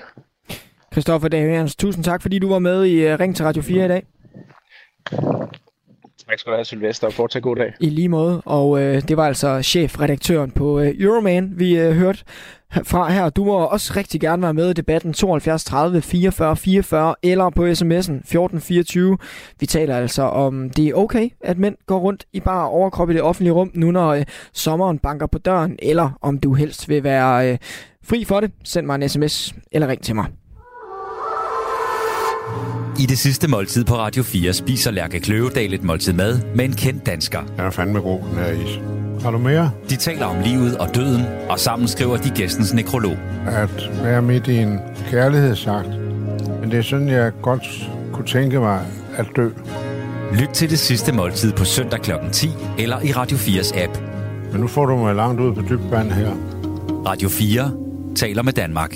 Christoffer Davians, tusind tak, fordi du var med i uh, Ring til Radio 4 i dag. Tak skal du have, Sylvester, og fortsat god dag. I lige måde, og øh, det var altså chefredaktøren på øh, Euroman, vi øh, hørte fra her. Du må også rigtig gerne være med i debatten 72 30 44 44 eller på sms'en 14 24. Vi taler altså om, det er okay, at mænd går rundt i bare overkrop i det offentlige rum, nu når øh, sommeren banker på døren, eller om du helst vil være øh, fri for det. Send mig en sms eller ring til mig. I det sidste måltid på Radio 4 spiser Lærke Kløvedal et måltid mad med en kendt dansker. Jeg er fandme god, den her is. Har du mere? De taler om livet og døden, og sammen skriver de gæstens nekrolog. At være midt i en kærlighedsakt. Men det er sådan, jeg godt kunne tænke mig at dø. Lyt til det sidste måltid på søndag kl. 10 eller i Radio 4's app. Men nu får du mig langt ud på dybt vand her. Radio 4 taler med Danmark.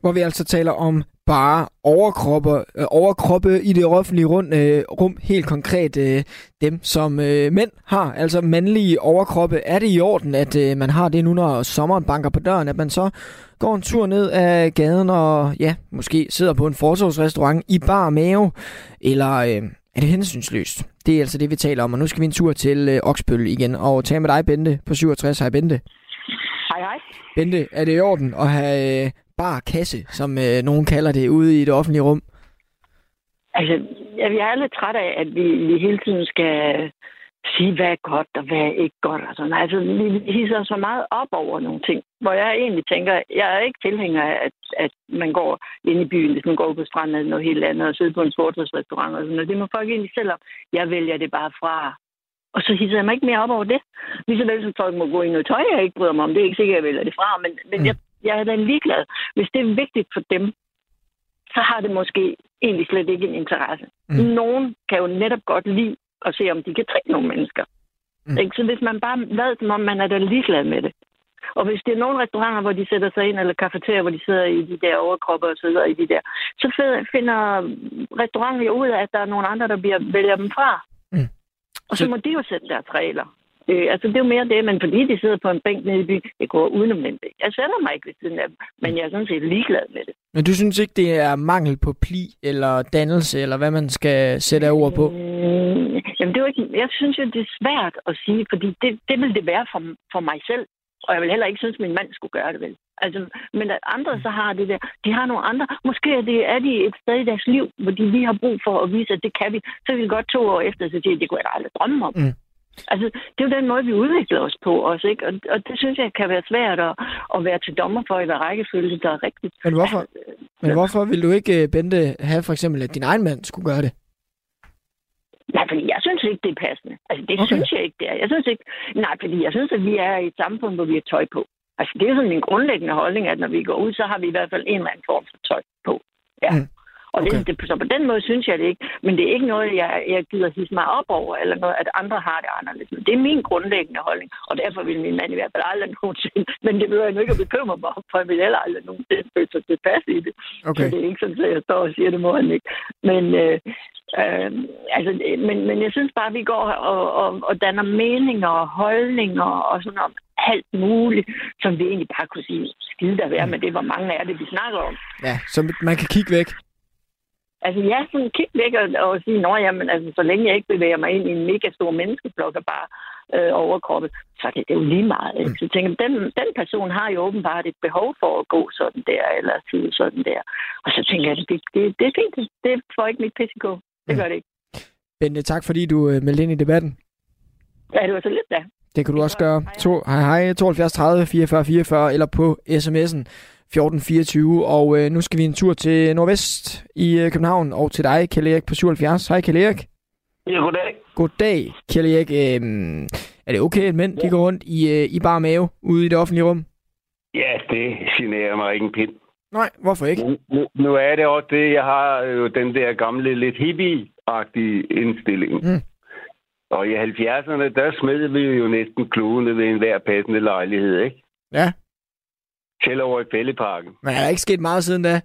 Hvor vi altså taler om bare overkroppe, øh, overkroppe i det offentlige rund, øh, rum. Helt konkret øh, dem, som øh, mænd har, altså mandlige overkroppe. Er det i orden, at øh, man har det nu, når sommeren banker på døren, at man så går en tur ned ad gaden og ja, måske sidder på en forsorgsrestaurant i bar mave, eller øh, er det hensynsløst? Det er altså det, vi taler om, og nu skal vi en tur til øh, Oksbøl igen, og tage med dig, Bente, på 67. Hej, Bente. Hej, hej. Bente, er det i orden at have øh, bar kasse, som øh, nogen kalder det, ude i det offentlige rum? Altså, jeg er lidt træt af, at vi, vi hele tiden skal sige, hvad er godt og hvad er ikke godt. Og sådan. Altså, vi hisser så meget op over nogle ting, hvor jeg egentlig tænker, jeg er ikke tilhænger af, at, at man går ind i byen, hvis man går på stranden eller noget helt andet, og sidder på en sportsrestaurant og sådan noget. Det må folk egentlig selv op. Jeg vælger det bare fra. Og så hisser jeg mig ikke mere op over det. Ligeså vel som folk må gå i noget tøj, jeg ikke bryder mig om. Det er ikke sikkert, jeg vælger det fra, men, men mm. jeg, jeg er da ligeglad. Hvis det er vigtigt for dem, så har det måske egentlig slet ikke en interesse. Mm. Nogen kan jo netop godt lide at se, om de kan trække nogle mennesker. Mm. Ikke? Så hvis man bare lader som om, man er da ligeglad med det. Og hvis det er nogle restauranter, hvor de sætter sig ind, eller kafeterier, hvor de sidder i de der overkroppe og sidder i de der, så finder restauranter jo ud af, at der er nogle andre, der bliver, vælger dem fra. Mm. Og så, så må de jo sætte deres regler. Øh, altså, det er jo mere det, men fordi de sidder på en bænk nede i byen, det går udenom den bænk. Jeg sætter mig ikke ved siden af dem, men jeg er sådan set ligeglad med det. Men du synes ikke, det er mangel på pli eller dannelse, eller hvad man skal sætte af ord på? Mm, jamen, det er jo ikke, jeg synes jo, det er svært at sige, fordi det, det vil det være for, for mig selv. Og jeg vil heller ikke synes, at min mand skulle gøre det vel. Altså, men at andre så har det der, de har nogle andre, måske er, det, er de et sted i deres liv, hvor de lige har brug for at vise, at det kan vi. Så vil vi godt to år efter, så sige, at det kunne jeg aldrig drømme om. Mm. Altså, det er jo den måde, vi udvikler os på også, ikke? Og, og det synes jeg kan være svært at, at være til dommer for, i hvad rækkefølge der er rigtigt. Men hvorfor, men hvorfor vil du ikke, Bente, have for eksempel, at din egen mand skulle gøre det? Nej, fordi jeg synes ikke, det er passende. Altså, det okay. synes jeg ikke, det er. Jeg synes ikke... Nej, fordi jeg synes, at vi er i et samfund, hvor vi har tøj på. Altså, det er sådan min grundlæggende holdning, at når vi går ud, så har vi i hvert fald en eller anden form for tøj på. Ja. Mm. Og okay. det, det, så på den måde synes jeg det ikke. Men det er ikke noget, jeg, jeg gider hisse mig op over, eller noget, at andre har det anderledes. Men det er min grundlæggende holdning, og derfor vil min mand i hvert fald aldrig nogensinde. Men det vil jeg nu ikke at bekymre mig om, for jeg vil heller aldrig nogensinde føle sig tilpas i det. Okay. Så det er ikke sådan, at jeg står og siger, det må han ikke. Men, øh, øh, altså, men, men jeg synes bare, at vi går og, og, og danner meninger og holdninger og sådan om alt muligt, som vi egentlig bare kunne sige, skide der være med det, hvor mange er det, vi snakker om. Ja, så man kan kigge væk. Altså, ja, sådan kigge væk og, og sige, nå jamen, altså, så længe jeg ikke bevæger mig ind i en mega stor menneskeblok og bare øh, overkroppe, så er det, det er jo lige meget. Ikke? Så jeg tænker, den, den person har jo åbenbart et behov for at gå sådan der, eller sige sådan der. Og så tænker jeg, det, det, det er fint. Det, det får ikke mit gå. Det gør det ikke. Bente, tak fordi du øh, meldte ind i debatten. Ja, det var så lidt da. Det kan du også gøre. To, hej hej, 72 30 44 44, eller på sms'en 1424, og øh, nu skal vi en tur til Nordvest i øh, København, og til dig, Kjell Erik på 77. Hej, Kjell Erik. Ja, goddag. Goddag, Kjell Erik. Øh, er det okay, at mænd ja. de går rundt i, øh, i bare mave ude i det offentlige rum? Ja, det generer mig ikke en pind. Nej, hvorfor ikke? Nu, nu, nu er det også det, jeg har jo den der gamle, lidt hippie-agtige indstilling. Mm. Og i 70'erne, der smed vi jo næsten kludene ved enhver passende lejlighed, ikke? Ja. Selv over i Fælleparken. Men er der ikke sket meget siden da?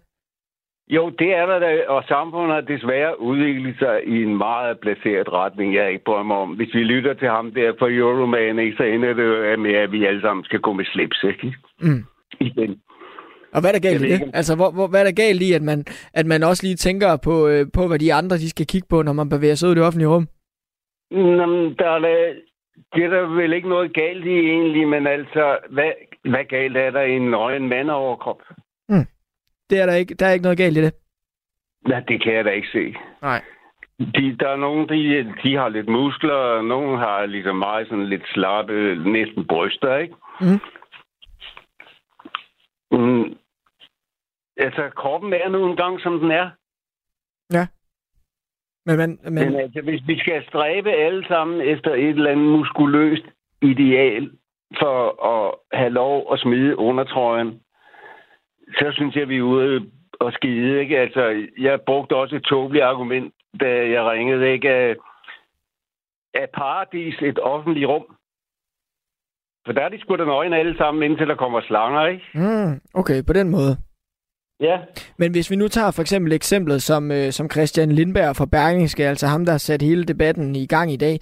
Jo, det er der da, og samfundet har desværre udviklet sig i en meget placeret retning, jeg ikke mig om. Hvis vi lytter til ham der for Euroman, ikke, så ender det jo med, at vi alle sammen skal gå med slips, ikke? Mm. Igen. Og hvad er der galt i det? Altså, hvor, hvor, hvad er der galt i, at man, at man også lige tænker på, øh, på, hvad de andre de skal kigge på, når man bevæger sig ud i det offentlige rum? Jamen, der er da, det er der vel ikke noget galt i egentlig, men altså, hvad, hvad galt er der i en nøgen mandoverkrop? Mm. Det er der ikke. Der er ikke noget galt i det. Ja, det kan jeg da ikke se. Nej. De, der er nogen, de, de har lidt muskler, og nogen har ligesom meget sådan lidt slappe, næsten bryster, ikke? Mm. Mm. Altså, kroppen er nu engang, som den er. Ja. Men, men, men... men altså, hvis vi skal stræbe alle sammen efter et eller andet muskuløst ideal for at have lov at smide undertrøjen, så synes jeg, vi er ude og skide. Ikke? Altså, jeg brugte også et tåbeligt argument, da jeg ringede. Ikke? Er, paradis et offentligt rum? For der er de sgu da nøgen alle sammen, indtil der kommer slanger, ikke? Mm, okay, på den måde. Ja. Men hvis vi nu tager for eksempel eksemplet som, øh, som Christian Lindberg fra Berlingske, altså ham, der har sat hele debatten i gang i dag.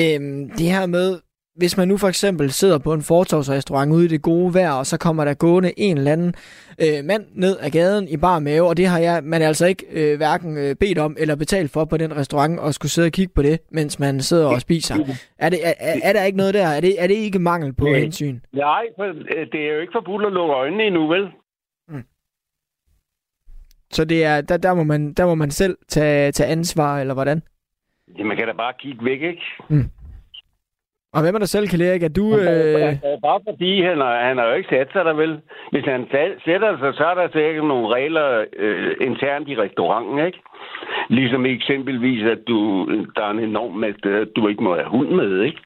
Øhm, det her med, hvis man nu for eksempel sidder på en fortovsrestaurant ude i det gode vejr, og så kommer der gående en eller anden øh, mand ned ad gaden i bar mave, og det har jeg, man altså ikke øh, hverken øh, bedt om eller betalt for på den restaurant, og skulle sidde og kigge på det, mens man sidder og spiser. Er, det, er, er der ikke noget der? Er det, er det ikke mangel på Nej. hensyn? Nej, for øh, det er jo ikke forbudt at lukke øjnene endnu, vel? Så det er, der, der, må man, der må man selv tage, tage ansvar, eller hvordan? Ja, man kan da bare kigge væk, ikke? Og hvem er der selv, Kjell Erik? Er du... Øh... Bare fordi han har, han har jo ikke sat sig der vel. Hvis han sætter sig, så er der sikkert nogle regler øh, internt i restauranten, ikke? Ligesom eksempelvis, at du, der er en enorm mængde, at du ikke må have hund med, ikke?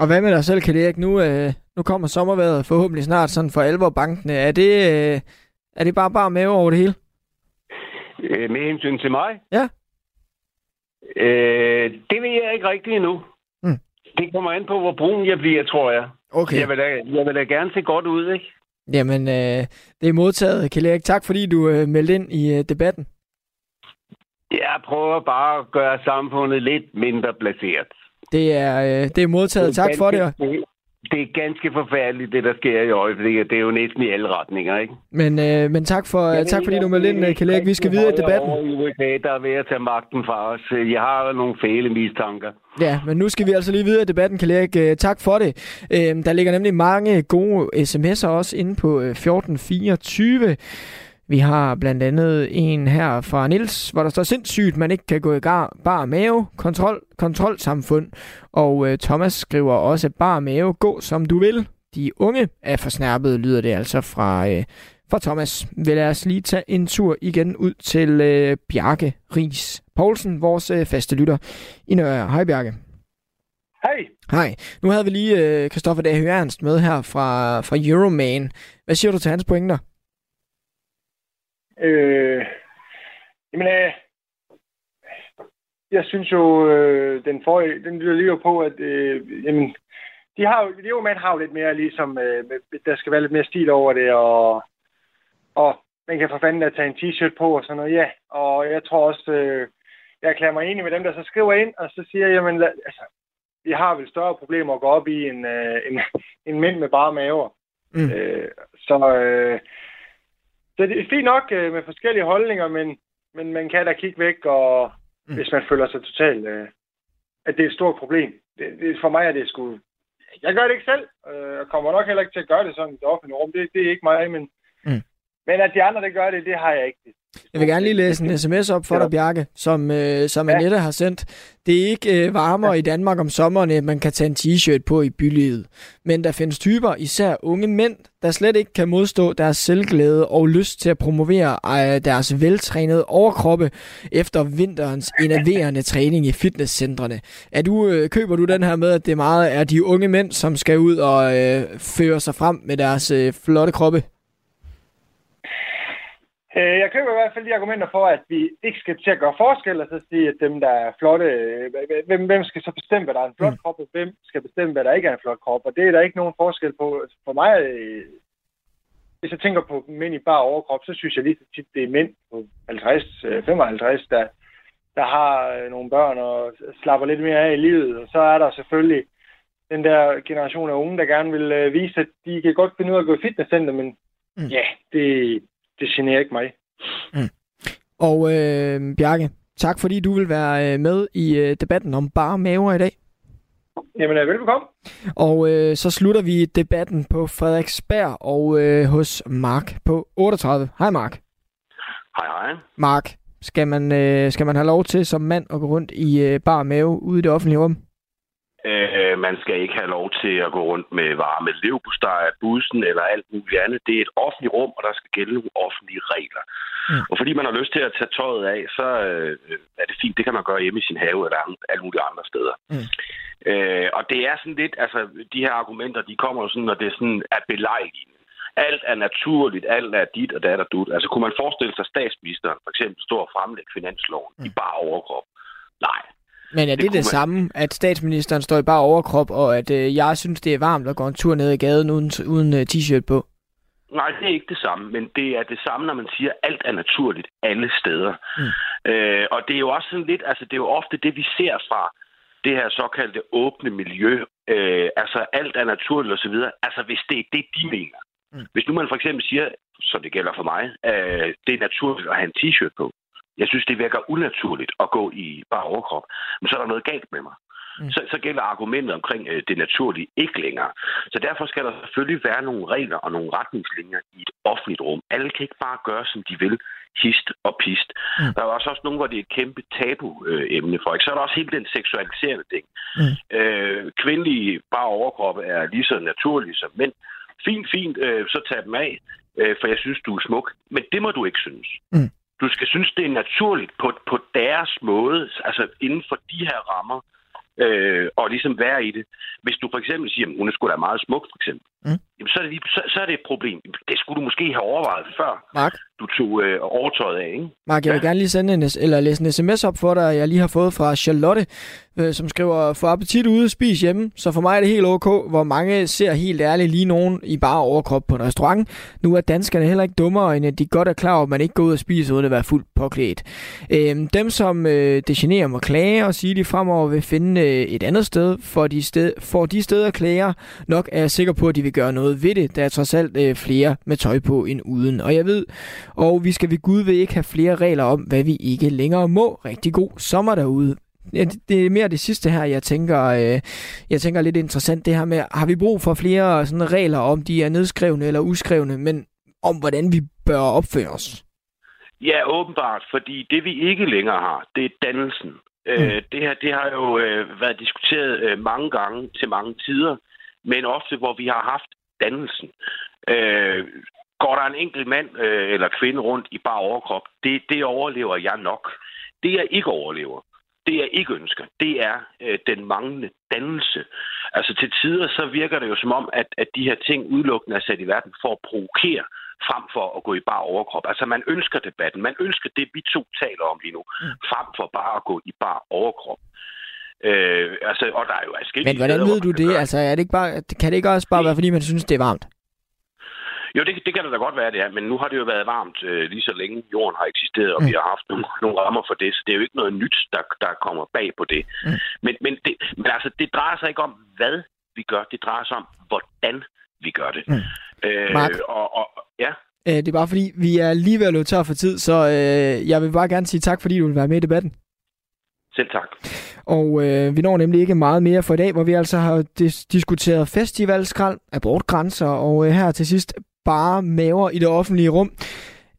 Og hvad med dig selv, Kjell Erik? Nu, øh, nu kommer sommervejret forhåbentlig snart sådan for alvor bankene. Er det, øh, er det bare bare mave over det hele? Øh, med hensyn til mig? Ja. Øh, det ved jeg ikke rigtigt endnu. Mm. Det kommer an på, hvor brun jeg bliver, tror jeg. Okay. Jeg vil da, jeg vil da gerne se godt ud, ikke? Jamen, øh, det er modtaget, Kjell Erik. Tak fordi du øh, meldte ind i øh, debatten. Jeg prøver bare at gøre samfundet lidt mindre placeret. Det er, øh, det er modtaget. Tak for det. Det. Er ganske forfærdeligt, det der sker i øjeblikket. Det er jo næsten i alle retninger, ikke? Men, øh, men tak, for, øh, tak fordi du meldte ind, øh, Erik. Vi skal videre i debatten. I USA, der er ved at tage magten fra os. Jeg har nogle fæle mistanker. Ja, men nu skal vi altså lige videre i debatten, Erik. Øh, Tak for det. Øh, Der ligger nemlig mange gode sms'er også inde på øh, 1424. Vi har blandt andet en her fra Nils, hvor der står sindssygt, man ikke kan gå i gar, bar mave, kontrol, kontrolsamfund. Og øh, Thomas skriver også, bar mave, gå som du vil. De unge er forsnærpet, lyder det altså fra, øh, fra Thomas. Vi lad os lige tage en tur igen ud til øh, Bjarke Ries Poulsen, vores øh, faste lytter i Nørre. Hej Bjarke. Hej. Hej. Nu havde vi lige øh, Christoffer Dage Ernst med her fra, fra Euroman. Hvad siger du til hans pointer? Øh, jamen, øh, jeg synes jo, øh, den forrige, den lyder lige på, at øh, jamen, de har jo, det jo man har jo lidt mere ligesom, øh, der skal være lidt mere stil over det, og, og man kan for fanden da tage en t-shirt på og sådan noget, ja. Og jeg tror også, øh, jeg erklærer mig enig med dem, der så skriver ind, og så siger, jamen, lad, altså, vi har vel større problemer at gå op i en, øh, en, en mænd med bare maver. Mm. Øh, så, øh, så det er fint nok øh, med forskellige holdninger, men, men man kan da kigge væk, og mm. hvis man føler sig totalt, øh, at det er et stort problem. Det, det, for mig er det sgu... Jeg gør det ikke selv, øh, og kommer nok heller ikke til at gøre det sådan i det offentlige rum. Det, det er ikke mig, men, Mm. Men at de andre, der gør det, det har jeg ikke. Jeg vil gerne lige læse en sms op for dig, Bjarke, som, øh, som Annette har sendt. Det er ikke øh, varmere i Danmark om sommeren, at man kan tage en t-shirt på i bylivet. Men der findes typer, især unge mænd, der slet ikke kan modstå deres selvglæde og lyst til at promovere øh, deres veltrænede overkroppe efter vinterens enerverende træning i fitnesscentrene. Er du, øh, køber du den her med, at det meget er de unge mænd, som skal ud og øh, føre sig frem med deres øh, flotte kroppe? Øh, Jeg køber i hvert fald de argumenter for, at vi ikke skal til at gøre forskel, og så sige, at dem, der er flotte, øh, hvem, hvem skal så bestemme, hvad der er en flot krop, og hvem skal bestemme, hvad der ikke er en flot krop. Og det er der ikke nogen forskel på. For mig, øh, hvis jeg tænker på mænd i bare overkrop, så synes jeg lige så tit, det er mænd på 50, øh, 55, der, der har nogle børn og slapper lidt mere af i livet. Og så er der selvfølgelig den der generation af unge, der gerne vil vise, at de kan godt finde ud af at gå i fitnesscenter, men mm. ja, det, det generer ikke mig. Og øh, Bjarke, tak fordi du vil være øh, med i øh, debatten om bare maver i dag. Jamen, velbekomme. Og øh, så slutter vi debatten på Frederiksberg og øh, hos Mark på 38. Hej Mark. Hej, hej. Mark, skal man, øh, skal man have lov til som mand at gå rundt i øh, bar mave ude i det offentlige rum? Øh, man skal ikke have lov til at gå rundt med varme levbosteg, bussen eller alt muligt andet. Det er et offentligt rum, og der skal gælde nogle offentlige regler. Mm. Og fordi man har lyst til at tage tøjet af, så øh, er det fint. Det kan man gøre hjemme i sin have eller alle mulige andre steder. Mm. Øh, og det er sådan lidt, altså de her argumenter, de kommer jo sådan, når det er sådan er belejligt. Alt er naturligt, alt er dit og dat og dut. Altså kunne man forestille sig statsministeren for eksempel stå og fremlægge finansloven mm. i bare overkrop? Nej. Men er det det, det man... samme, at statsministeren står i bare overkrop, og at øh, jeg synes, det er varmt at gå en tur ned i gaden uden, uden uh, t-shirt på? Nej, det er ikke det samme, men det er det samme, når man siger, at alt er naturligt alle steder. Mm. Øh, og det er jo også sådan lidt, altså det er jo ofte det, vi ser fra det her såkaldte åbne miljø. Øh, altså alt er naturligt osv. Altså hvis det er det, de mener. Mm. Hvis nu man for eksempel siger, så det gælder for mig, at det er naturligt at have en t-shirt på. Jeg synes, det virker unaturligt at gå i bare overkrop. Men så er der noget galt med mig. Mm. Så, så gælder argumentet omkring øh, det naturlige ikke længere. Så derfor skal der selvfølgelig være nogle regler og nogle retningslinjer i et offentligt rum. Alle kan ikke bare gøre, som de vil, hist og pist. Mm. Der er også også nogle, hvor det er et kæmpe tabu-emne for. Ikke? Så er der også hele den seksualiserende ting. Mm. Øh, kvindelige bare overkroppe er lige så naturlige som mænd. Fint, fint, øh, så tag dem af, øh, for jeg synes, du er smuk. Men det må du ikke synes. Mm. Du skal synes, det er naturligt på, på deres måde, altså inden for de her rammer, øh, og ligesom være i det. Hvis du for eksempel siger, at hun er sgu da meget smuk, for eksempel, mm. jamen, så, er det, så, så er det et problem. Det skulle du måske have overvejet før, Mark? du tog øh, overtøjet af. Ikke? Mark, jeg vil ja. gerne lige sende en, eller læse en sms op for dig, jeg lige har fået fra Charlotte, øh, som skriver, få appetit ude, spis hjemme. Så for mig er det helt ok, hvor mange ser helt ærligt lige nogen i bare overkrop på en restaurant. Nu er danskerne heller ikke dummere, end at de godt er klar over, at man ikke går ud og spiser uden at være fuldt påklædt. Øh, dem, som øh, det generer må klage og sige, at de fremover vil finde øh, et andet sted, for de, sted, for de steder klager, nok er jeg sikker på, at de vil gøre noget ved det. Der er trods alt øh, flere med tøj på end uden. Og jeg ved, og vi skal ved Gud vil ikke have flere regler om, hvad vi ikke længere må. Rigtig god sommer derude. Ja, det er mere det sidste her, jeg tænker, øh, jeg tænker lidt interessant, det her med, har vi brug for flere sådan regler om, de er nedskrevne eller uskrevne, men om hvordan vi bør opføre os? Ja, åbenbart, fordi det vi ikke længere har, det er dannelsen. Øh, mm. Øh, det her det har jo øh, været diskuteret øh, mange gange til mange tider, men ofte hvor vi har haft dannelsen. Øh, går der en enkelt mand øh, eller kvinde rundt i bare overkrop, det, det overlever jeg nok. Det jeg ikke overlever, det jeg ikke ønsker, det er øh, den manglende dannelse. Altså til tider så virker det jo som om, at, at de her ting udelukkende er sat i verden for at provokere frem for at gå i bare overkrop. Altså man ønsker debatten, man ønsker det, vi to taler om lige nu, mm. frem for bare at gå i bare overkrop. Øh, altså, og der er jo Men hvordan ved du det? Altså, er det ikke bare, kan det ikke også bare være, fordi man synes, det er varmt? Jo, det, det kan det da godt være, det er. Men nu har det jo været varmt øh, lige så længe jorden har eksisteret, og mm. vi har haft nogle, nogle rammer for det. Så det er jo ikke noget nyt, der, der kommer bag på det. Mm. Men, men, det, men altså, det drejer sig ikke om, hvad vi gør. Det drejer sig om, hvordan vi gør det. Mm. Øh, Mark, og, og, ja. Øh, det er bare fordi, vi er lige ved at løbe tør for tid, så øh, jeg vil bare gerne sige tak, fordi du vil være med i debatten. Selv tak. Og øh, vi når nemlig ikke meget mere for i dag, hvor vi altså har dis- diskuteret festivalskrald, abortgrænser, og øh, her til sidst bare maver i det offentlige rum.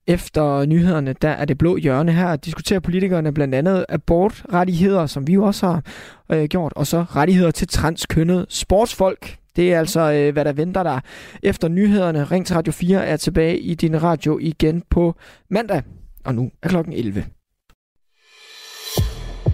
Efter nyhederne, der er det blå hjørne her, diskuterer politikerne blandt andet abortrettigheder, som vi jo også har øh, gjort, og så rettigheder til transkønnet sportsfolk. Det er altså, øh, hvad der venter der efter nyhederne. Ring til Radio 4 er tilbage i din radio igen på mandag, og nu er klokken 11.